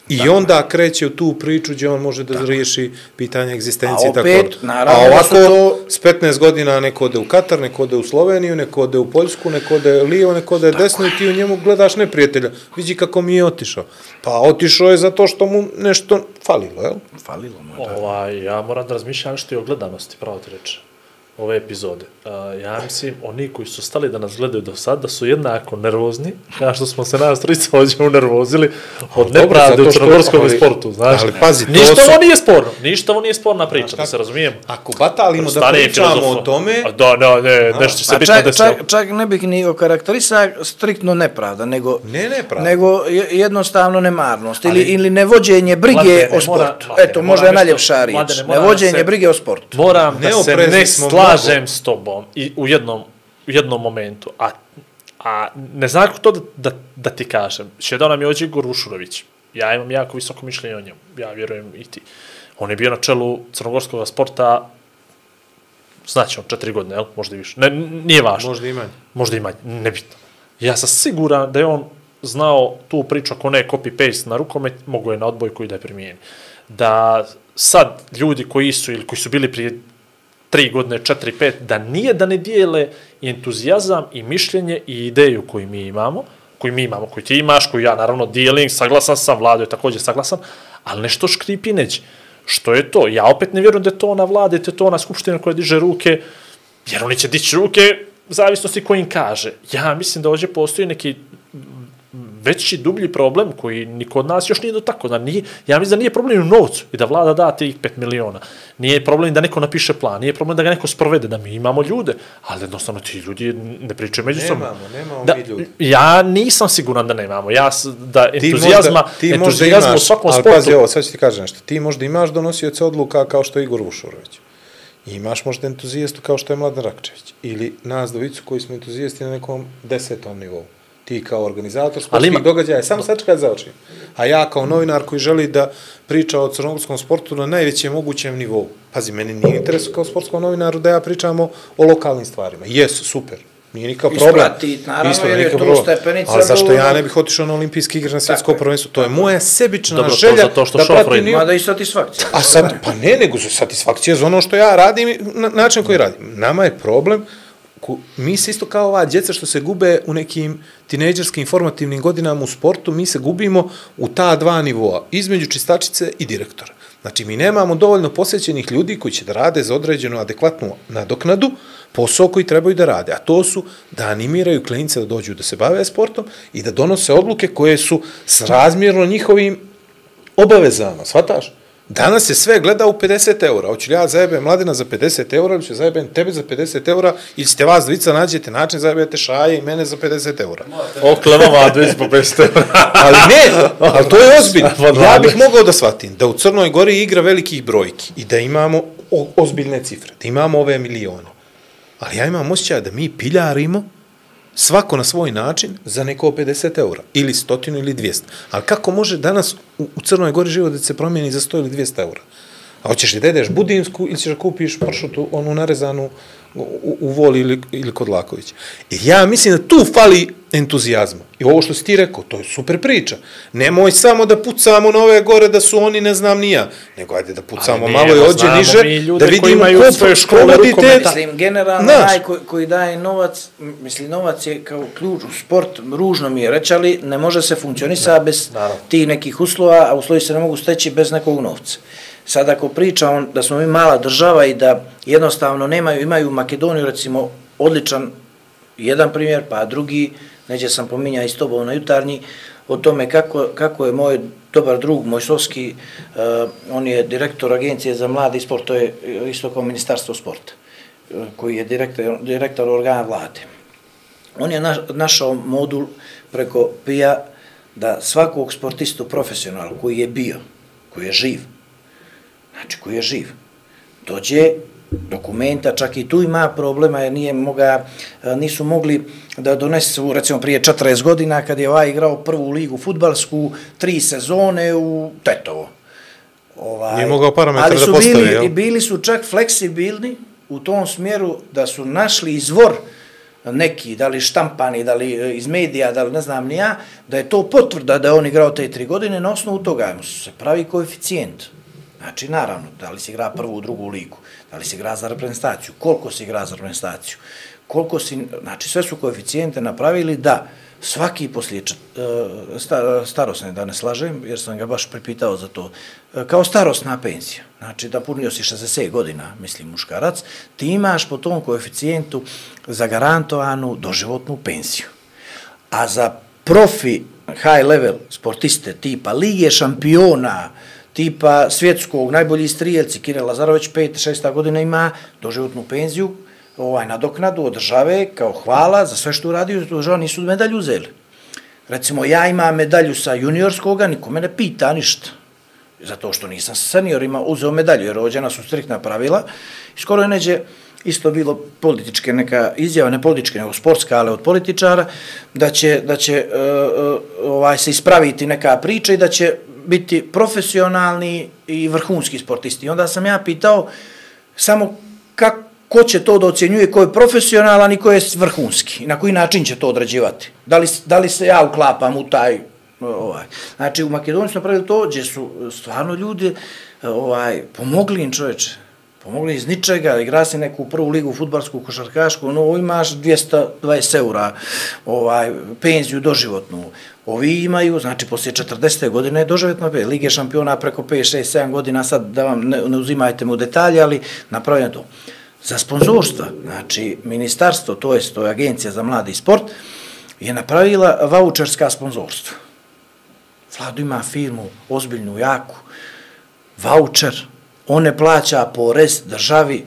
i onda kreće u tu priču gdje on može da riješi pitanje egzistencije. A tako opet, dalje. naravno A ovako, to- s 15 godina neko ode u Katar, neko ode u Sloveniju, neko ode u Poljsku, neko ode lijevo, neko ode desno i ti u njemu gledaš neprijatelja. Vidi kako mi je otišao. Pa otišao je zato što mu nešto falilo, jel? Falilo mu je. da. Ovaj, ja moram da razmišljam što je o gledanosti, pravo ti reći, ove epizode. Uh, ja mislim, oni koji su stali da nas gledaju do sad, da su jednako nervozni, kao što smo se nas trica ovdje unervozili od nepravde u crnogorskom ali- sportu, znaš. ali pazi, to ništa su- ovo nije sporno, ništa ovo nije sporna priča, da se razumijemo. Ako batalimo da pričamo o tome, A Da, ne, ne, nešto će se bitno čak, desilo. čak, čak ne bih ni okarakterisao striktno nepravda, nego, Ne nepravda. nego je- jednostavno nemarnost ili, ili nevođenje brige Mladene, o mora- sportu. Mladene, Eto, mora možda je najljepša riječ. Mora Nevođenje da brige o sportu. Moram da se ne smo slažem s tobom i u jednom, u jednom momentu, a, a ne znam kako to da, da, da ti kažem. Šedao nam je ođe Vušurović. Ja imam jako visoko mišljenje o njemu. Ja vjerujem i ti. On je bio na čelu crnogorskog sporta znači on četiri godine, jel? možda i više. Ne, nije važno. možda i manje. Možda i manje, nebitno. Ja sam siguran da je on znao tu priču ako ne copy-paste na rukomet, mogo je na odbojku i da je primijeni. Da sad ljudi koji su ili koji su bili prije tri godine, četiri, pet, da nije da ne dijele i entuzijazam i mišljenje i ideju koju mi imamo, koju mi imamo, koju ti imaš, koju ja naravno dijelim, saglasan sam, vlado je također saglasan, ali nešto škripi neće. Što je to? Ja opet ne vjerujem da je to ona vlada, da je to ona skupština koja diže ruke, jer oni će dići ruke zavisnosti ko kaže. Ja mislim da ovdje postoji neki veći, dublji problem koji niko od nas još nije do tako. Da nije, ja mislim da nije problem u novcu i da vlada da tih 5 miliona. Nije problem da neko napiše plan, nije problem da ga neko sprovede, da mi imamo ljude, ali jednostavno ti ljudi ne pričaju međusobno. Nemamo, nemamo da, mi ljudi. Ja nisam siguran da nemamo. Ja da Ti entuzijazma, možda, ti možda entuzijazma u imaš, svakom ali sportu. pazi ovo, sad ću ti kažem nešto. Ti možda imaš donosioce odluka kao što je Igor Vušurović. I imaš možda entuzijastu kao što je Mladen Rakčević. Ili nas dvojicu koji smo entuzijasti na nekom desetom nivou. Ti kao organizator sportskih ima- događaja, samo sad čekaj za oči. A ja kao novinar koji želi da priča o crnogorskom sportu na najvećem mogućem nivou. Pazi, meni nije interes kao sportskom novinaru da ja pričamo o lokalnim stvarima. Jesu, super. Nije nikakav problem. Ispratit, naravno, jer je to problem. stepenica Ali zašto ja ne bih otišao na olimpijske igre na svjetsko je. prvenstvo? To je moja sebična Dobro, to želja zato što da pratim Mada i satisfakcija. A sad, pa ne, nego satisfakcija za ono što ja radim i na način koji radim. Nama je problem, mi se isto kao ova djeca što se gube u nekim tinejdžerskim formativnim godinama u sportu, mi se gubimo u ta dva nivoa, između čistačice i direktora. Znači, mi nemamo dovoljno posvećenih ljudi koji će da rade za određenu adekvatnu nadoknadu, posao koji trebaju da rade, a to su da animiraju klinice da dođu da se bave sportom i da donose odluke koje su srazmjerno njihovim obavezama, shvataš? Danas se sve gleda u 50 eura. Hoću li ja zajebem mladina za 50 eura ili ću zajebem tebe za 50 eura ili ćete vas dvica nađete način zajebete šaje i mene za 50 eura. Okle, mama, 250 Ali ne, ali to je ozbiljno. Ja bih mogao da shvatim da u Crnoj Gori igra velikih brojki i da imamo o, ozbiljne cifre, da imamo ove milione. Ali ja imam osjećaj da mi piljarimo svako na svoj način za neko 50 eura, ili stotinu ili 200. Ali kako može danas u, u Crnoj Gori život da se promijeni za 100 ili 200 eura? A hoćeš li da jedeš budinsku ili ćeš da kupiš pršutu, onu narezanu u, u, Voli ili, ili kod Lakovića? I ja mislim da tu fali entuzijazma. I ovo što si ti rekao, to je super priča. Nemoj samo da pucamo na ove gore da su oni ne znam ni ja, nego ajde da pucamo Ali malo i ođe znamo niže, da koji vidimo imaju ko svoje škole rukometa. Mislim, generalno, Znaš. onaj koji, koji daje novac, m, mislim, novac je kao ključ u sport, ružno mi je reći, ali ne može se funkcionisa bez naravno. tih nekih uslova, a uslovi se ne mogu steći bez nekog novca. Sad ako pričamo da smo mi mala država i da jednostavno nemaju, imaju u Makedoniju recimo odličan jedan primjer, pa drugi, neđe sam pominja i s tobom na jutarnji, o tome kako, kako je moj dobar drug Mojsovski, uh, e, on je direktor agencije za mladi sport, to je e, isto kao ministarstvo sporta, e, koji je direktor, direktor organa vlade. On je naš, našao modul preko PIA da svakog sportistu profesionalnog koji je bio, koji je živ, znači koji je živ, dođe dokumenta, čak i tu ima problema jer nije moga, e, nisu mogli da donesu, recimo prije 40 godina kad je ovaj igrao prvu ligu futbalsku, tri sezone u Tetovo. Ovaj, Nije mogao parametre ali da su postavi, bili, bili su čak fleksibilni u tom smjeru da su našli izvor neki, da li štampani, da li e, iz medija, da li ne znam ni ja, da je to potvrda da je on igrao te tri godine, na osnovu toga mu se pravi koeficijent. Znači, naravno, da li se igra prvu, drugu ligu, da li se igra za reprezentaciju, koliko se igra za reprezentaciju, koliko si, znači sve su koeficijente napravili da svaki poslije e, starosne, da ne slažem, jer sam ga baš pripitao za to, e, kao starosna penzija, znači da punio si 60 godina, mislim muškarac, ti imaš po tom koeficijentu zagarantovanu doživotnu penziju. A za profi high level sportiste tipa Lige šampiona, tipa svjetskog, najbolji strijelci, Kire Lazarović, 5-6 godina ima doživotnu penziju, ovaj, nadoknadu od države kao hvala za sve što uradio, država nisu medalju uzeli. Recimo, ja imam medalju sa juniorskoga, niko me ne pita ništa. Zato što nisam sa seniorima uzeo medalju, jer rođena su striktna pravila. I skoro je neđe isto bilo političke neka izjava, ne političke, nego sportska, ali od političara, da će, da će uh, uh, ovaj, se ispraviti neka priča i da će biti profesionalni i vrhunski sportisti. I onda sam ja pitao samo kako ko će to da ocjenjuje, ko je profesionalan i ko je vrhunski, i na koji način će to odrađivati. Da li, da li se ja uklapam u taj, ovaj. Znači, u Makedoniji smo pravili to, gdje su stvarno ljudi ovaj, pomogli im čoveče. Pomogli iz ničega, igra si neku prvu ligu futbalsku, košarkašku, no imaš 220 eura ovaj, penziju doživotnu. Ovi imaju, znači, poslije 40. godine doživotno, Lige šampiona preko 5, 6, 7 godina, sad da vam ne, ne uzimajte mu detalje, ali napravljeno to. Za sponzorstva, znači, ministarstvo, to je, to je agencija za mladi sport, je napravila voucherska sponzorstva. Vlado ima firmu, ozbiljnu, jaku, voucher, on ne plaća porez državi,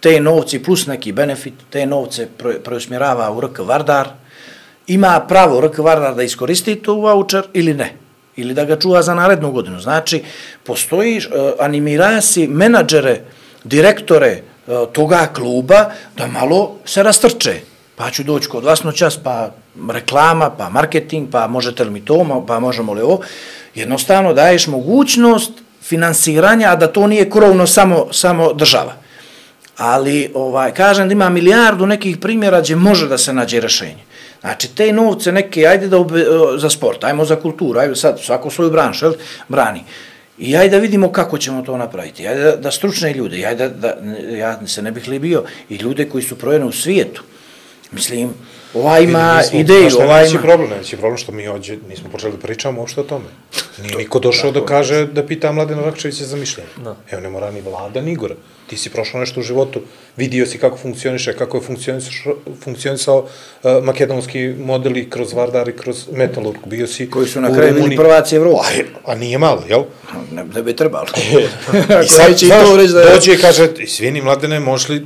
te novci plus neki benefit, te novce preusmjerava u RK Vardar, ima pravo RK Vardar da iskoristi to voucher ili ne, ili da ga čuva za narednu godinu. Znači, postoji, eh, animira si menadžere, direktore eh, toga kluba da malo se rastrče. Pa ću doći kod vas noćas, pa reklama, pa marketing, pa možete li mi to, pa možemo li ovo. Jednostavno daješ mogućnost finansiranja, a da to nije krovno samo, samo država. Ali, ovaj, kažem da ima milijardu nekih primjera gdje može da se nađe rešenje. Znači, te novce neke, ajde da obe, za sport, ajmo za kulturu, ajde sad svako svoju branšu, jel, brani. I ajde da vidimo kako ćemo to napraviti. Ajde da, da stručne ljude, ajde da, da, ja se ne bih li bio, i ljude koji su projene u svijetu. Mislim, ova ima nismo, ideju, ova ima... problem, neći problem što mi ođe nismo počeli da pričamo uopšte o tome. Nije niko došao da kaže, da pita Mladena Rakčevića za mišljenje. Evo, ne mora ni vlada, ni Igor. Ti si prošao nešto u životu, vidio si kako funkcioniše, kako je funkcionisao, funkcionisao uh, makedonski modeli kroz Vardar i kroz Metalurg. Bio si Koji su na kraju bili prvaci Evrope. A, a nije malo, jel? Ne, ne bi trebalo. I sad, znaš, to reći da je... dođe i kaže, svini mladene, možeš li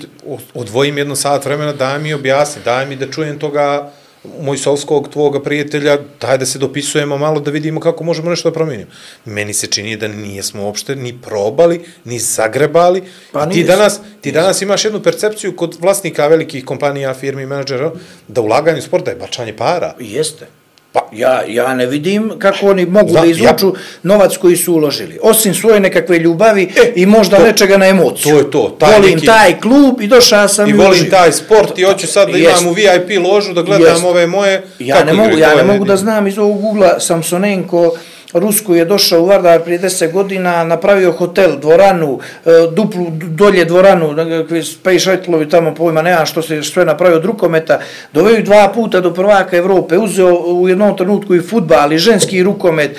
odvojim jedno sat vremena, daj mi objasni, daj mi da čujem toga Mojsovskog, tvoga prijatelja, daj da se dopisujemo malo da vidimo kako možemo nešto da promijenimo. Meni se čini da nijesmo uopšte ni probali, ni zagrebali. Pa ti, danas, ti danas imaš jednu percepciju kod vlasnika velikih kompanija, firmi, menadžera, da ulaganje u sport je bačanje para. Jeste. Pa ja, ja ne vidim kako oni mogu Zna, da izvuču ja... novac koji su uložili. Osim svoje nekakve ljubavi e, i možda to, nečega na emociju. To je to. Taj volim neki... taj klub i došao sam i, volim uložio. taj sport i hoću sad da imam u VIP ložu da gledam jest. ove moje... Ja ne mogu, ja ne mogu da znam iz ovog ugla Samsonenko Rusku je došao u Vardar prije deset godina, napravio hotel, dvoranu, e, duplu dolje dvoranu, pa space shuttle tamo pojma, nema što se sve napravio od rukometa, doveo dva puta do prvaka Evrope, uzeo u jednom trenutku i futbal, i ženski rukomet,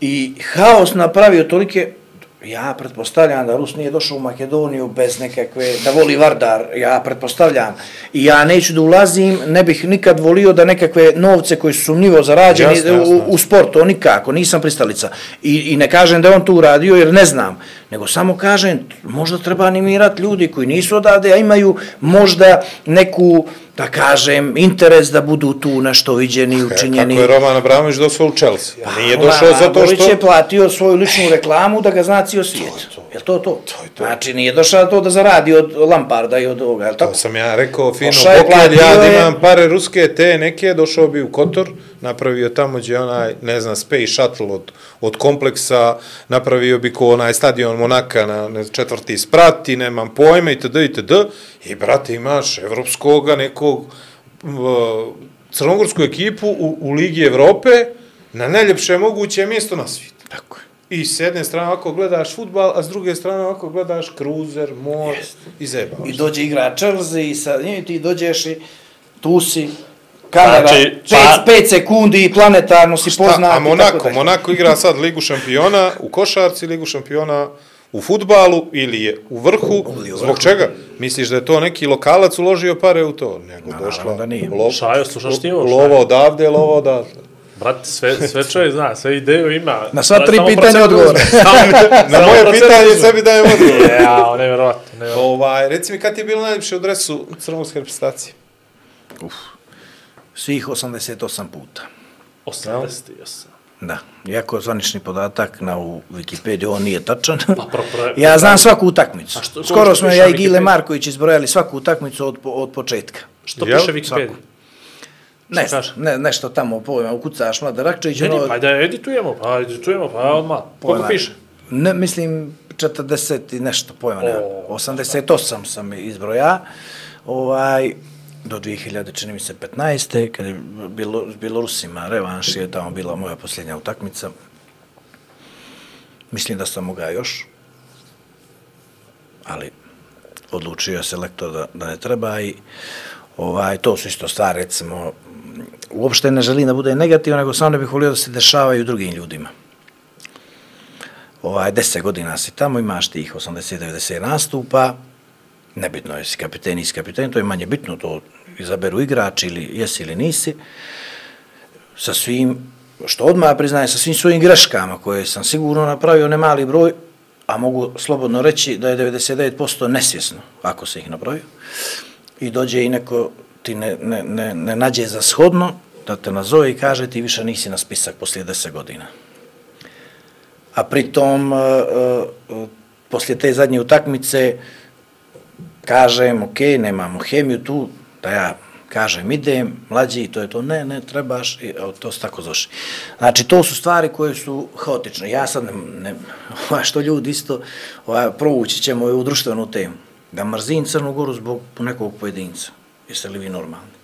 i haos napravio tolike, Ja pretpostavljam da Rus nije došao u Makedoniju bez nekakve, da voli Vardar, ja pretpostavljam. I ja neću da ulazim, ne bih nikad volio da nekakve novce koji su sumnjivo zarađeni jasne, jasne. U, u sportu, nikako, nisam pristalica. I, I ne kažem da on tu uradio jer ne znam, nego samo kažem, možda treba animirati ljudi koji nisu odavde, a imaju možda neku, da kažem, interes da budu tu nešto viđeni, učinjeni. Kako je Roman Abramović došao u Chelsea? Pa, nije došao zato što... je platio svoju ličnu reklamu da ga zna cijel svijet. To, to. Je to to? to, to. Znači, nije došao to da zaradi od Lamparda i od ovoga, je tako? To sam ja rekao, fino, poklad, ja da imam pare ruske, te neke, došao bi u Kotor, napravio tamo gdje onaj, ne znam, space shuttle od, od kompleksa, napravio bi ko onaj stadion Monaka na četvrti sprati, nemam pojme, itd., itd. I, brate, imaš evropskog nekog crnogorsku ekipu u, u Ligi Evrope na najljepše moguće mjesto na svijetu. Tako je. I s jedne strane ovako gledaš futbal, a s druge strane ovako gledaš kruzer, mor yes. i zebavaš. I dođe igra Chelsea i sa njim ti dođeš i tu si, kamera, znači, 5 pa... sekundi i planetarno si poznat. A Monako, Monako igra sad Ligu šampiona u košarci, Ligu šampiona u futbalu ili je u vrhu. Zbog čega? Misliš da je to neki lokalac uložio pare u to? Nego došla. Da nije. Lov, Šajo, slušaš ti ovo? Lova odavde, lova odavde. Brat, sve, sve čovjek zna, sve ideju ima. Na sva tri pitanja odgovor. Na moje pitanje sebi dajem odgovor. ja, nevjerovatno. Ovaj, reci mi, kad ti je bilo najljepše u dresu crnogorske reprezentacije? Uf svih 88 puta. 88? Da, iako zvanični podatak na u Wikipediji, on nije tačan. Pa, pro, pro, ja znam svaku utakmicu. Što, Skoro smo ja i Gile Marković izbrojali svaku utakmicu od, od početka. Što Jel? piše Wikipedia? Ne, ne, nešto tamo, pojma, ukucaš Mlada Rakčević. Ne, ne, pa da editujemo, pa editujemo, pa odmah. Koliko piše? Ne, mislim, 40 i nešto, pojma, ne, 88 sam izbroja. Ovaj, do 2000, čini mi se, 15. kada je bilo, s Bilorusima revanš je tamo bila moja posljednja utakmica. Mislim da sam mogao još, ali odlučio je selektor da, da ne treba i ovaj, to su isto stvari, recimo, uopšte ne želim da bude negativno, nego samo ne bih volio da se dešavaju drugim ljudima. Ovaj, deset godina si tamo, imaš tih 80-90 nastupa, nebitno jesi kapiten, nisi kapiten, to je manje bitno, to izaberu igrač ili jesi ili nisi, sa svim, što odmah priznajem, sa svim svojim greškama koje sam sigurno napravio nemali broj, a mogu slobodno reći da je 99% nesvjesno ako se ih napravio, i dođe i neko ti ne, ne, ne, ne nađe za shodno, da te nazove i kaže ti više nisi na spisak poslije 10 godina. A pritom, uh, uh, poslije te zadnje utakmice, kažem, ok, nemamo hemiju tu, da ja kažem, idem, mlađi, to je to, ne, ne, trebaš, i to se tako zoši. Znači, to su stvari koje su haotične. Ja sad, ne, ne ovaj, što ljudi isto, ovaj, provući ćemo u društvenu temu, da mrzim Crnu Goru zbog nekog pojedinca. Jeste li vi normalni?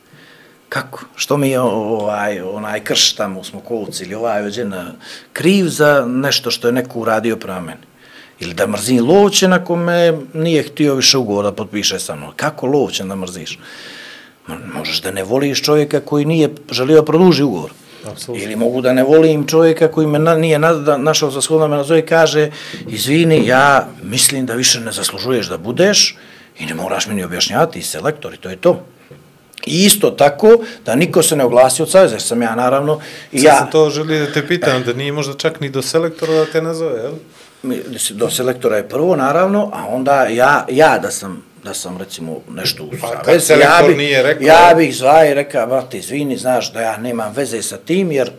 Kako? Što mi je ovaj, onaj krš tamo u Smokovci ili ovaj ođena eh, kriv za nešto što je neko uradio prema meni? Ili da mrzim lovće na kome nije htio više ugovora da potpiše sa mnom. Kako lovće da mrziš? Možeš da ne voliš čovjeka koji nije želio produži ugovor. Absolutno. Ili mogu da ne volim čovjeka koji me na, nije na, da, našao za shodno me nazove i kaže izvini, ja mislim da više ne zaslužuješ da budeš i ne moraš meni objašnjati, selektor i to je to. I isto tako, da niko se ne oglasi od savjeza, sam ja naravno... I Sad ja, sam to želio da te pitam, da nije možda čak ni do selektora da te nazove, jel? Do selektora je prvo, naravno, a onda ja, ja da sam da sam recimo nešto u Pa, savez, ja bi, nije rekao- ja bih zva i rekao, brate, izvini, znaš da ja nemam veze sa tim, jer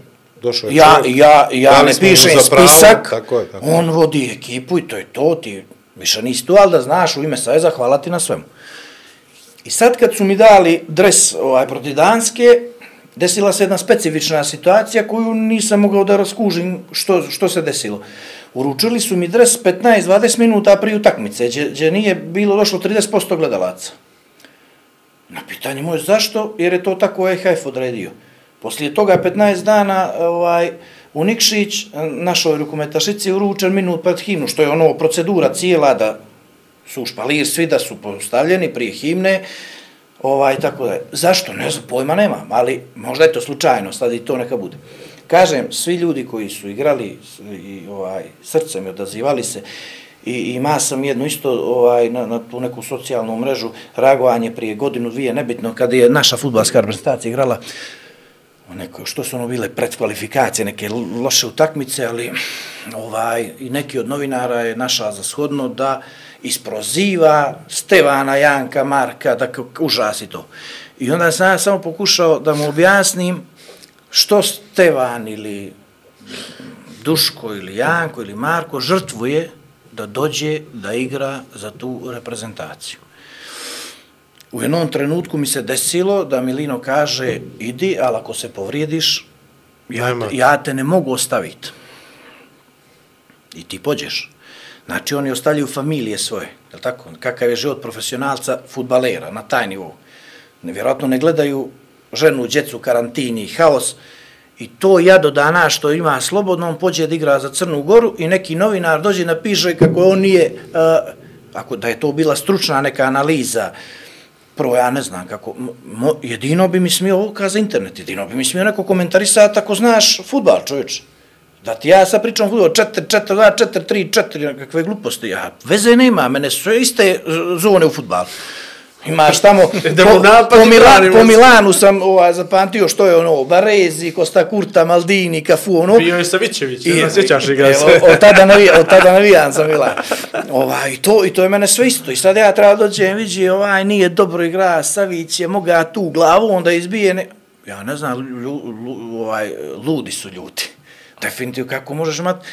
Došao je ja, čovjek, ja, ja dali ne pišem za pravo, spisak, tako je, tako on vodi ekipu i to je to, ti više nisi tu, ali da znaš u ime saveza, hvala ti na svemu. I sad kad su mi dali dres ovaj, protiv Danske, desila se jedna specifična situacija koju nisam mogao da raskužim što, što se desilo. Uručili su mi dres 15-20 minuta prije utakmice, gdje, gdje nije bilo došlo 30% gledalaca. Na pitanje moje zašto, jer je to tako EHF odredio. Poslije toga 15 dana ovaj, u Nikšić, našoj rukometašici, uručen minut pred himnu, što je ono procedura cijela da su špalir svi da su postavljeni prije himne, ovaj, tako da je. Zašto? Ne znam, pojma nema, ali možda je to slučajno, sad i to neka bude. Kažem, svi ljudi koji su igrali i ovaj, srcem i odazivali se, i ima sam jedno isto ovaj, na, na tu neku socijalnu mrežu reagovanje prije godinu, dvije, nebitno, kad je naša futbalska reprezentacija igrala neko, što su ono bile predkvalifikacije, neke loše utakmice, ali ovaj, i neki od novinara je naša za shodno da isproziva Stevana, Janka, Marka, da užasi to. I onda sam ja samo pokušao da mu objasnim što Stevan ili Duško ili Janko ili Marko žrtvuje da dođe da igra za tu reprezentaciju. U jednom trenutku mi se desilo da Milino kaže idi, ali ako se povrijediš, ja, te, ja te ne mogu ostaviti. I ti pođeš. Znači oni ostavljaju familije svoje, je tako? Kakav je život profesionalca, futbalera, na taj nivou. Nevjerojatno ne gledaju ženu, djecu, karantini, haos. I to ja do dana što ima slobodno, on pođe da igra za Crnu Goru i neki novinar dođe i napiše kako on nije, uh, ako da je to bila stručna neka analiza, prvo ja ne znam kako, mo, jedino bi mi smio ovo kaza internet, jedino bi mi smio neko komentarisati ako znaš futbal čovječe. Da ti ja sad pričam futbol 4, 4, 2, 4, 3, 4, kakve gluposti, ja veze nema, mene su iste zone u futbalu. Imaš tamo, po, po, i Mila, branimo po. Milanu sam ovaj, zapamtio što je ono, Barezi, Costa Curta, Maldini, Cafu, ono. Bio je Savićević, ne sjećaš igra se. Od tada, navi, od tada navijam za Milan. Ovaj, i, to, I to je mene sve isto. I sad ja treba dođem, vidi, ovaj, nije dobro igra, Savić je moga tu glavu, onda izbije, ne... ja ne znam, lju, lu, ovaj, ludi su ljudi. Definitivno, kako možeš imati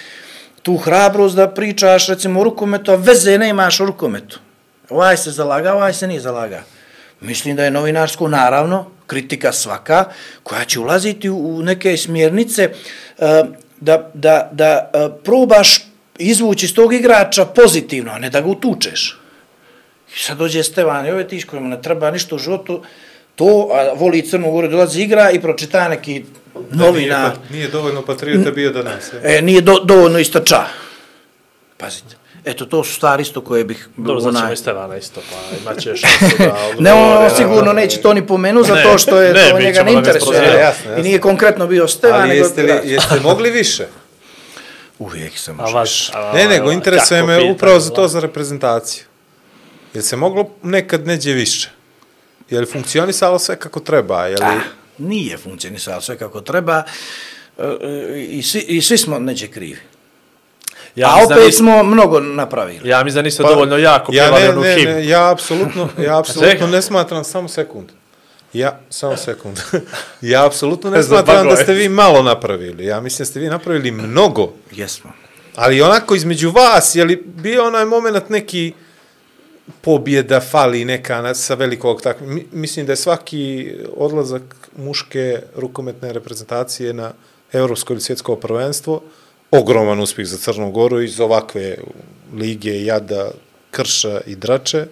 tu hrabrost da pričaš, recimo, o rukometu, a veze nemaš o rukometu. Ovaj se zalaga, ovaj se nije zalaga. Mislim da je novinarsko, naravno, kritika svaka, koja će ulaziti u, neke smjernice eh, da, da, da eh, probaš izvući iz tog igrača pozitivno, a ne da ga utučeš. I sad dođe Stevan Jovetić kojemu ne treba ništa u životu, to, a voli Crnu Goru, dolazi igra i pročita neki novina. Nije, pa- nije dovoljno patriota bio danas. je. E, nije do, dovoljno isto ča. Pazite. Eto, to su stvari isto koje bih... Dobro, znači onaj- i Stevana isto, pa imaće šansu da Ne, on, on sigurno neće to ni pomenu, Ne, zato što je ne, to mi njega ne interesuje. Jasno, jasno. I nije konkretno bio Stevan, Ali jeste, li, jeste mogli više? Uvijek sam A vas, a, Ne, nego interesuje me upravo za to za reprezentaciju. Je se moglo nekad neđe više? Je li funkcionisalo sve kako treba? Je li... Ah, nije funkcionisalo sve kako treba e, e, i svi, i svi smo neđe krivi. Ja A da opet nis- smo mnogo napravili. Ja mislim da niste dovoljno jako Pa, ja pjevali ne, onu ne, himnu. ne, ja apsolutno, ja apsolutno ne smatram, samo sekund. Ja, samo sekund. ja apsolutno ne smatram da ste vi malo napravili. Ja mislim da ste vi napravili mnogo. Jesmo. Ali onako između vas, je li bio onaj moment neki pobjeda fali neka na, sa velikog tak mi, mislim da je svaki odlazak muške rukometne reprezentacije na evropsko ili svjetsko prvenstvo ogroman uspjeh za Crnu Goru iz ovakve lige Jada, Krša i Drače.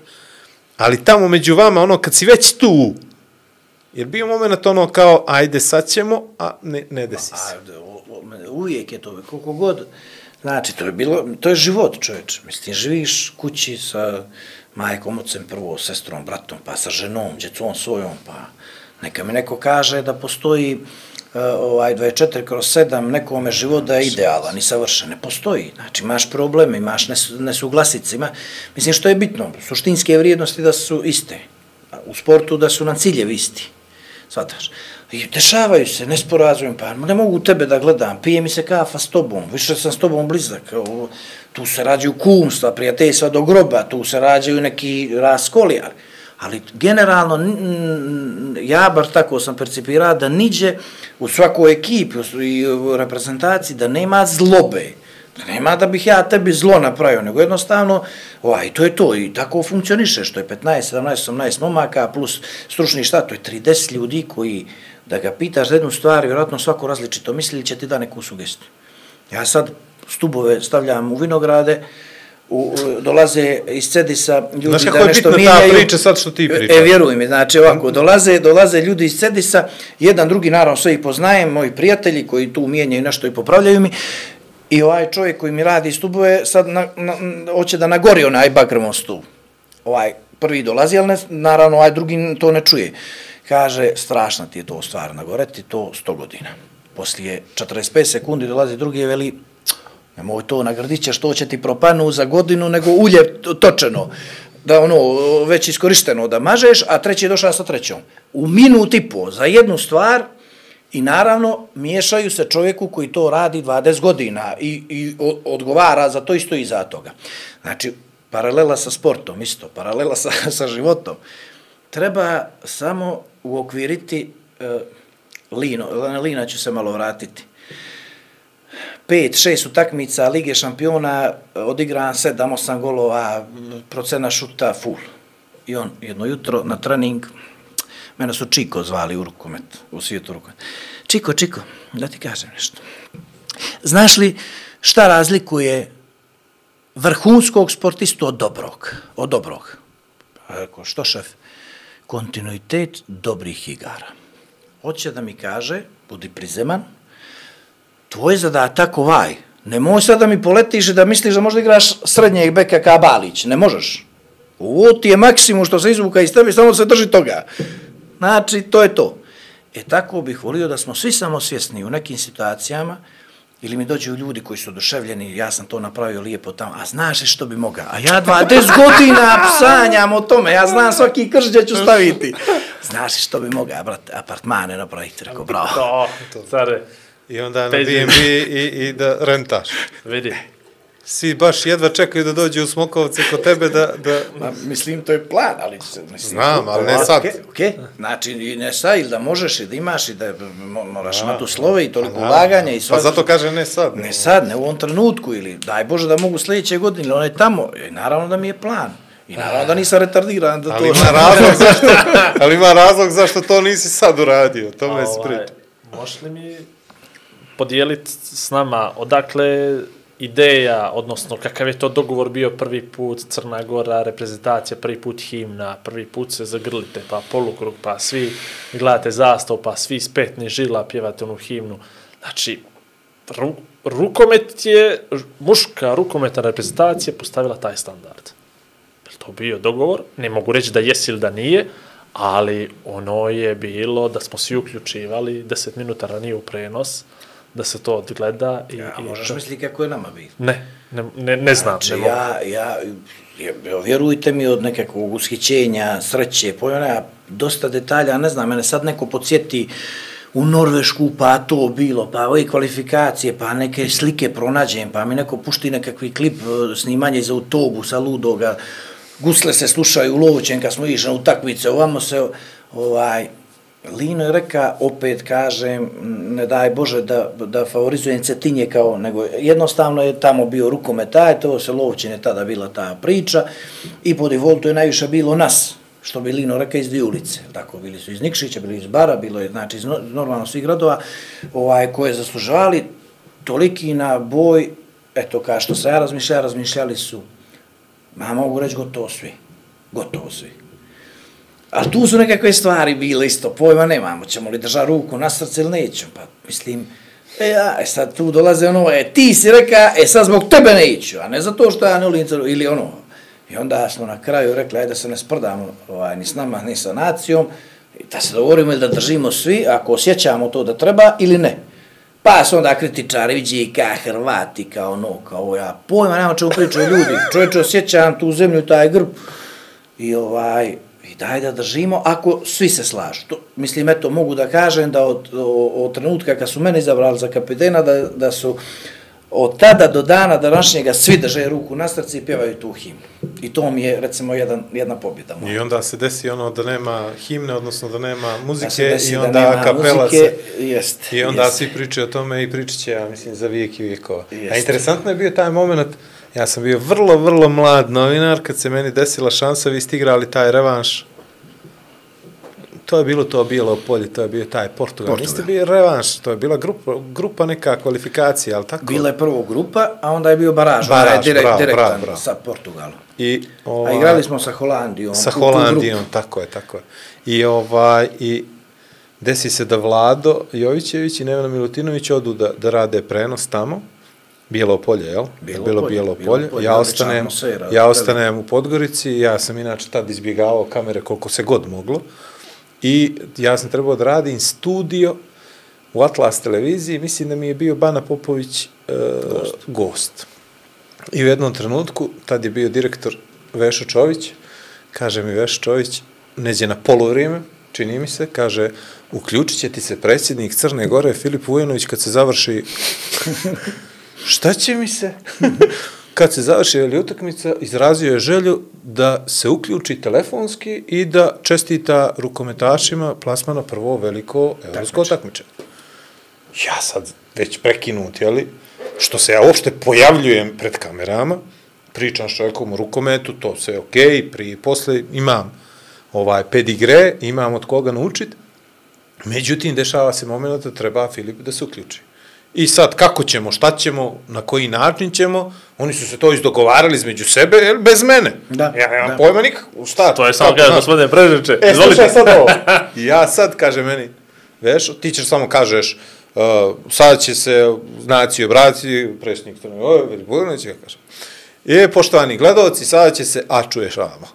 Ali tamo među vama, ono, kad si već tu, jer bio moment ono kao, ajde sad ćemo, a ne, ne desi se. Ajde, o- o- uvijek je to, koliko god, znači, to je bilo, to je život, čovječ. Mislim, živiš kući sa majkom, ocem, prvo, sestrom, bratom, pa sa ženom, djecom svojom, pa neka mi neko kaže da postoji Eh, ovaj 24 kroz 7 nekome život da je idealan i savršen. Ne postoji. Znači, imaš probleme, imaš nesuglasice, ima, mislim, što je bitno, suštinske vrijednosti da su iste. U sportu da su nam ciljevi isti. Svataš? I dešavaju se, nesporazumim, pa ne mogu tebe da gledam, pije mi se kafa s tobom, više sam s tobom blizak, tu se rađaju kumstva, prijateljstva do groba, tu se rađaju neki raskoli, ali, ali generalno, ja bar tako sam percipirao da niđe u svakoj ekipi i u reprezentaciji da nema zlobe, da nema da bih ja tebi zlo napravio, nego jednostavno, ovaj, to je to i tako funkcioniše, što je 15, 17, 18 momaka plus stručni štat, to je 30 ljudi koji, da ga pitaš za jednu stvar, vjerojatno svako različito misli će ti da neku sugestiju. Ja sad stubove stavljam u vinograde, u, u- dolaze iz Cedisa ljudi Znaš kako da je nešto bitna ta mijenjaju. priča sad što ti pričaš? E, vjeruj mi, znači ovako, dolaze, dolaze ljudi iz Cedisa, jedan drugi, naravno, sve ih poznajem, moji prijatelji koji tu mijenjaju nešto i popravljaju mi, i ovaj čovjek koji mi radi stubove, sad na, na, hoće da nagori onaj bagremon stup. Ovaj prvi dolazi, ali ne, naravno ovaj drugi to ne čuje. Kaže, strašna ti je to stvar, nagoreti to 100 godina. Poslije 45 sekundi dolazi drugi i veli, nemoj to, nagradit ćeš, to će ti propanu za godinu, nego ulje točeno da ono već iskorišteno da mažeš, a treći je došao sa trećom. U minut i po za jednu stvar i naravno miješaju se čovjeku koji to radi 20 godina i, i odgovara za to isto i za toga. Znači, paralela sa sportom isto, paralela sa, sa životom. Treba samo uokviriti, e, Lino, na Lina ću se malo vratiti, pet, šest utakmica Lige šampiona, e, odigran sedam, osam golova, procena šuta full. I on jedno jutro na trening, mene su Čiko zvali u rukomet, u svijetu rukomet. Čiko, Čiko, da ti kažem nešto. Znaš li šta razlikuje vrhunskog sportistu od dobrog? Od dobrog. Pa rekao, što šef? Kontinuitet dobrih igara. Hoće da mi kaže, budi prizeman, tvoj zadatak ovaj. Nemoj sad da mi poletiš da misliš da možda igraš srednjeg beka ka Balić. Ne možeš. Ovo ti je maksimum što se izvuka iz tebe, samo se drži toga. Znači, to je to. E tako bih volio da smo svi samo svjesni u nekim situacijama, ili mi dođu ljudi koji su oduševljeni, ja sam to napravio lijepo tamo, a znaš li što bi mogao? A ja 20 godina sanjam o tome, ja znam svaki krš gdje ću staviti. Znaš li što bi mogao, brate, apartmane napraviti, rekao, bravo. To, care, I onda na. B&B i, i da rentaš. vidi. Svi baš jedva čekaju da dođu u Smokovce kod tebe da... da... Ma, mislim, to je plan, ali... se- Mislim, Znam, ali ne sad. okej, okej. Znači, i ne sad, ili da možeš, i da imaš, i da mo- moraš imati uslove i toliko ulaganja i sve. Pa zato kaže ne sad. Ne sad, ne u ovom trenutku, ili daj Bože da mogu sljedeće godine, ili onaj tamo. I naravno da mi je plan. I naravno da nisam retardiran da to... Ali ima razlog zašto, ali ima razlog zašto to nisi sad uradio. To me se Ovaj, priča. Možeš li mi podijeliti s nama odakle ideja, odnosno kakav je to dogovor bio prvi put Crna Gora, reprezentacija, prvi put himna, prvi put se zagrlite, pa polukrug, pa svi gledate zastav, pa svi s petni žila pjevate onu himnu. Znači, ru, rukomet je, muška rukometna reprezentacija postavila taj standard. Je to bio dogovor? Ne mogu reći da jesi ili da nije, ali ono je bilo da smo svi uključivali 10 minuta ranije u prenos, da se to odgleda i... Ja, i možeš misliti kako je nama bilo. Ne, ne, ne, ne znam. Znači, ne ja, ja, vjerujte mi od nekakvog ushićenja, sreće, pojena, ja dosta detalja, ne znam, mene sad neko podsjeti u Norvešku, pa to bilo, pa ove kvalifikacije, pa neke slike pronađem, pa mi neko pušti nekakvi klip e, snimanje iz autobusa ludoga, gusle se slušaju u Lovoćen kad smo išli na utakmice, ovamo se, ovaj, Lino je reka, opet kažem, ne daj Bože da, da favorizujem Cetinje kao, nego jednostavno je tamo bio rukometaj, to se lovčine tada bila ta priča i po defaultu je najviše bilo nas, što bi Lino reka iz dvije ulice. Tako, bili su iz Nikšića, bili iz Bara, bilo je, znači, iz normalno svih gradova, ovaj, koje zaslužavali toliki na boj, eto, kao što sam ja razmišljao, razmišljali su, ma mogu reći gotovo svi, gotovo svi. A tu su nekakve stvari bile isto, pojma nemamo, ćemo li držati ruku na srce ili nećemo, pa mislim, e, ja, e sad tu dolaze ono, e, ti si reka, e, sad zbog tebe neću, a ne zato što ja ne volim ili ono. I onda smo na kraju rekli, ajde da se ne sprdamo ovaj, ni s nama, ni sa nacijom, da se dogovorimo ili da držimo svi, ako osjećamo to da treba ili ne. Pa su onda kritičari, vidi ka Hrvati, kao ono, kao ja, pojma, nema čemu pričaju ljudi, čovječe osjećam tu zemlju, taj grb, i ovaj, i daj da držimo, ako svi se slažu. To, mislim, eto, mogu da kažem da od, od, od trenutka kad su mene izabrali za kapitena, da, da su od tada do dana današnjega svi drže ruku na srce i pjevaju tu himnu. I to mi je, recimo, jedan, jedna pobjeda moja. I onda se desi ono da nema himne, odnosno da nema Da muzike desi i da onda kapela muzike, se... Jest, I onda jest. svi pričaju o tome i pričat će, ja mislim, za vijek i vijekova. A interesantno je bio taj moment, ja sam bio vrlo, vrlo mlad novinar, kad se meni desila šansa, vi ste igrali taj revanš. To je bilo to bijelo polje, to je bio taj Portugal. Portugal. Niste bio revanš, to je bila grupa, grupa neka kvalifikacija, ali tako? Bila je prvo grupa, a onda je bio baraž, Baraž, onaj direkt, bravo, direktan bravo, bravo. sa Portugalom. I, A ovaj, igrali smo sa Holandijom. sa Holandijom, tako je, tako je. I ovaj i desi se da Vlado Jovićević i Nevena Milutinović odu da, da rade prenos tamo. Bijelo polje, jel? Bijelo Bilo polje, bijelo Bijelo polje. polje, Ja ostanem, ja ostanem u Podgorici, ja sam inače tad izbjegavao kamere koliko se god moglo. I ja sam trebao da radim studio u Atlas televiziji, mislim da mi je bio Bana Popović e, gost. gost. I u jednom trenutku, tad je bio direktor Vešo Čović, kaže mi Vešo Čović, neđe na polovrijeme, čini mi se, kaže, uključit će ti se predsjednik Crne Gore, Filip Vujanović, kad se završi... Šta će mi se? kad se završi ili utakmica, izrazio je želju da se uključi telefonski i da čestita rukometašima plasmana prvo veliko evropsko takmičenje. Ja sad već prekinut, jeli, što se ja uopšte pojavljujem pred kamerama, pričam s čovjekom o rukometu, to sve je okej, prije i posle imam ovaj pedigre, imam od koga naučit, međutim, dešava se moment da treba Filip da se uključi. I sad, kako ćemo, šta ćemo, na koji način ćemo, oni su se to izdogovarali između sebe, jel, bez mene. Da, ja nemam da. pojma nikako, šta? To je samo kaže, gospodine Prežeče, E, izvolite. slušaj sad ovo. Ja sad, kaže meni, veš, ti ćeš samo kažeš, uh, sad će se naci obratiti, predsjednik Crne Gore, Veli Budinović, ja kažem. E, poštovani gledalci, sada će se, a čuješ vama.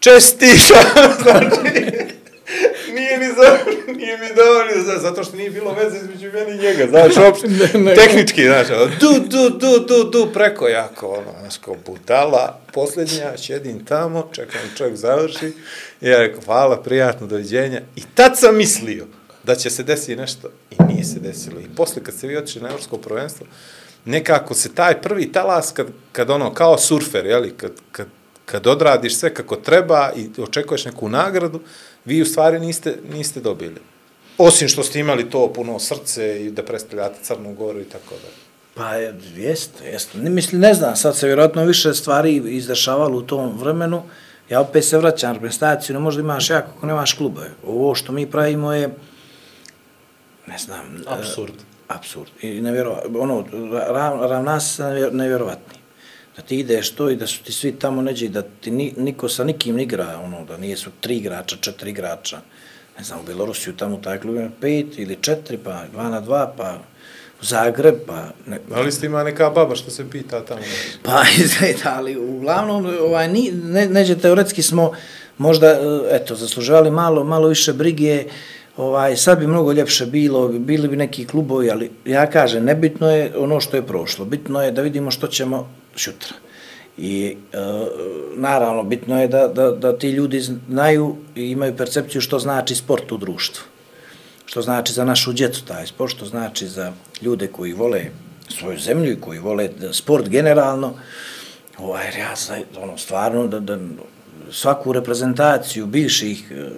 Čestitam, znači, nije mi za, nije mi dovoljno, za, zato što nije bilo veze između meni i njega, znaš, uopšte, tehnički, znaš, ono, du, du, du, du, du, preko jako, ono, znaš, kao budala, posljednja, šedim tamo, čekam čovjek završi, i ja rekao, hvala, prijatno, doviđenja, i tad sam mislio da će se desiti nešto, i nije se desilo, i posle kad ste vi otišli na evropsko prvenstvo, nekako se taj prvi talas, kad, kad ono, kao surfer, jeli, kad, kad, kad odradiš sve kako treba i očekuješ neku nagradu, vi u stvari niste, niste dobili. Osim što ste imali to puno srce i da predstavljate Crnu Goru i tako da. Pa je, jeste, jeste. Ne, mislim, ne znam, sad se vjerojatno više stvari izdešavalo u tom vremenu. Ja opet se vraćam na reprezentaciju, ne možda imaš jako ako nemaš klubove. Ovo što mi pravimo je, ne znam... e, Apsurd. Apsurd. I nevjero, ono, rav, ravnas nevjerovatni. Da ti ideš to i da su ti svi tamo neđe i da ti ni, niko sa nikim ne igra, ono, da nije su tri igrača, četiri igrača. Ne znam, u Belorusiju tamo taj klub ima pet ili četiri, pa dva na dva, pa u Zagreb, pa ne, Da ste ima neka baba što se pita tamo? Pa, izgleda, ali uglavnom, ovaj, ni, ne, neđe teoretski smo možda, e, eto, zaslužavali malo, malo više brige, ovaj, sad bi mnogo ljepše bilo, bili bi neki klubovi, ali ja kažem, nebitno je ono što je prošlo, bitno je da vidimo što ćemo šutra. I e, naravno, bitno je da, da, da ti ljudi znaju i imaju percepciju što znači sport u društvu što znači za našu djecu taj sport, što znači za ljude koji vole svoju zemlju i koji vole sport generalno, ovaj, ja sam, ono, stvarno, da, da svaku reprezentaciju bivših, e,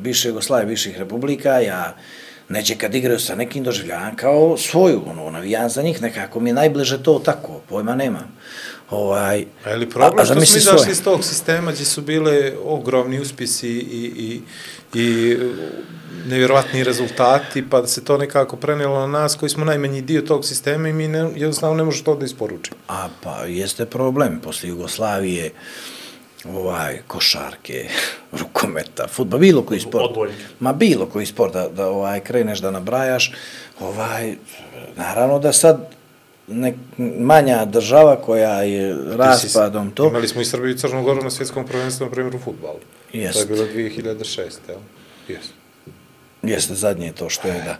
bivše Jugoslavije, bivših republika, ja neće kad igraju sa nekim doživljavam kao svoju, ono, navijam za njih, nekako mi je najbliže to tako, pojma nemam. Ovaj, A je li problem a što zamisli smo izašli svoje. iz tog sistema gdje su bile ogromni uspisi i, i, i nevjerovatni rezultati, pa da se to nekako prenijelo na nas koji smo najmanji dio tog sistema i mi ne, jednostavno ne možemo to da isporučimo. A pa jeste problem posle Jugoslavije ovaj košarke, rukometa, fudbal, bilo koji sport. Odbojke. Ma bilo koji sport da, da ovaj kreneš da nabrajaš, ovaj naravno da sad nek, manja država koja je raspadom to Imali smo i Srbiju i Crnu Goru na svjetskom prvenstvu, na primjer, u futbalu. To Jest. je bilo 2006. Jel? Jeste zadnje to što je da.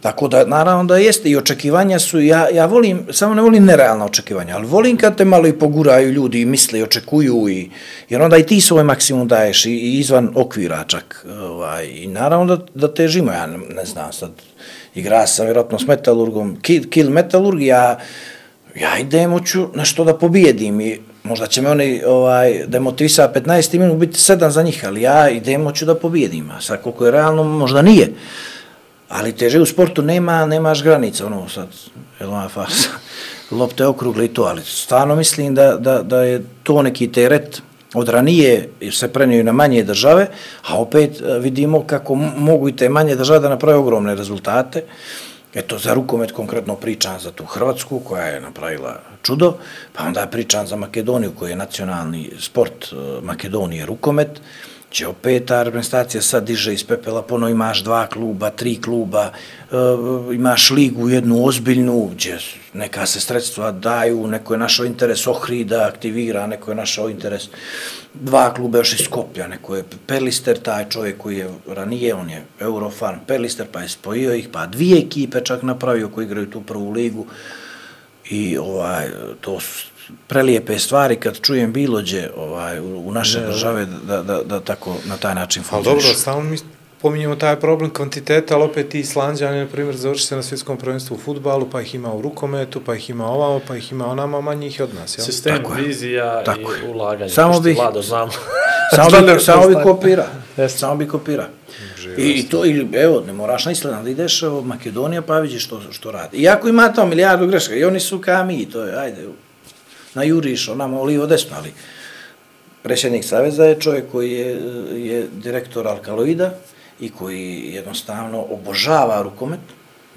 Tako da naravno da jeste i očekivanja su ja ja volim samo ne volim nerealna očekivanja, ali volim kad te malo i poguraju ljudi i misle i očekuju i jer onda i ti svoj maksimum daješ i, i izvan okvira čak ovaj i naravno da da težimo ja ne, ne znam sad igra sam vjerojatno s Metalurgom kill, kill Metalurg ja ja idem hoću nešto da pobijedim i možda će me oni ovaj, demotivisa 15 minut biti sedam za njih, ali ja idem hoću da pobijedim. A sad koliko je realno, možda nije. Ali teže u sportu nema, nemaš granica, ono sad, jel ona farsa, lopte okrugle i to, ali stvarno mislim da, da, da je to neki teret od ranije se prenio na manje države, a opet eh, vidimo kako mogu i te manje države da naprave ogromne rezultate. Eto, za rukomet konkretno pričam za tu Hrvatsku, koja je napravila čudo, pa onda pričam za Makedoniju, koji je nacionalni sport e, Makedonije rukomet, će opet ta reprezentacija sad diže iz pepela, pono imaš dva kluba, tri kluba, e, imaš ligu jednu ozbiljnu, gdje neka se sredstva daju, neko je našao interes Ohrida, aktivira, neko je našao interes. Dva kluba još iz Skopja, neko je Pelister, taj čovjek koji je ranije, on je Eurofan Pelister, pa je spojio ih, pa dvije ekipe čak napravio koji igraju tu prvu ligu. I ovaj, to su prelijepe stvari kad čujem bilo gdje ovaj, u, u naše države da, da, da tako na taj način Ali funkcionišu. dobro, stalno mi pominjemo taj problem kvantiteta, ali opet ti Islanđani, na primjer, završi se na svjetskom prvenstvu u futbalu, pa ih ima u rukometu, pa ih ima ovamo, pa ih ima onamo, a manje ih od nas, jel? Sistem, Tako vizija Tako i ulaganje. Samo Samo bih- Vlado, znam. Samo Znam da bi, je samo bi to kopira. Jeste. Samo bi kopira. I, I to, ili, evo, ne moraš na Island, ali ideš u Makedonija pa vidiš što, što radi. Iako ima tamo milijardu greška, i oni su kao mi, to je, ajde, na juriš, onamo lijevo desno, ali predsjednik Saveza je čovjek koji je, je direktor Alkaloida i koji jednostavno obožava rukomet,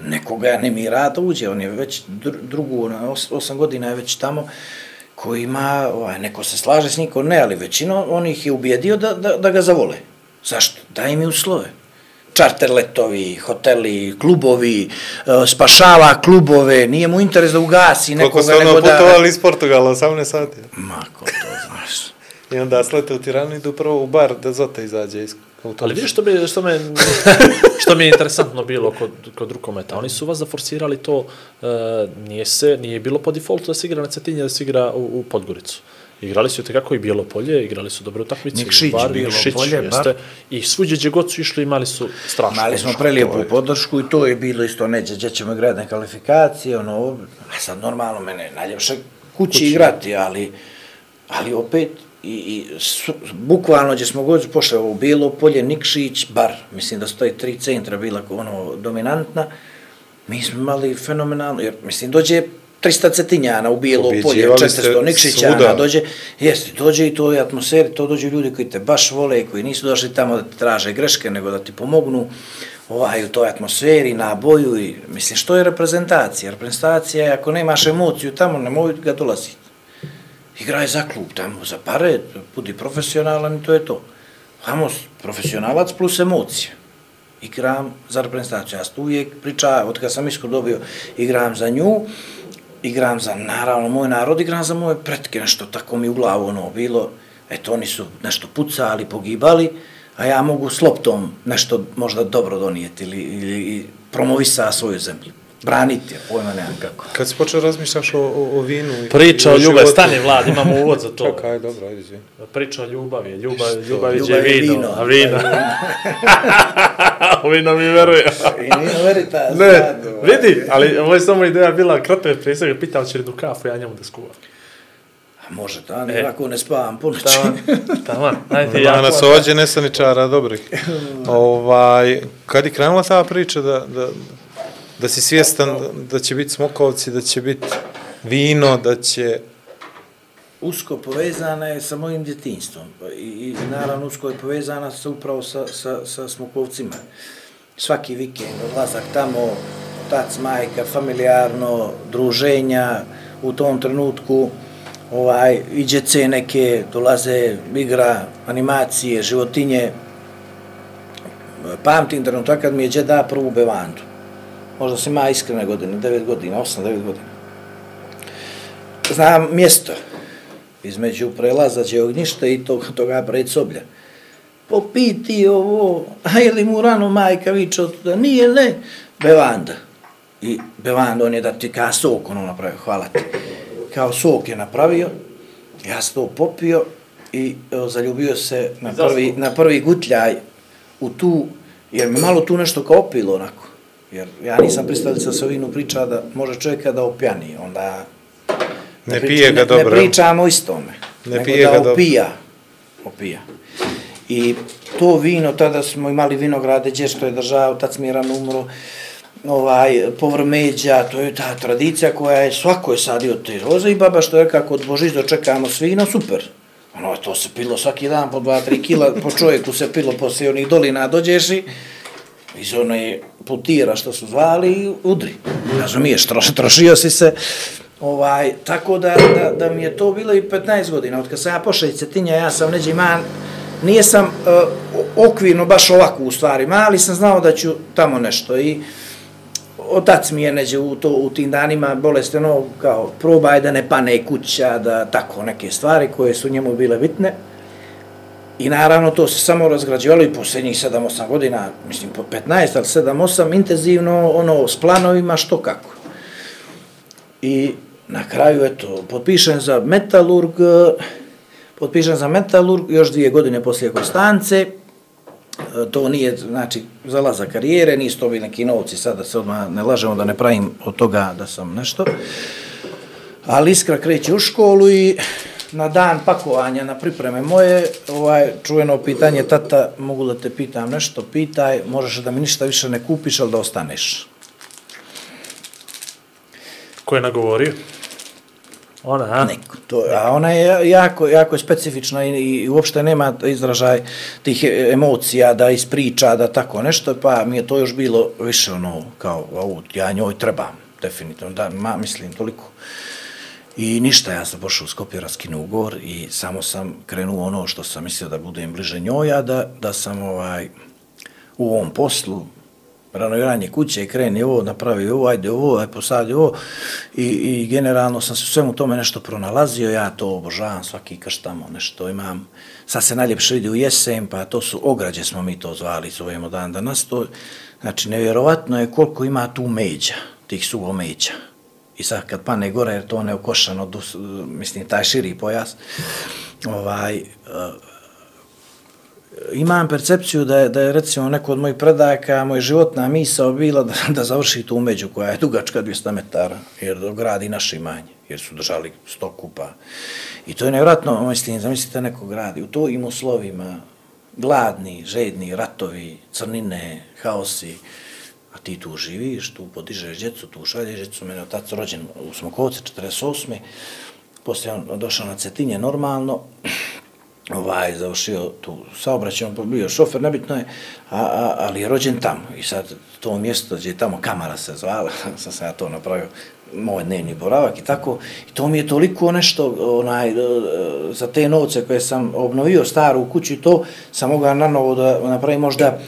nekoga ne mi uđe, on je već drugu, osam godina je već tamo, koji ima, ovaj, neko se slaže s nikom, ne, ali većina onih je ubijedio da, da, da ga zavole. Zašto? Daj mi uslove. Čarter letovi, hoteli, klubovi, e, spašava klubove, nije mu interes da ugasi nekoga, Koliko su ono nego da... putovali iz Portugala, 18 sati. Ma, ko to znaš. I onda slete u Tiranu i idu prvo u bar da Zota izađe iz autobusa. Ali vidiš što, bi, što, me, što mi je interesantno bilo kod, kod rukometa. Oni su vas zaforsirali to, e, nije, se, nije bilo po defaultu da se igra na Cetinje, da se igra u, u Podgoricu. Igrali su tekako i Bijelo polje, igrali su dobre utakmice. Nikšić, Bar, Bijelo Nikšić, polje, jeste. bar. I svuđe gdje god su išli imali su strašno. Mali smo prelijepu je- podršku i to je bilo isto neđe, gdje ćemo igrati na kvalifikacije, ono, a sad normalno mene je najljepše kući, kući igrati, ali, ali opet, i, i su, bukvalno gdje smo god pošli u Bijelo polje, Nikšić, bar, mislim da su to tri centra bila ono, dominantna, mi smo imali fenomenalno, jer mislim dođe 300 cetinjana u Bijelo polje, Pobjeđivali ste 400 Nikšićana, svuda. dođe, jeste, dođe i to je atmosferi, to dođe ljudi koji te baš vole, koji nisu došli tamo da ti traže greške, nego da ti pomognu ovaj, u toj atmosferi, na boju i, mislim, što je reprezentacija? Reprezentacija je, ako nemaš emociju tamo, nemoj ga dolaziti. Igraj za klub tamo, za pare, budi profesionalan i to je to. Vamo, profesionalac plus emocija. igram za reprezentaciju. Ja uvijek pričao, od kada sam isko dobio, igram za nju, igram za, naravno, moj narod, igram za moje pretke, nešto tako mi u glavu ono bilo, eto, oni su nešto pucali, pogibali, a ja mogu s loptom nešto možda dobro donijeti ili, ili promovisa svoju zemlju. Braniti je, pojma nemam kako. Kad si počeo razmišljaš o, o, o vinu... i- Priča o ljubavi, stani vlad, imamo uvod za to. Čekaj, dobro, ajde, izvini. Priča o ljubavi, ljubav, ljubav Ljubav je je vino, vino. a vino. vino mi veruje. I nije verita, Ne, sad, vidi, ali ovo je samo ideja bila kratka prije svega, pitao će jednu kafu, ja njemu da skuvam. A može, da, ne, E. ovako ne spavam po noći. Taman, taman, ajde, Ja ja. nas ođe nesaničara, dobrih. ovaj, kad je krenula ta priča da, da, da si svjestan da, da će biti smokovci, da će biti vino, da će... usko povezana je sa mojim djetinjstvom Pa i, i naravno usko je povezana sa upravo sa, sa, sa Smokovcima. Svaki vikend, odlazak tamo, tac, majka, familijarno, druženja, u tom trenutku ovaj, i djece neke, dolaze igra, animacije, životinje. Pamtim trenutak kad mi je djed da prvu bevandu. Možda sam ima iskrene godine, 9 godina, 8-9 godina. Znam mjesto, između prelaza ognjišta i tog, toga predsoblja. Popi ti ovo, a je li mu rano majka viče od tuda? Nije, ne, bevanda. I bevanda, on je da ti kao sok ono napravio, hvala ti. Kao sok je napravio, ja sam to popio i evo, zaljubio se na prvi, na prvi gutljaj u tu, jer me malo tu nešto kao opilo onako. Jer ja nisam pristalica sa vinu priča da može čovjeka da opjani, onda Ne priča- pije ga ne, dobro. Ne pričamo istome. Ne nego pije da ga dobro. opija. Opija. I to vino, tada smo imali vinograde, gdje što je držao, tad Smiran umro, ovaj, povrmeđa, to je ta tradicija koja je svako je sadio te roze i baba što je kako od Božić dočekamo svino, super. Ono, to se pilo svaki dan po 2-3 kila, po čovjeku se pilo poslije onih dolina dođeš i iz one putira što su zvali i udri. Razumiješ, troš, trošio si se. Ovaj, tako da, da, da mi je to bilo i 15 godina. Od kad sam ja pošao iz Cetinja, ja sam neđe man, nije sam uh, okvirno baš ovako u stvari, ali sam znao da ću tamo nešto i otac mi je neđe u, to, u tim danima bolesteno kao probaj da ne pane kuća, da tako neke stvari koje su njemu bile bitne. I naravno to se samo razgrađivalo i posljednjih 7-8 godina, mislim po 15, ali 7-8 intenzivno ono s planovima što kako. I na kraju eto, potpišen za Metalurg, potpišen za Metalurg još dvije godine poslije Konstance, to nije, znači, zalaza karijere, nisu to bili neki novci, sad da se odmah ne lažemo, da ne pravim od toga da sam nešto. Ali Iskra kreće u školu i na dan pakovanja, na pripreme moje, ovaj, čuveno pitanje, tata, mogu da te pitam nešto, pitaj, možeš da mi ništa više ne kupiš, ali da ostaneš. Ko je nagovorio? Ona, a? Neko. To, a ona je jako, jako je specifična i, i uopšte nema izražaj tih emocija da ispriča, da tako nešto, pa mi je to još bilo više ono, kao, au, ja njoj trebam, definitivno, da, ma, mislim, toliko. I ništa, ja sam pošao u Skopje, raskinuo ugovor i samo sam krenuo ono što sam mislio da budem bliže njoj, a da, da sam ovaj, u ovom poslu, ranoviranje kuće, kreni ovo, napravi ovo, ajde ovo, aj posadi ovo i, i generalno sam se u svemu tome nešto pronalazio, ja to obožavam svaki krš tamo, nešto imam, sad se najljepše vidi u jesen, pa to su ograđe smo mi to zvali, zovemo dan danas, to, znači nevjerovatno je koliko ima tu međa, tih suvomeđa. međa. I sad kad pane gore, jer to ne okošano, dus, mislim, taj širi pojas, ovaj, uh, imam percepciju da je, da je recimo neko od mojih predaka, moj životna misao bila da, da završi tu među koja je dugačka 200 metara, jer gradi naše imanje, jer su držali sto kupa. I to je nevratno, mislim, zamislite neko gradi, u to im uslovima, gladni, žedni, ratovi, crnine, haosi, a ti tu živiš, tu podižeš djecu, tu šalješ djecu, mene otac rođen u Smokovce, 48. Poslije on došao na Cetinje normalno, ovaj, završio tu saobraćaj, on bio šofer, nebitno je, a, a, ali je rođen tamo. I sad to mjesto gdje je tamo kamara se zvala, sam sam ja to napravio, moj dnevni boravak i tako. I to mi je toliko nešto, onaj, e, za te novce koje sam obnovio staru kuću i to, sam mogao na novo da napravim možda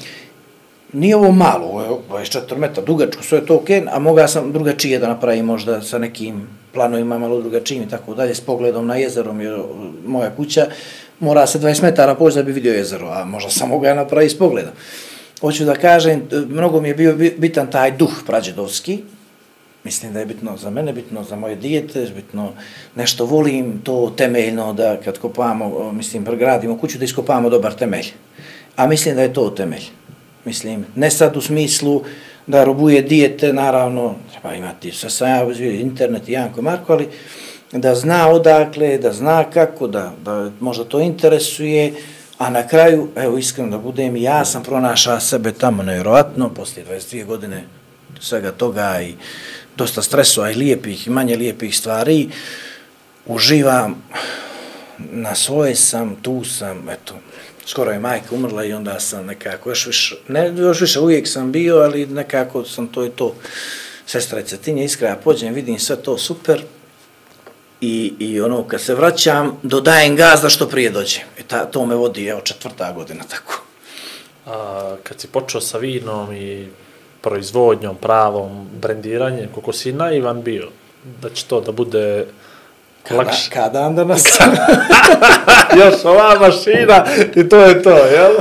nije ovo malo, ovo je 24 metra dugačko, sve je to okej, a mogao sam drugačije da napravim možda sa nekim planovima malo drugačijim i tako dalje, s pogledom na jezerom, je moja kuća mora se 20 metara poći da bi vidio jezero, a možda sam mogao ja napraviti s pogledom. Hoću da kažem, mnogo mi je bio bitan taj duh prađedovski, mislim da je bitno za mene, bitno za moje dijete, bitno nešto volim, to temeljno da kad kopamo, mislim, gradimo kuću, da iskopamo dobar temelj. A mislim da je to temelj. Mislim, ne sad u smislu da robuje dijete, naravno, treba imati sa sam internet i Janko Marko, ali da zna odakle, da zna kako, da, da možda to interesuje, a na kraju, evo iskreno da budem, ja sam pronašao sebe tamo nevjerovatno, poslije 22 godine svega toga i dosta stresova i lijepih i manje lijepih stvari, uživam, na svoje sam, tu sam, eto, skoro je majka umrla i onda sam nekako još više, ne još više uvijek sam bio, ali nekako sam to i to. Sestra je Cetinje, iskraja pođem, vidim sve to super i, i ono kad se vraćam, dodajem gaz da što prije dođe. I ta, to me vodi, evo, četvrta godina tako. A, kad si počeo sa vinom i proizvodnjom, pravom, brendiranjem, koliko si naivan bio, da će to da bude Kada, lakše. kada onda nas... Još ova mašina i to je to, jel?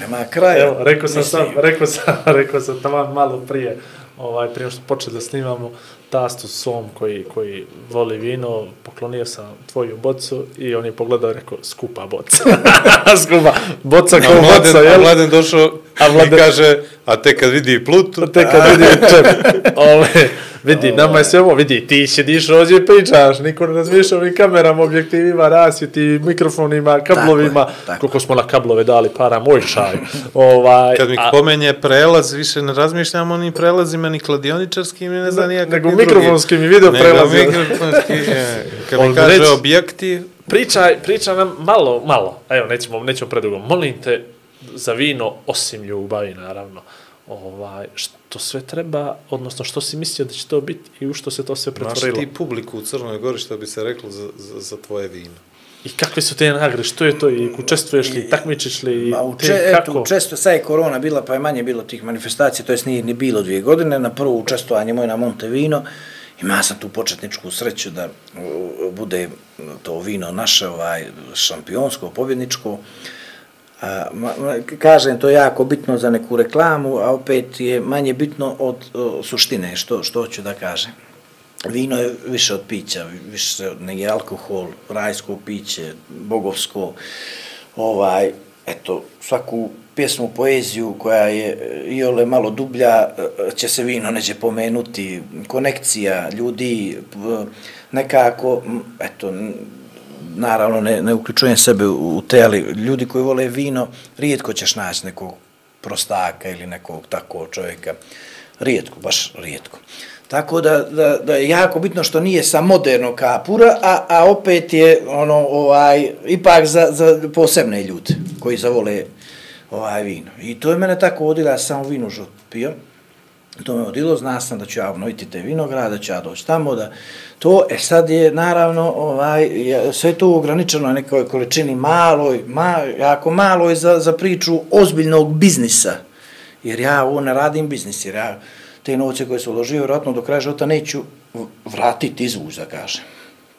Nema kraja. Evo, rekao sam sam, rekao sam, rekao sam tamo malo prije, ovaj, prije što počeli da snimamo, tastu svom koji, koji voli vino, poklonio sam tvoju bocu i on je pogledao i rekao, skupa boca. skupa, boca kao mladen, boca, jel? mladen došao A Mladen- i kaže, a te kad vidi plutu, Te kad vidi čep, ove, vidi, nama je sve ovo, vidi, ti sjediš ovdje i pričaš, niko ne razmišlja ovim kamerama, objektivima, rasvjeti, mikrofonima, kablovima, Tako tako. koliko smo na kablove dali para, moj čaj. ovaj, kad mi a- pomenje prelaz, više ne razmišljamo ni prelazima, ni kladioničarskim, ni ne znam nijak. Nego mikrofonskim i video prelazima. Nego mikrofonski, je. Kad mi kaže reći- objekti, Pričaj, pričaj nam malo, malo, evo, nećemo, nećemo predugo, molim te za vino, osim ljubavi, naravno, ovaj, što sve treba, odnosno što si mislio da će to biti i u što se to sve Maš pretvorilo. ti publiku u Crnoj Gori, što bi se reklo za, za, za tvoje vino. I kakve su te nagrade, što je to, i učestvuješ li, takmičiš li, i Ma, u te, kako? eto, često, sad je korona bila, pa je manje bilo tih manifestacija, to jest nije ni bilo dvije godine, na prvo učestvovanje moje na Montevino, ima sam tu početničku sreću da bude to vino naše, ovaj, šampionsko, pobjedničko, A, ma, ma, kažem, to je jako bitno za neku reklamu, a opet je manje bitno od o, suštine, što, što hoću da kažem. Vino je više od pića, više od nego alkohol, rajsko piće, bogovsko, ovaj, eto, svaku pjesmu, poeziju koja je i iole malo dublja, će se vino neće pomenuti, konekcija ljudi, nekako, eto, naravno ne, ne uključujem sebe u te, ali ljudi koji vole vino, rijetko ćeš naći nekog prostaka ili nekog takvog čovjeka. Rijetko, baš rijetko. Tako da, da, da je jako bitno što nije sa modernog kapura, a, a opet je ono ovaj ipak za, za posebne ljude koji zavole ovaj vino. I to je mene tako vodilo, ja sam vinu žut pio, to me odilo, zna sam da ću ja obnoviti te vinograde, da ću ja doći tamo, da to, e sad je naravno, ovaj, sve to ograničeno na nekoj količini maloj, ma, jako maloj za, za priču ozbiljnog biznisa, jer ja ovo ne radim biznis, jer ja te novce koje su uložio, vjerojatno do kraja života neću vratiti izvuć, da kažem.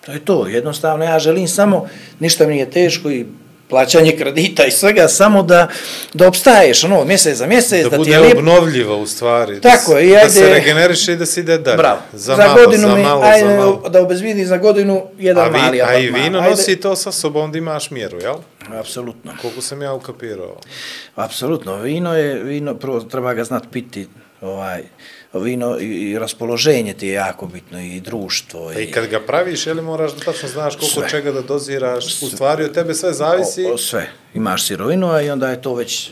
To je to, jednostavno ja želim samo, ništa mi nije teško i plaćanje kredita i svega, samo da, da obstaješ, ono, mjesec za mjesec, Da, da, ti bude je lijepo, obnovljiva u stvari. Tako da, je, Da ajde- se regeneriše i da se ide dalje. Bravo. Za, za malo, godinu za mi, malo, ajde, za malo. da obezvidi za godinu jedan A, vi, mali a i vino Ajde. nosi to sa sobom da imaš mjeru, jel? Apsolutno. Koliko sam ja ukapirao. Apsolutno. Vino je, vino, prvo treba ga znat piti, ovaj, vino i, i raspoloženje ti je jako bitno i društvo. Pa i kad ga praviš, je li moraš da tačno znaš koliko Sve. čega da doziraš? U stvari od tebe sve zavisi. O, o, sve. Imaš sirovinu, a i onda je to već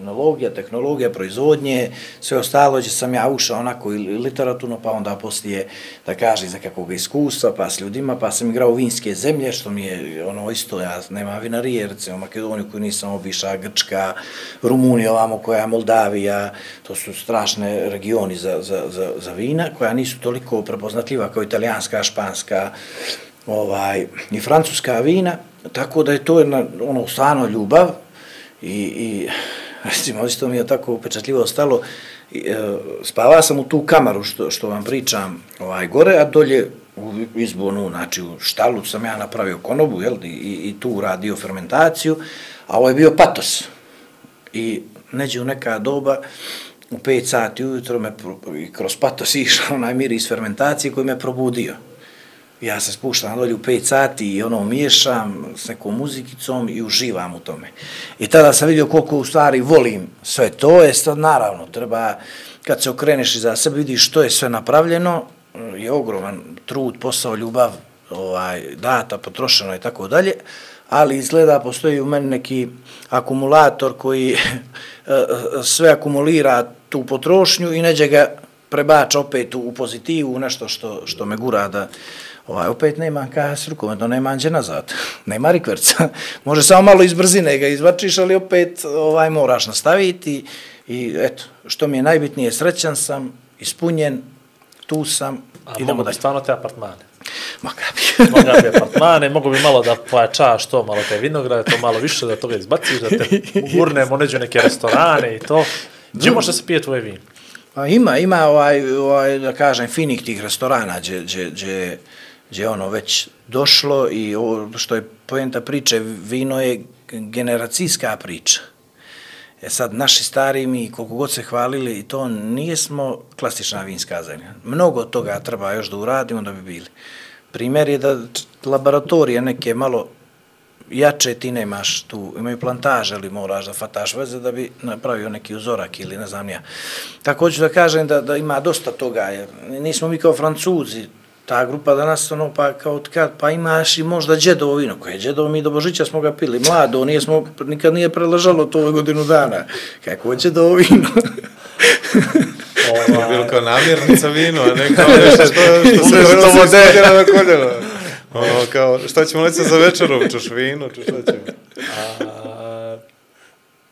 tehnologija, tehnologija, proizvodnje, sve ostalo gdje sam ja ušao onako i literaturno, pa onda poslije, da kaže za kakvog iskustva, pa s ljudima, pa sam igrao u vinske zemlje, što mi je ono isto, ja nema vinarije, recimo Makedoniju koju nisam obiša, Grčka, Rumunija, ovamo koja je Moldavija, to su strašne regioni za, za, za, za vina, koja nisu toliko prepoznatljiva kao italijanska, španska, ovaj, i francuska vina, tako da je to jedna, ono, stvarno ljubav i, i recimo, isto mi je tako upečatljivo ostalo, e, spava sam u tu kamaru što, što vam pričam ovaj, gore, a dolje u izbonu, znači u štalu sam ja napravio konobu, jel, i, i tu radio fermentaciju, a ovo je bio patos. I neđe u neka doba, u 5 sati ujutro me pro- i kroz patos išao onaj miris fermentacije koji me probudio. Ja se spuštam dolje u 5 sati i ono miješam s nekom muzikicom i uživam u tome. I tada sam vidio koliko u stvari volim sve to. Je sad naravno, treba, kad se okreneš iza sebe, vidiš što je sve napravljeno, je ogroman trud, posao, ljubav, ovaj, data, potrošeno i tako dalje, ali izgleda postoji u meni neki akumulator koji eh, eh, sve akumulira tu potrošnju i neđe ga prebača opet u, pozitivu, u nešto što, što me gura da ovaj, opet nema kas rukometno, nema anđe nazad, nema rikverca. Može samo malo iz brzine ga izvačiš, ali opet ovaj, moraš nastaviti i eto, što mi je najbitnije, srećan sam, ispunjen, tu sam, A idemo bi dalje. stvarno te apartmane. Ma kapi. Mogu bi apartmane, mogu bi malo da pojačaš to, malo te vinograde, to malo više da toga izbaciš, da te urnemo neđu neke restorane i to. Gdje može da se pije tvoje vino? Pa ima, ima ovaj, ovaj, da kažem, finih tih restorana gdje, gdje, gdje, gdje ono već došlo i ovo što je poenta priče, vino je generacijska priča. E sad, naši stari mi, koliko god se hvalili, i to nijesmo klasična vinska zemlja. Mnogo toga treba još da uradimo da bi bili. Primjer je da laboratorije neke malo jače ti nemaš tu, imaju plantaže ili moraš da fataš veze da bi napravio neki uzorak ili ne znam ja. Tako hoću da kažem da, da ima dosta toga, jer nismo mi kao francuzi, ta grupa danas, ono, pa kao kad, pa imaš i možda džedovo vino, koje je džedovo, mi do Božića smo ga pili, mlado, nije smo, nikad nije preležalo to ove godinu dana. Kako je džedovo vino? Je bilo kao namirnica vino, a ne kao nešto što, što se Umjesto vrlo se na koljeno. Ono, kao, šta ćemo leći za večeru? Češ vino, češ šta ćemo? A,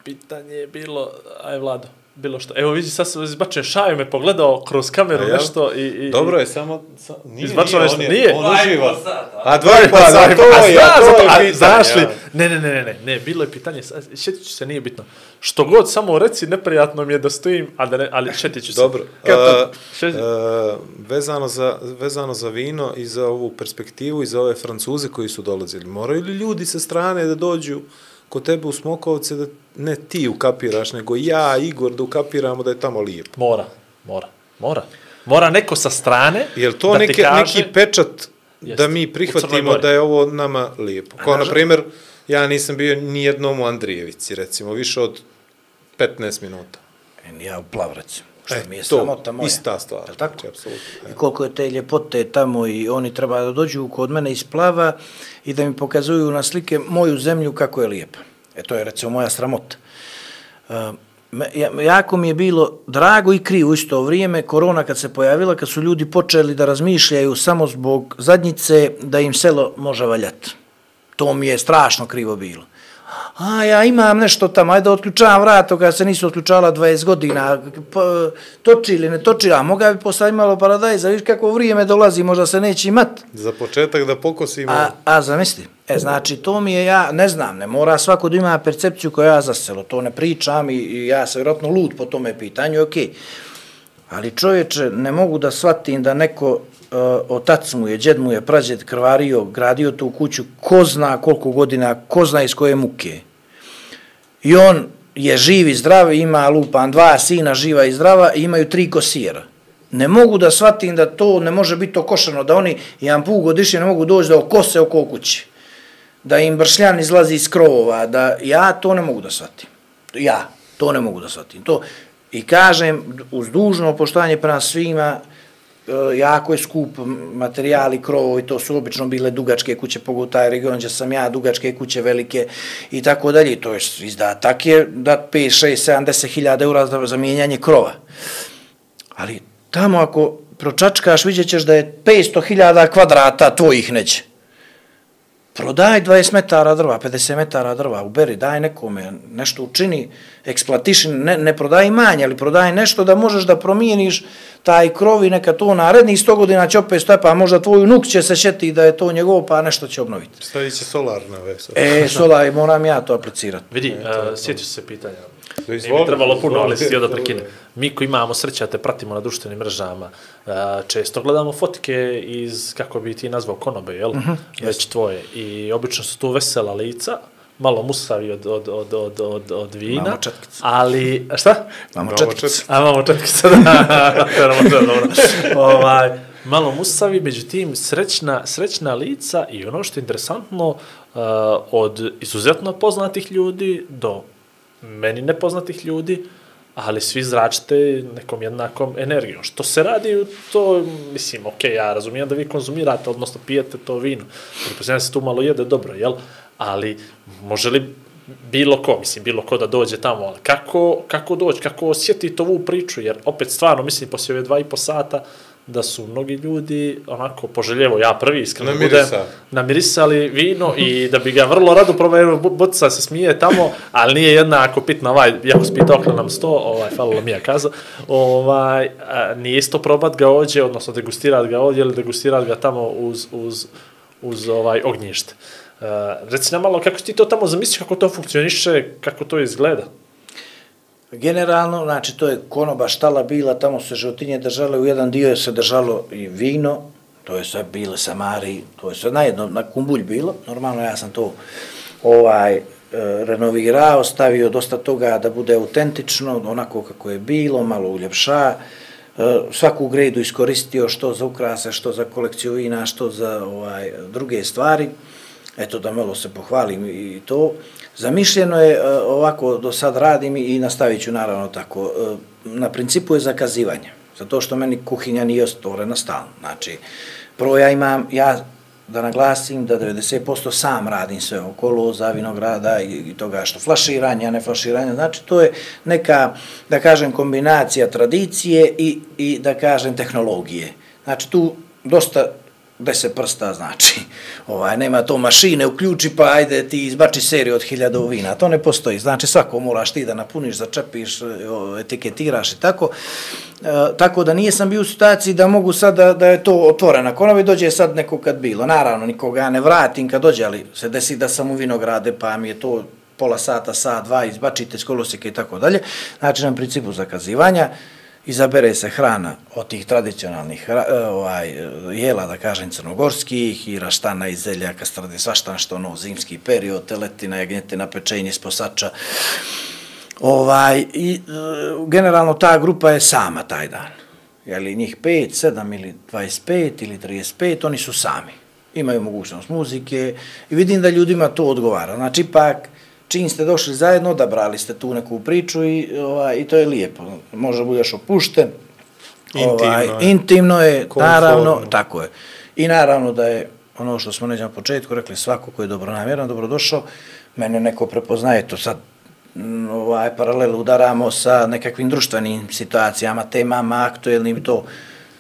pitanje je bilo, aj Vlado, bilo što. Evo vidi, sad sam izbačen šaju, me pogledao kroz kameru A jel? nešto i... i Dobro je, samo... sa- Nije, Izbačilo nije, nešto, on je- nije? On uživa. A Dva pa pa sad, to je, to je pitanje. Znaš li, ja. ne, ne, ne, ne, ne, ne, bilo je pitanje, šetit ću se, nije bitno. Što god, samo reci, neprijatno mi je da stojim, a da ne, ali šetit ću se. Dobro. Kad Uh, uh, vezano, za, vezano za vino i za ovu perspektivu i za ove Francuze koji su dolazili, moraju li ljudi sa strane da dođu kod tebe u Smokovce da ne ti ukapiraš, nego ja, Igor, da ukapiramo da je tamo lijepo? Mora, mora, mora. Mora neko sa strane Je li to da neke, kaže, neki pečat da mi prihvatimo da je ovo nama lijepo? Kao, na primjer, ja nisam bio ni jednom u Andrijevici, recimo, više od 15 minuta. E, Ja u Plavrac, što E, mi je to, sramota moja. ista stvar. Jel tako? Znači, apsolutno. I koliko je te ljepote tamo i oni treba da dođu kod mene iz plava i da mi pokazuju na slike moju zemlju kako je lijepa. E to je recimo moja sramota. Uh, me- ja- jako mi je bilo drago i krivo isto vrijeme, korona kad se pojavila, kad su ljudi počeli da razmišljaju samo zbog zadnjice da im selo može valjati. To mi je strašno krivo bilo. A, ja imam nešto tamo, ajde otključavam vrat, kada se nisu otključala 20 godina, p, toči ili ne toči, a moga bi postaviti malo paradajza, viš kako vrijeme dolazi, možda se neće imat. Za početak da pokosimo... A, a zamisli, e, znači, to mi je, ja ne znam, ne mora svako da ima percepciju koja ja za selo, to ne pričam i, i ja sam vjerojatno lud po tome pitanju, okej. Ali čovječe, ne mogu da shvatim da neko, uh, otac mu je, džed mu je, prađed krvario, gradio tu kuću, ko zna koliko godina, ko zna iz koje muke. I on je živ i zdrav, ima lupan dva sina živa i zdrava i imaju tri kosira. Ne mogu da shvatim da to ne može biti okošano, da oni jedan put godišnje ne mogu doći da okose oko kuće. Da im bršljan izlazi iz krovova, da ja to ne mogu da shvatim. Ja, to ne mogu da shvatim. To, I kažem, uz dužno poštovanje prema svima, e, jako je skup materijali, krovovi, to su obično bile dugačke kuće, pogotovo taj region gdje sam ja, dugačke kuće velike i tako dalje. To je izdatak je da 5, 6, 70 hiljada eura za zamijenjanje krova. Ali tamo ako pročačkaš, vidjet ćeš da je 500 hiljada kvadrata tvojih neće. Prodaj 20 metara drva, 50 metara drva, uberi, daj nekome, nešto učini, eksploatiši, ne, ne prodaj manje, ali prodaj nešto da možeš da promijeniš taj krov i neka to narednih 100 godina će opet stoje, pa možda tvoj unuk će se šeti da je to njegovo, pa nešto će obnoviti. Stavit će solar na vese. E, sola, moram ja to aplicirati. Vidi, uh, sjetio se pitanja. Da Nije izvoli, mi trebalo puno, ali si da izvoli. prekinem. Mi koji imamo sreća te pratimo na društvenim mrežama, često gledamo fotke iz, kako bi ti nazvao, konobe, jel? Mhm, Već tvoje. I obično su tu vesela lica, malo musavi od, od, od, od, od, od vina. Imamo četkicu. Ali, šta? Imamo četkicu. A imamo četkice, da. Imamo četkice, dobro. ovaj, malo musavi, međutim, srećna, srećna lica i ono što je interesantno, uh, od izuzetno poznatih ljudi do meni nepoznatih ljudi, ali svi zračite nekom jednakom energijom. Što se radi, to, mislim, ok, ja razumijem da vi konzumirate, odnosno pijete to vino. Pretpostavljam se tu malo jede dobro, jel? Ali može li bilo ko, mislim, bilo ko da dođe tamo, ali kako, kako doći, kako osjetiti ovu priču, jer opet stvarno, mislim, poslije ove dva i po sata, da su mnogi ljudi onako poželjevo, ja prvi iskreno Namirisali. budem, namirisali vino i da bi ga vrlo rado probao, Botica se smije tamo, ali nije jednako pitno ovaj, jako spita okna nam sto, ovaj, falilo mi je kaza, ovaj, a, nije isto probat ga ođe, odnosno degustirat ga ovdje ili degustirat ga tamo uz, uz, uz ovaj ognjište. Uh, reci nam malo kako ti to tamo zamisliš, kako to funkcioniše, kako to izgleda. Generalno, znači, to je konoba štala bila, tamo se životinje držale, u jedan dio je se držalo i vino, to je sve bile samari, to je sve najedno na kumbulj bilo, normalno ja sam to ovaj, e, renovirao, stavio dosta toga da bude autentično, onako kako je bilo, malo uljepša, e, svaku gredu iskoristio što za ukrase, što za kolekciju vina, što za ovaj, druge stvari, eto da malo se pohvalim i to. Zamišljeno je e, ovako, do sad radim i nastavit ću naravno tako. E, na principu je zakazivanje, zato što meni kuhinja nije stvorena stalno. Znači, prvo ja imam, ja da naglasim da 90% sam radim sve okolo za vinograda i, i toga što flaširanje, a ne flaširanje. Znači, to je neka, da kažem, kombinacija tradicije i, i da kažem, tehnologije. Znači, tu dosta deset prsta znači. Ovaj, nema to mašine, uključi pa ajde ti izbači seriju od hiljada vina. To ne postoji. Znači svako moraš ti da napuniš, začepiš, etiketiraš i tako. E, tako da nije sam bio u situaciji da mogu sad da, da je to otvorena konovi, dođe sad neko kad bilo. Naravno, nikoga ja ne vratim kad dođe, ali se desi da sam u vinograde pa mi je to pola sata, sat, dva, izbačite skolosike i tako dalje. Znači, na principu zakazivanja, izabere se hrana od tih tradicionalnih e, ovaj, jela, da kažem, crnogorskih, i raštana, i zelja, kastrade, svašta što ono, zimski period, teletina, jagnjetina, pečenje, sposača. Ovaj, i, e, generalno ta grupa je sama taj dan. Jeli njih 5, 7 ili 25 ili 35, oni su sami. Imaju mogućnost muzike i vidim da ljudima to odgovara. Znači, ipak, čim ste došli zajedno, odabrali ste tu neku priču i, ovaj, i to je lijepo. Može budeš opušten. Ovaj, Intimno je. intimno je, Komfortno. naravno, tako je. I naravno da je ono što smo neđe na početku rekli, svako ko je dobronamjeran, dobrodošao, mene neko prepoznaje, to sad mm, ovaj, paralel udaramo sa nekakvim društvenim situacijama, temama, aktuelnim to,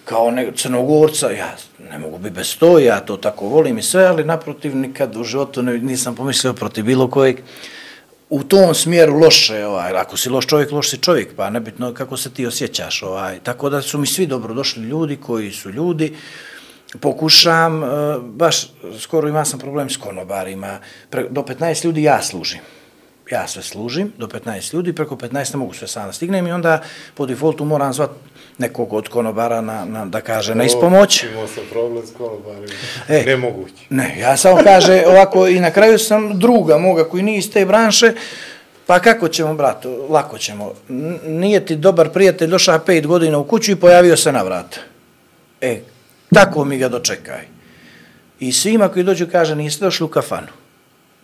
kao ne, crnogorca, ja ne mogu biti bez to, ja to tako volim i sve, ali naprotiv nikad u životu ne, nisam pomislio protiv bilo kojeg u tom smjeru loše, ovaj, ako si loš čovjek, loš si čovjek, pa nebitno kako se ti osjećaš, ovaj, tako da su mi svi dobrodošli ljudi koji su ljudi, pokušam, e, baš skoro imao sam problem s konobarima, Pre, do 15 ljudi ja služim, ja sve služim, do 15 ljudi, preko 15 ne mogu sve sam da stignem i onda po defaultu moram zvat nekog od konobara na, na da kaže, na ispomoć. Imao sam problem s konobarima. E. Nemoguće. Ne, ja samo kaže ovako i na kraju sam druga moga koji nije iz te branše, pa kako ćemo, brate, lako ćemo. N- Nije ti dobar prijatelj, došao pet godina u kuću i pojavio se na vrat. E, tako mi ga dočekaj. I svima koji dođu kaže, niste došli u kafanu,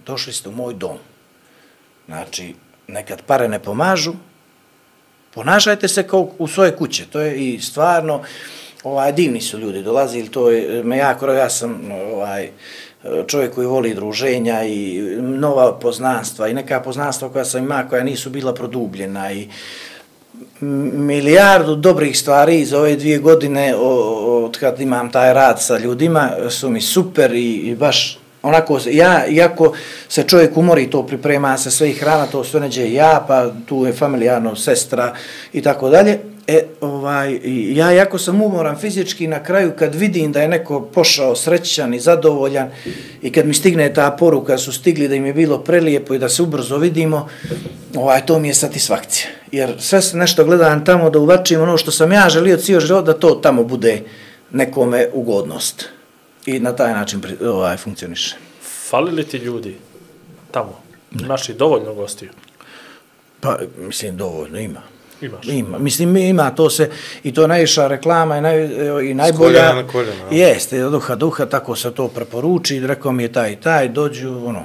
došli ste u moj dom. Znači, nekad pare ne pomažu, ponašajte se kao u svoje kuće. To je i stvarno, ovaj, divni su ljudi dolazili, to je, me jako, ja sam ovaj, čovjek koji voli druženja i nova poznanstva i neka poznanstva koja sam ima, koja nisu bila produbljena i milijardu dobrih stvari iz ove dvije godine od kad imam taj rad sa ljudima su mi super i, i baš Onako, ja, iako se čovjek umori, to priprema se sve i hrana, to sve neđe ja, pa tu je familijarno sestra i tako dalje. E, ovaj, i ja jako sam umoran fizički na kraju kad vidim da je neko pošao srećan i zadovoljan i kad mi stigne ta poruka su stigli da im je bilo prelijepo i da se ubrzo vidimo, ovaj, to mi je satisfakcija. Jer sve se nešto gledam tamo da uvačim ono što sam ja želio cijel život da to tamo bude nekome ugodnost. I na taj način ovaj, funkcioniše. Fali li ti ljudi tamo? Naši dovoljno gostiju. Pa, mislim, dovoljno ima. Imaš. Ima, mislim ima to se i to najviša reklama i, naj, i najbolja. koljena na koljena, a? Jeste, od duha duha tako se to preporuči, rekao mi je taj i taj, dođu, ono,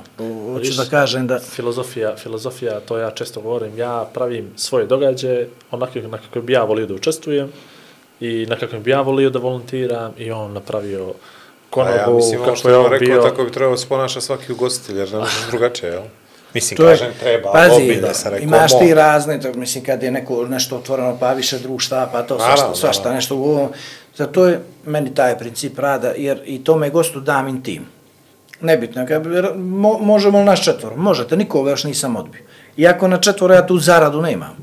hoću da kažem da Filozofija, filozofija, to ja često govorim, ja pravim svoje događaje onako na kako bi ja volio da učestvujem i na kako bi ja volio da volontiram i on napravio konobu, ja mislim, ovo kako je on rekao, bio. tako bi trebalo se ponaša svaki ugostitelj, jer ne može drugačije, jel? Mislim, To kažem, treba, pazi, ozbiljno sam rekao, imaš ti razne, to, mislim, kad je neko nešto otvoreno, pa više društva, pa to Naravno, svašta, svašta naravno. nešto u ovom. Zato je meni taj princip rada, jer i tome gostu dam intim. Nebitno, kad, mo, možemo li naš četvor? Možete, nikoga još nisam odbio. Iako na četvora ja tu zaradu nemam,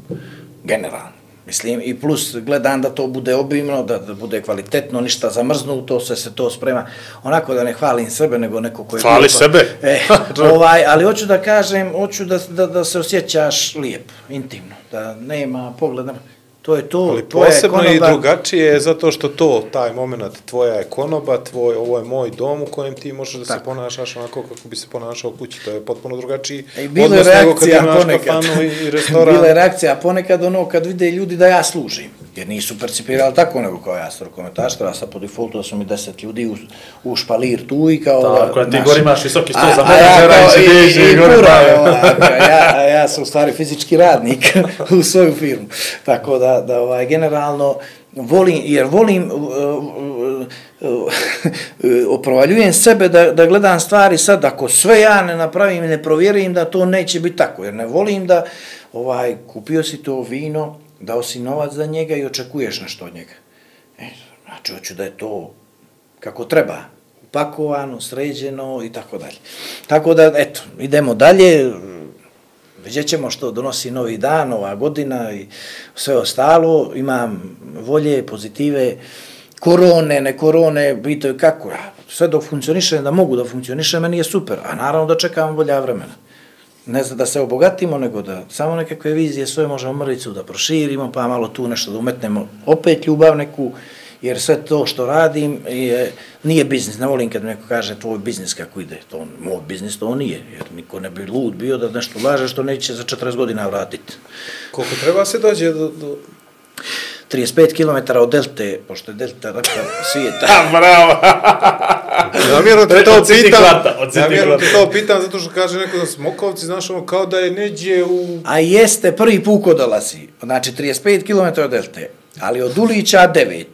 generalno. Mislim, i plus gledam da to bude obimno, da, da bude kvalitetno, ništa zamrznuto, se se to sprema. Onako da ne hvalim sebe, nego neko koji... Hvali bio pa- sebe. E, ovaj, ali hoću da kažem, hoću da, da, da se osjećaš lijep, intimno, da nema pogleda. To je to, Ali to je posebno i drugačije zato što to, taj moment, tvoja je konoba, tvoj, ovo je moj dom u kojem ti možeš da se Tako. ponašaš onako kako bi se ponašao kući. To je potpuno drugačiji E, I bilo je odnos nego kad reakcija imaš ponekad. kafanu i, i restoran. Bila je reakcija ponekad ono kad vide ljudi da ja služim. Jer nisu percipirali tako nego kao ja sam komentaš, ja sam po defaultu da su mi deset ljudi u, u špalir tu i kao... Tako, ti gore imaš visoki sto za ja menadžera i sediš i i gore pura, pravi. ja, a ja sam u stvari fizički radnik u svoju firmu. Tako da, da ovaj, generalno volim, jer volim, uh, uh, uh, oprovaljujem sebe da, da gledam stvari sad, ako sve ja ne napravim i ne provjerim da to neće biti tako, jer ne volim da ovaj, kupio si to vino, dao si novac za njega i očekuješ nešto od njega. E, znači, hoću da je to kako treba, upakovano, sređeno i tako dalje. Tako da, eto, idemo dalje, vidjet ćemo što donosi novi dan, ova godina i sve ostalo, imam volje, pozitive, korone, ne korone, bito je kako, ja, sve dok funkcioniše, da mogu da funkcioniše, meni je super, a naravno da čekam bolja vremena. Ne znam da se obogatimo, nego da samo nekakve vizije svoje možemo mrvicu da proširimo, pa malo tu nešto da umetnemo, opet ljubav neku, jer sve to što radim je, nije biznis. Ne volim kad mi neko kaže tvoj biznis kako ide. To, moj biznis to nije, jer niko ne bi lud bio da nešto laže što neće za 40 godina vratiti. Koliko treba se dođe do... do... 35 km od Delte, pošto je Delta raka svijeta. Bravo! Namjerno te to pitam, namjerno te to pitam zato što kaže neko da Smokovci, znaš ono, kao da je neđe u... A jeste, prvi put ko dolazi. Znači 35 km od Delte, ali od Ulića 9.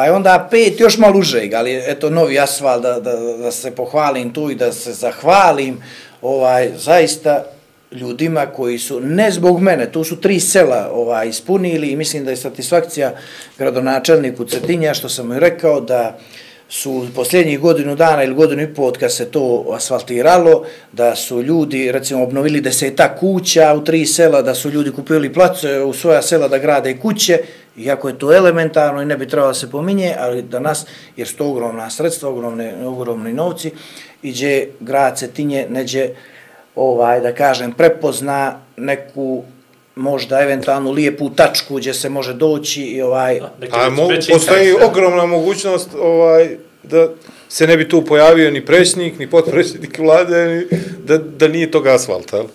Pa je onda pet još malo užeg, ali eto novi asfalt da, da, da se pohvalim tu i da se zahvalim ovaj zaista ljudima koji su, ne zbog mene, tu su tri sela ovaj, ispunili i mislim da je satisfakcija gradonačelniku Cetinja, što sam mu i rekao, da su posljednjih godinu dana ili godinu i pol od kad se to asfaltiralo, da su ljudi, recimo, obnovili deseta kuća u tri sela, da su ljudi kupili place u svoja sela da grade kuće, iako je to elementarno i ne bi trebalo se pominje, ali danas, jer su to ogromna sredstva, ogromne, ogromni novci, iđe grad Cetinje, neđe, ovaj, da kažem, prepozna neku možda eventualnu lijepu tačku gdje se može doći i ovaj, A mo, veći postoji ogromna mogućnost ovaj, da se ne bi tu pojavio ni predsjednik, ni potpredsjednik vlade, ni, da, da nije toga asfalta, jel?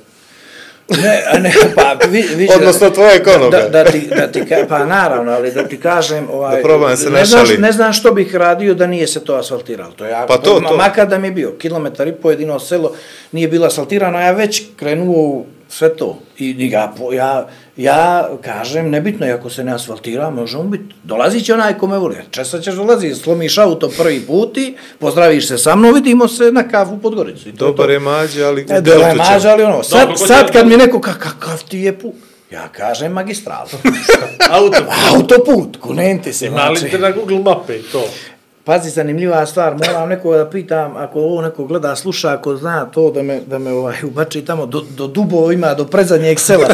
Ne, a ne, pa vi, vi, Odnosno tvoje konobe. Da, da, ti, da ti, ka- pa naravno, ali da ti kažem, ovaj, Da probam se ne, šalim. ne znam što bih radio da nije se to asfaltiralo. To ja, Pa to, ma- to. Makar da mi je bio, kilometar i pojedino selo nije bilo asfaltirano, a ja već krenuo u sve to. I, i ja, ja, ja kažem, nebitno je ako se ne asfaltira, možemo biti. Dolazit će onaj ko me voli. Često ćeš dolaziti, slomiš auto prvi put i pozdraviš se sa mnom, vidimo se na kafu pod Goricu. I to je Dobar je mađa, ali E, u da je mađa, ali ono, sad, kako sad kad mi neko ka, kakav ti je put, ja kažem magistral. Auto. Autoput, kunenti se, Imali znači. te na Google mape i to. Pazi, zanimljiva stvar, moram nekoga da pitam, ako ovo neko gleda, sluša, ako zna to, da me, da me ovaj, ubači tamo, do, do dubo ima, do predzadnjeg sela.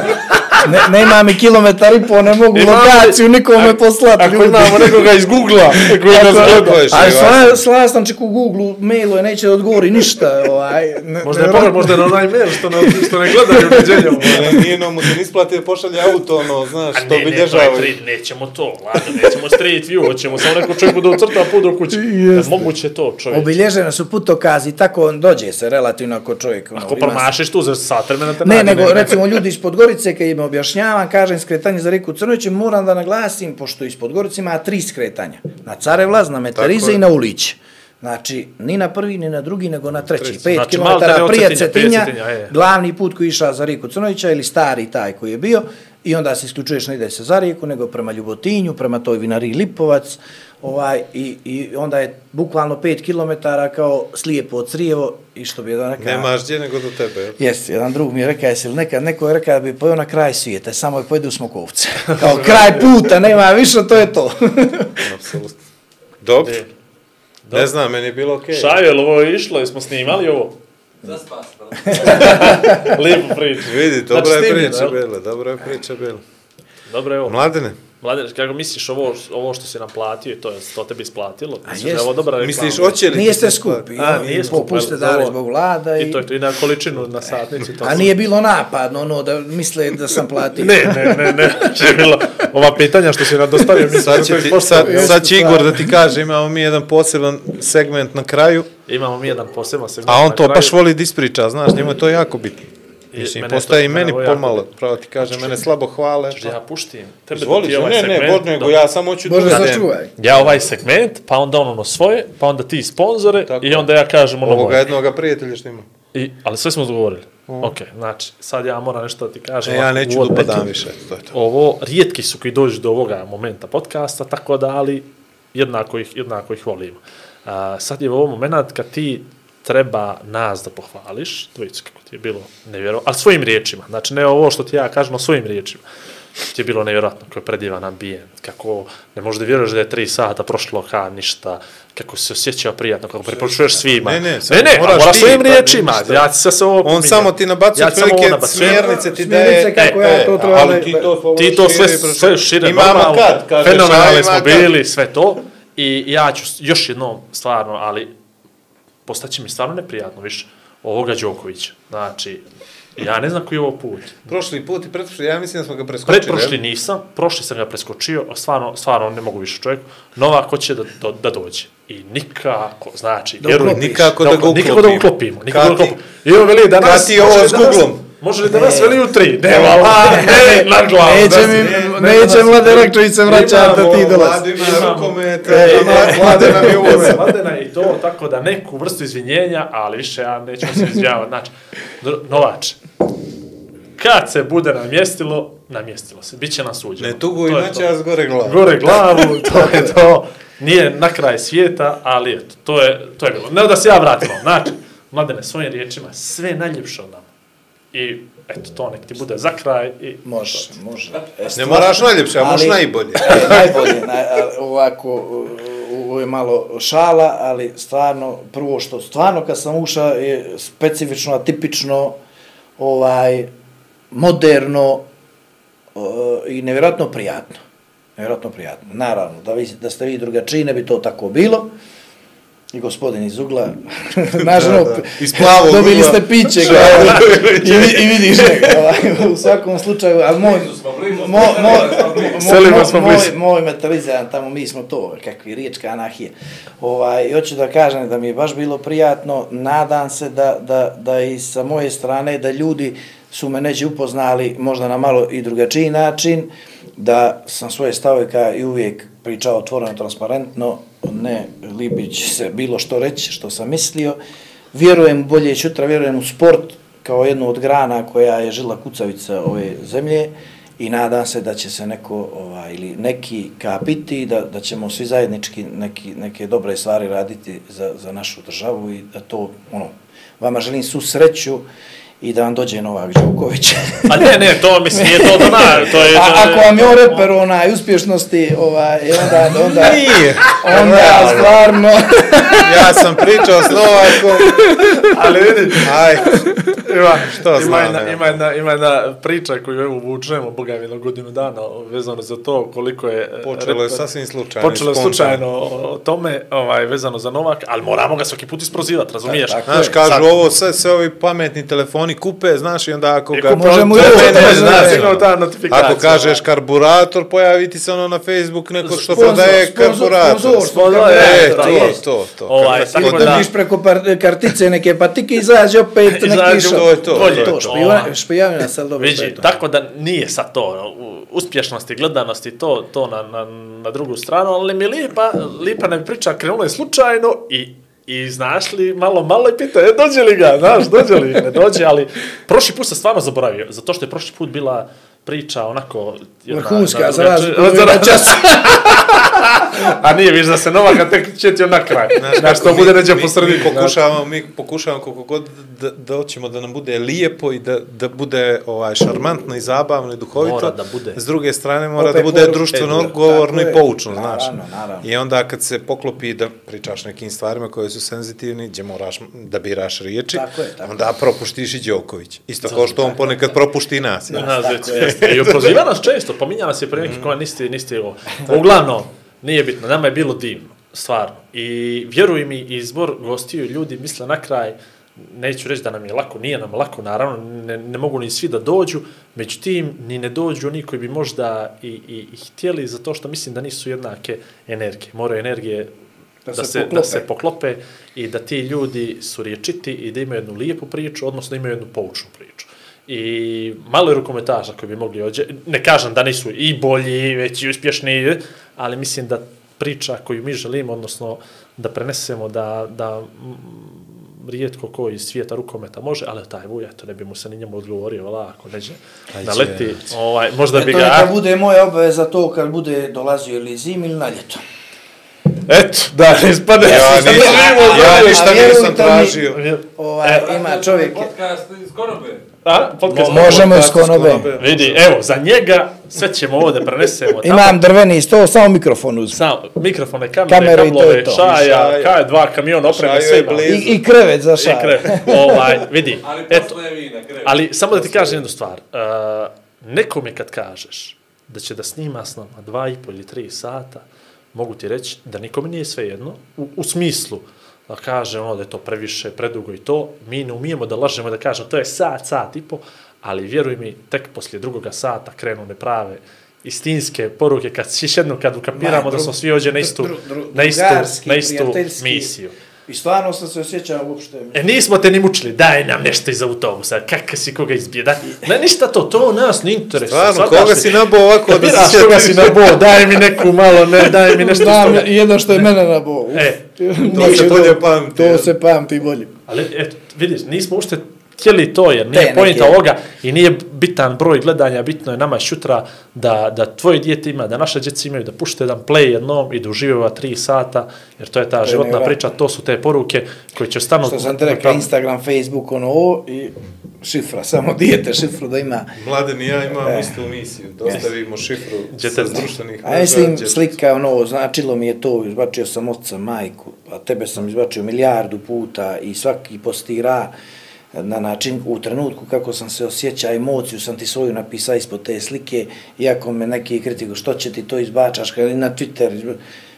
Ne, nema mi kilometar i po, ne mogu Imamo- lokaciju nikome poslati. Ako imamo nekoga iz Google-a, koji nas Ako- gleda. A sla, slastančik u Google mailu je neće da odgovori ništa. Ovaj, ne, Možda je ne- možda je na onaj mail što ne, što ne gledaju uređenja. Ne, nije no, mu se nisplati da pošalje auto, ono, znaš, A što ne, ne, to je bilježava. tri, nećemo to, lado, nećemo street view, hoćemo samo neko čovjeku da ucrta put do kuće. Jeste. Moguće to, čovječ. Obilježene su putokazi, tako on dođe se relativno ako čovjek... Ono, Ako ima- promašiš tu za sat vremena te Ne, nego recimo ljudi iz Podgorice, kad im objašnjavam, kažem skretanje za Riku Crnoviće, moram da naglasim, pošto iz Podgorice ima tri skretanja. Na Carevlaz, na Metarize i na Ulić. Znači, ni na prvi, ni na drugi, nego na treći. Pet Znači, km od prije Cetinja, prije Cetinja, glavni put koji išao za Riku Crnovića ili stari taj koji je bio, i onda se isključuješ ne ide se za Riku, nego prema Ljubotinju, prema toj vinari Lipovac, ovaj, i, i onda je bukvalno 5 km kao slijepo od Crijevo, i što bi da neka... Nemaš gdje nego do tebe. Jesi, jedan drug mi je rekao, jesi li nekad, neko je rekao da bi pojeo na kraj svijeta, samo je pojedu u Smokovce. Kao kraj puta, nema više, to je to. Apsolutno. Dobro. E, Ne znam, meni je bilo okej. Je li ovo išlo, jesmo snimali ovo? Za spas, Lijepo priča. Vidi, dobra Znači, je priča bila, dobra je priča bila. Dobro je ovo. Mladene, Mladen, kako misliš ovo, ovo što si nam platio i to je to tebi isplatilo? Misliš jest. ovo dobra reklama? misliš, hoće li... Nije ste skupi, A, a, nije skup, puste jel, dali zbog vlada i... I to je to, i na količinu, na satnicu. i To A nije bilo napadno, ono, da misle da sam platio. Ne, ne, ne, ne. Je bilo ova pitanja što si nam dostavio, mislim Sad će ti, sad, sad će Igor da ti kaže, imamo mi jedan poseban segment na kraju, Imamo mi jedan poseban segment. a on na to kraju. baš voli da ispriča, znaš, njemu je to jako bitno. Mislim, postaje i meni pomalo, pravo ti kaže, mene slabo hvale. Da ja puštim. Tebe Izvoli, da ti se, ovaj ne, ne, segment, bod nego, da- ja samo hoću da idem. sačuvaj. Ja ovaj segment, pa onda on ono svoje, pa onda ti sponzore Tako i onda ja kažem ono Ovoga moje. jednoga prijatelja što ima. I, ali sve smo dogovorili. Ok, znači, sad ja moram nešto da ti kažem. E, ja neću da upadam više, to je to. Ovo, rijetki su koji dođu do ovoga momenta podcasta, tako da, ali jednako ih, jednako ih volimo. A, sad je ovo moment kad ti treba nas da pohvališ, vidiš kako ti je bilo nevjerovatno, ali svojim riječima, znači ne ovo što ti ja kažem, no svojim riječima. Ti je bilo nevjerojatno, kako je predivan ambijent, kako ne možeš da vjeruješ da je tri sata prošlo ka ništa, kako se osjećao prijatno, kako preporučuješ svima. Ne, ne, ne, ne, moraš ti, svojim pa riječima, ja sad se ovo On pominjam. samo ti nabacuje Ja nabacujem. smjernice ti Smjernice daje. kako ja to treba ali ti to ti to sve, sve šire, Imamo normalno, kad, kažeš, fenomenalni ima smo bili, sve to, i ja ću još jednom, stvarno, ali postaće mi stvarno neprijatno, više, ovoga Đokovića, znači, ja ne znam koji je ovo put. Prošli put i pretprošli, ja mislim da smo ga preskočili. Pretprošli nisam, prošli sam ga preskočio, a stvarno, stvarno ne mogu više čovjek. Novak hoće da, da, da dođe. I nikako, znači, Da vjeruj, uklopiš. Nikako da ga Nikako da uklopimo. uklopimo. Nikako da uklopimo. I ovo veli danas... kad ti je ovo s danas- Googlom? Može li danas veli u tri? Ne, vala, ne, na glavu. Neće da mi, se- ne, neće da se- Mlade Rakčević se vraća da ti Imamo, dolazi. Vlado ima Imamo. rukomet, Ej, a Vlada nam je uve. Mladena i to, tako da neku vrstu izvinjenja, ali više ja nećemo se izvinjavati. Znači, Novač, kad se bude namjestilo, namjestilo se, bit će nas suđeno. Ne tugu inače, to. ja zgore glavu. Gore glavu, to je to. Nije na kraj svijeta, ali eto, to je, to je bilo. Ne da se ja vratimo. Znači, mladene, svojim riječima, sve najljepše od nama. I, eto, to nek ti bude za kraj. I, Može, može. E, Ne moraš najljepše, a možeš najbolje. E, najbolje, naj, a, ovako, ovo je malo šala, ali stvarno, prvo što stvarno kad sam ušao je specifično, atipično, ovaj, moderno o, i nevjerojatno prijatno. Nevjerojatno prijatno. Naravno, da, vi, da ste vi drugačiji, ne bi to tako bilo. I gospodin iz ugla, naš Da, da. Iz plavog dobili ugla. ste piće, ga, i, i vidiš ga, ovaj, u svakom slučaju, ali moj, mo, mo, mo, Selimo mo, smo moj, blizu. moj metalizam, tamo mi smo to, kakvi riječka anahije. Ovaj, i hoću da kažem da mi je baš bilo prijatno, nadam se da, da, da i sa moje strane, da ljudi su me neđe upoznali možda na malo i drugačiji način, da sam svoje stavove kao i uvijek pričao otvoreno, transparentno, ne libić se bilo što reći, što sam mislio. Vjerujem bolje čutra, vjerujem u sport kao jednu od grana koja je žila kucavica ove zemlje i nadam se da će se neko ovaj, ili neki kapiti, da, da ćemo svi zajednički neki, neke dobre stvari raditi za, za našu državu i da to, ono, vama želim svu sreću i da vam dođe Novak Đoković. A ne, ne, to mislim, nije to dona, to je... A, ako vam je on reper onaj uspješnosti, ovaj, onda, onda, Nije. onda stvarno, Ja sam pričao s Novakom, Ali vidi, aj, ima, Što ima, znam, jedna, ima, jedna, ima jedna priča koju evo vučemo, boga mi, na godinu dana vezano za to koliko je... e, počelo je sasvim slučajno. Počelo je slučajno o tome, ovaj, vezano za Novak, ali moramo ga svaki put isprozivati, razumiješ? tako Znaš, kažu Sad- ovo, sve, sve ovi pametni telefoni kupe, znaš, i onda ako ga... Možemo i ovo, mene to zna, je, sigurno ta notifikacija. Ako kažeš karburator, pojavi ti se ono na Facebook, neko što Sponzor, prodaje sponzor, karburator. sponzor, Sponzor, E, da, to. Ovaj, tako da- Vidiš preko par, kartice neke patike, izađe opet neki Izađe, išao. to je to, Bolje. to je To, to. špijuna- špijavina sad dobro. Vidi, to je to. tako da nije sad to, u- uspješnosti, gledanosti, to, to na, na, na drugu stranu, ali mi lipa, lipa nam priča krenula je slučajno i I znaš li, malo, malo je pitao, e, dođe li ga, znaš, dođe li, ne dođe, ali prošli put sam stvarno zaboravio, zato što je prošli put bila priča onako... Vrhunska, na- za na- razliku na- ove čas. A nije, viš da se Novaka tek četio na kraj. Znaš, to kako bude neđe po sredini. Mi pokušavamo, mi pokušavamo koliko god da, da hoćemo da nam bude lijepo i da, da bude ovaj šarmantno i zabavno i duhovito. Mora da bude. S druge strane mora Opet da bude poruka. društveno odgovorno i poučno, znaš. Naravno, naravno. I onda kad se poklopi da pričaš nekim stvarima koje su senzitivni, gdje moraš da biraš riječi, Tako je, tako onda propuštiš i Đoković. Isto kao što on ponekad propušti i nas. Nas. I proziva nas često, pominja nas je pre nekih koja niste, niste ovo. Uglavnom, nije bitno, nama je bilo divno, stvarno. I vjeruj mi, izbor gostiju ljudi misle na kraj, neću reći da nam je lako, nije nam lako, naravno, ne, ne mogu ni svi da dođu, međutim, ni ne dođu oni koji bi možda i, i, i htjeli, zato što mislim da nisu jednake energije. Moraju energije da, Da da, se se, da se poklope i da ti ljudi su riječiti i da imaju jednu lijepu priču, odnosno imaju jednu poučnu priču. I malo je rukometaša koji bi mogli ođe, ne kažem da nisu i bolji, već i uspješni, ali mislim da priča koju mi želimo, odnosno da prenesemo da, da rijetko ko iz svijeta rukometa može, ali taj vuja, to ne bi mu se ni njemu odgovorio, vala, ako neđe da leti, ovaj, možda bi Eto, ga... neka bude moja obaveza to kad bude dolazio ili zim ili na ljeto. Eto, da, ispade. Ja Sad nisam- živimo, ja a ništa vjerujte nisam mi- tražio. Ovaj, ima čovjek, Podcast iz Konobe. A, podcast. možemo iz Konobe. Vidi, evo, za njega sve ćemo ovo da prenesemo. tamo. Imam drveni sto, samo mikrofon uz. Sam, mikrofone, kamere, Kamere i to kablove, je to. šaja, I kaj, dva kamiona, opreme, Šaju sve je ima. blizu. I, I krevet za I šaj. kre, ovaj, vidi, Ali eto, je vina, kreve. ali samo da ti kažem jednu stvar. Uh, nekome kad kažeš da će da snima s nama dva i po ili tri sata, mogu ti reći da nikome nije sve jedno, u, u smislu da kaže ono da je to previše, predugo i to, mi ne umijemo da lažemo da kažemo to je sat, sat i po, ali vjeruj mi, tek poslije drugoga sata krenu neprave istinske poruke, kad još jednom kad ukapiramo Ma, da smo svi ovdje na istu, dru- dru- na istu, drugarski, na istu misiju. I stvarno sam se osjećao uopšte. E, nismo te ni mučili, daj nam nešto iz autobusa, kakav si koga izbije, daj. Ne, ništa to, to nas ne interesuje. Stvarno, koga si nabao ovako da Kapiraš se koga si nabo, daj mi neku malo, ne, daj mi nešto Znam, što... jedno što je mene na bovu. E, To se bolje pamti, To se pamti bolje. ali eto, vidiš, nismo ušte htjeli to, jer nije Te pojenta neke- ovoga i nije bitan broj gledanja, bitno je nama šutra da, da tvoje dijete ima, da naše djeci imaju, da pušte jedan play jednom i da uživaju ova tri sata, jer to je ta životna nevjerojatno. priča, to su te poruke koje će stanu... Što sam te rekao, Instagram, Facebook, ono ovo i šifra, samo dijete šifru da ima. Mladen i ja imamo istu misiju. Dostavimo šifru Gdje sa društvenih A mislim, slika, ono, značilo mi je to, izbačio sam oca, majku, a tebe sam izbačio milijardu puta i svaki postira na način, u trenutku kako sam se osjeća, emociju sam ti svoju napisao ispod te slike, iako me neki kritiku, što će ti to izbačaš, kad i na Twitter,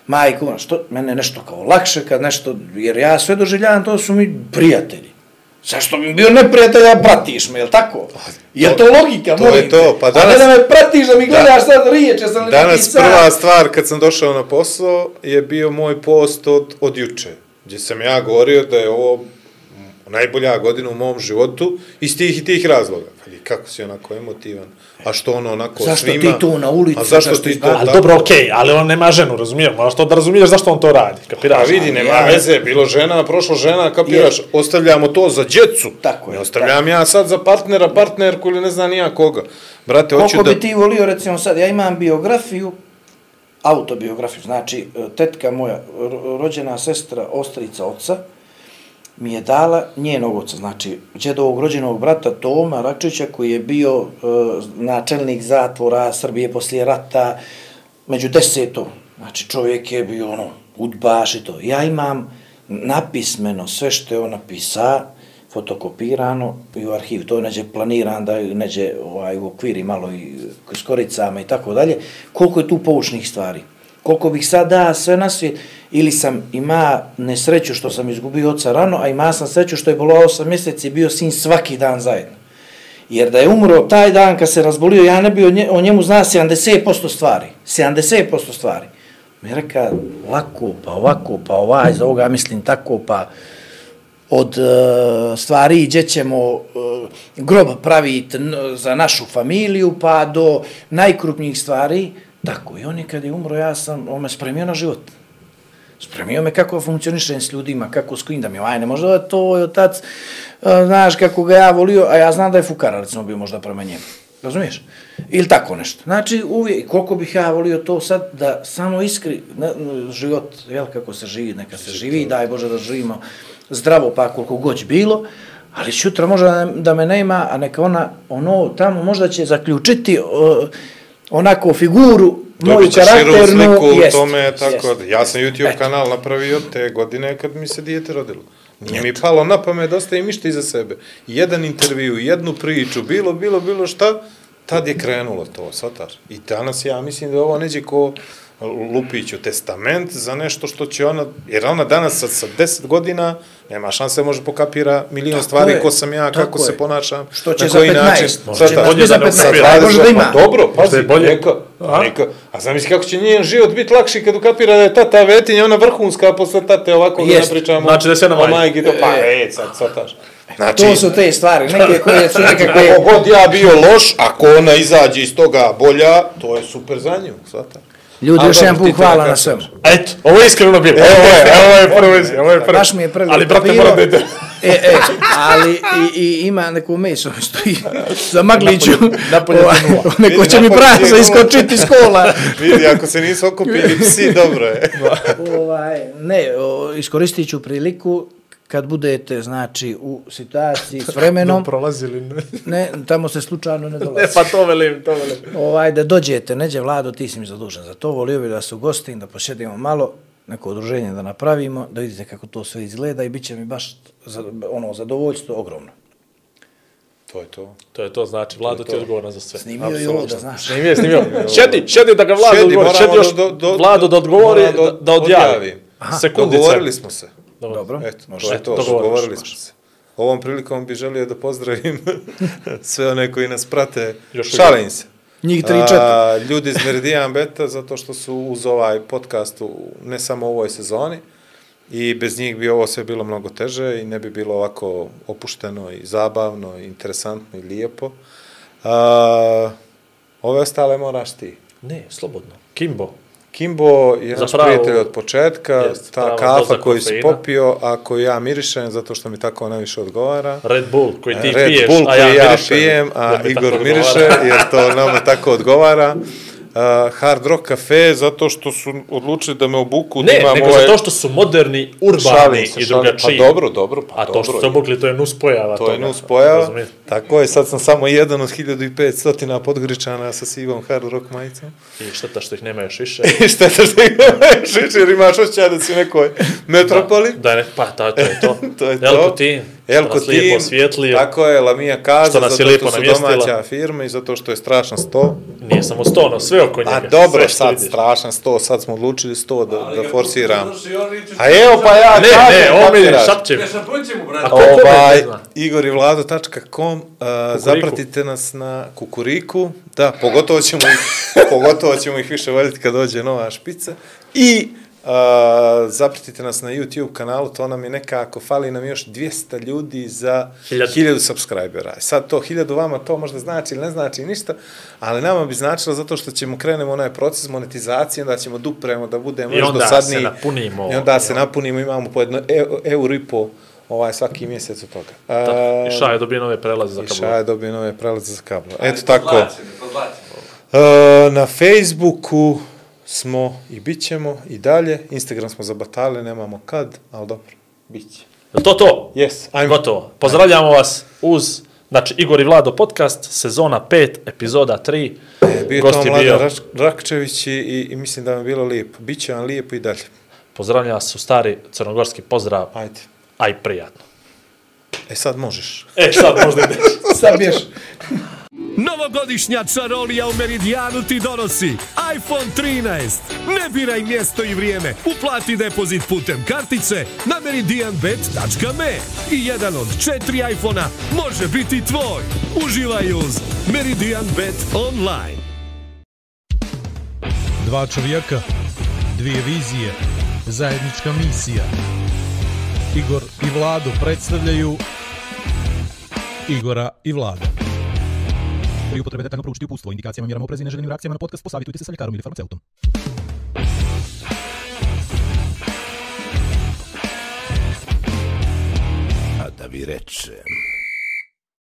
majku, što, mene nešto kao lakše kad nešto, jer ja sve doživljavam, to su mi prijatelji. Zašto bi bio neprijatelj, a pratiš me, jel tako? Je to logika, to je to, pa A danas- ne da me pratiš, da mi gledaš sad riječe, sam li Danas sad. prva stvar kad sam došao na posao je bio moj post od, od juče, gdje sam ja govorio da je ovo najbolja godina u mom životu iz tih i tih razloga. Ali kako si onako emotivan? A što ono onako Zašto svima? ti to na ulici, A zašto zašto ti to? Ali tako? dobro, okej, ali on nema ženu, razumiješ? Moraš to da razumiješ zašto on to radi, kapiraš? A vidi, nema Ja- veze, bilo žena, prošlo žena, kapiraš, ostavljamo to za djecu. Tako je, Ne ostavljam ja sad za partnera, partnerku ili ne znam nija koga. Brate, hoću Koliko da... bi ti volio, recimo sad, ja imam biografiju, autobiografiju, znači e, tetka moja, ro- rođena sestra, ostrica oca, mi je dala njenog oca, znači džedovog rođenog brata Toma Račića koji je bio e, načelnik zatvora Srbije poslije rata među desetom. Znači čovjek je bio ono, udbaš i to. Ja imam napismeno sve što je on napisa, fotokopirano i u arhiv. To je neđe planiran da neđe ovaj, u okviri malo i s koricama i tako dalje. Koliko je tu poučnih stvari? Koliko bih sad da sve na svijet? Ili sam ima nesreću što sam izgubio oca rano, a ima sam sreću što je bilo 8 mjeseci i bio sin svaki dan zajedno. Jer da je umro taj dan kad se razbolio, ja ne bi o, nje, o njemu zna 70% stvari. 70% stvari. Mi reka, ovako, pa ovako, pa ovaj, za ovoga mislim tako, pa od e, stvari gdje ćemo e, grob praviti za našu familiju, pa do najkrupnijih stvari, tako. I on je kad je umro, ja sam, on me spremio na život. Spremio me kako funkcionišem s ljudima, kako s kojim da mi, aj, ne možda da to je otac, znaš, kako ga ja volio, a ja znam da je fukara, recimo, bio možda prema njemu. Razumiješ? Ili tako nešto. Znači, uvijek, koliko bih ja volio to sad, da samo iskri, na, na, život, jel, kako se živi, neka se živi, daj Bože da živimo zdravo, pa koliko god bilo, ali sutra možda da me nema, a neka ona, ono, tamo možda će zaključiti uh, onako figuru, moju karakternu, sliku jest, tome, tako jest. da. Ja sam YouTube Eto. kanal napravio te godine kad mi se dijete rodilo. Nije mi palo na pamet da ostavim išta iza sebe. Jedan intervju, jednu priču, bilo, bilo, bilo šta, tad je krenulo to, sataš. I danas ja mislim da ovo neđe ko Lupiću testament za nešto što će ona, jer ona danas sa, sa 10 godina nema šanse može pokapira milion Tako stvari je, ko sam ja, kako je. se ponašam, Što će na za koji 15, način. može Sataš, bolje za sa 15, 20, može da ima. Pa dobro, pazi, je bolje. neka, A? neka. A zamisli kako će njen život biti lakši kad ukapira da je tata vetinja, ona vrhunska, posle tate ovako da ne pričamo. Znači da sve na majki. To, pa, e, sad, sataš. Znači, To su te stvari, neke koje su nekakve... Kako god ja bio loš, ako ona izađe iz toga bolja, to je super za nju, svata. Ljudi, još jedan put hvala na svemu. Eto, ovo je iskreno bilo. Evo je, evo je prvo, ovo je prvo. Baš mi je prvi Ali, brate, moram da ide. E, e, ali i, i ima neku meso stoji za magliću. napolje Ovaj, za nula. Neko će mi napolje prasa je nula. iskočiti iz kola. Vidi, ako se nisu okupili psi, dobro je. ovaj, ne, o, iskoristit ću priliku kad budete, znači, u situaciji s vremenom, Prolazili, ne. ne, tamo se slučajno ne Ne, dolazi. pa to velim, to velim. Ovaj, da dođete, neđe Vlado, ti si mi zadužen za to, volio bi da se ugostim, da posjedimo malo, neko udruženje da napravimo, da vidite kako to sve izgleda i bit će mi baš za, ono, zadovoljstvo ogromno. To je to. To je to, znači, Vlado ti je odgovoran za sve. Snimio i ovo da znaš. Snimio je, snimio. Šedi, šedi da ga Vlado Šedi, odgovori. Šedi još do- do- Vlado da odgovori, da, do- da odjavi. odjavi. Sekundica. Dogovorili smo se. Dobro. Eto, može. to je to, dogovorili dogovorili smo se. Ovom prilikom bih želio da pozdravim sve one koji nas prate. Šalim se. Njih tri i četiri. Ljudi iz Meridian Beta, zato što su uz ovaj podcast u, ne samo u ovoj sezoni, i bez njih bi ovo sve bilo mnogo teže i ne bi bilo ovako opušteno i zabavno, i interesantno i lijepo. A, ove ostale moraš ti. Ne, slobodno. Kimbo. Kimbo je naš prijatelj od početka, Jest, ta kafa koju si popio, a koju ja mirišem, zato što mi tako najviše odgovara. Red Bull koji ti Red piješ, Bull a ja koji ja mirišem. pijem, a Igor miriše, jer to nama tako odgovara. Uh, Hard Rock Cafe, zato što su odlučili da me obuku. da Ne, imam nego ovaj- zato što su moderni, urbani Šalim se, i drugačiji. Pa dobro, dobro, pa A to dobro. što ste obukli, to je nus pojava. To je toga. nus pojava. Tako je, sad sam samo jedan od 1500 podgričana sa sivom Hard Rock majicom. I šteta što ih nema još više. I šteta što imaš jer imaš osjećaj da si u nekoj metropoli. Da, ne, pa ta, to je to. to je to. Elko Team, Elko lijepo Team, osvijetlio. Tako je, Lamija je zato što su namjestila. domaća firma i zato što je strašan sto. Nije samo sto, no sve oko njega. A dobro, sad vidiš. strašan sto, sad smo odlučili sto da, da on viče, A evo pa ja Ne, kažem, ne, ovo mi kapiraš. šapće. Ne, brate. Ovaj, igorivlado.com, uh, zapratite nas na Kukuriku, da, pogotovo ćemo ih, pogotovo ćemo ih više voljeti kad dođe nova špica, i uh, zapratite nas na YouTube kanalu, to nam je nekako, fali nam još 200 ljudi za Hiljadu. 1000 subscribera. Sad to 1000 vama to možda znači ili ne znači ništa, ali nama bi značilo zato što ćemo krenemo onaj proces monetizacije, onda ćemo dupremo da budemo I još onda dosadniji. se napunimo. I onda se napunimo, imamo po jedno euro i po ovaj, svaki mjesec od toga. Da, E, I Ša je dobio nove prelaze za I kablu. Ša je dobio nove prelaze za kablo. Eto tako. Podlačimo, podlačimo. E, na Facebooku smo i bit ćemo i dalje. Instagram smo zabatali, nemamo kad, ali dobro, bit će. Je to to? Yes, ajmo. Gotovo. Pozdravljamo vas uz, znači, Igor i Vlado podcast, sezona 5, epizoda 3. E, bio Gost to Mladen bio- Rak- Rakčević i, i, i mislim da vam je bilo lijepo. Biće vam lijepo i dalje. Pozdravljam vas u stari crnogorski pozdrav, Ajde. aj prijatno. E sad možeš. E, sad možda ide. Sad bješ. Novogodišnja čarolija u Meridijanu ti donosi iPhone 13. Ne biraj mjesto i vrijeme. Uplati depozit putem kartice na meridianbet.me i jedan od četiri iPhona može biti tvoj. Uživaj uz Meridian Bet Online. Dva čovjeka, dvije vizije, zajednička misija. Igor i Vlado predstavljaju Igora i Vlada. Pri upotrebi detaljno proučiti upustvo, indikacijama, mjerama oprezi i neželjenim reakcijama na podcast, posavitujte se sa ljekarom ili farmaceutom. A da vi rečem...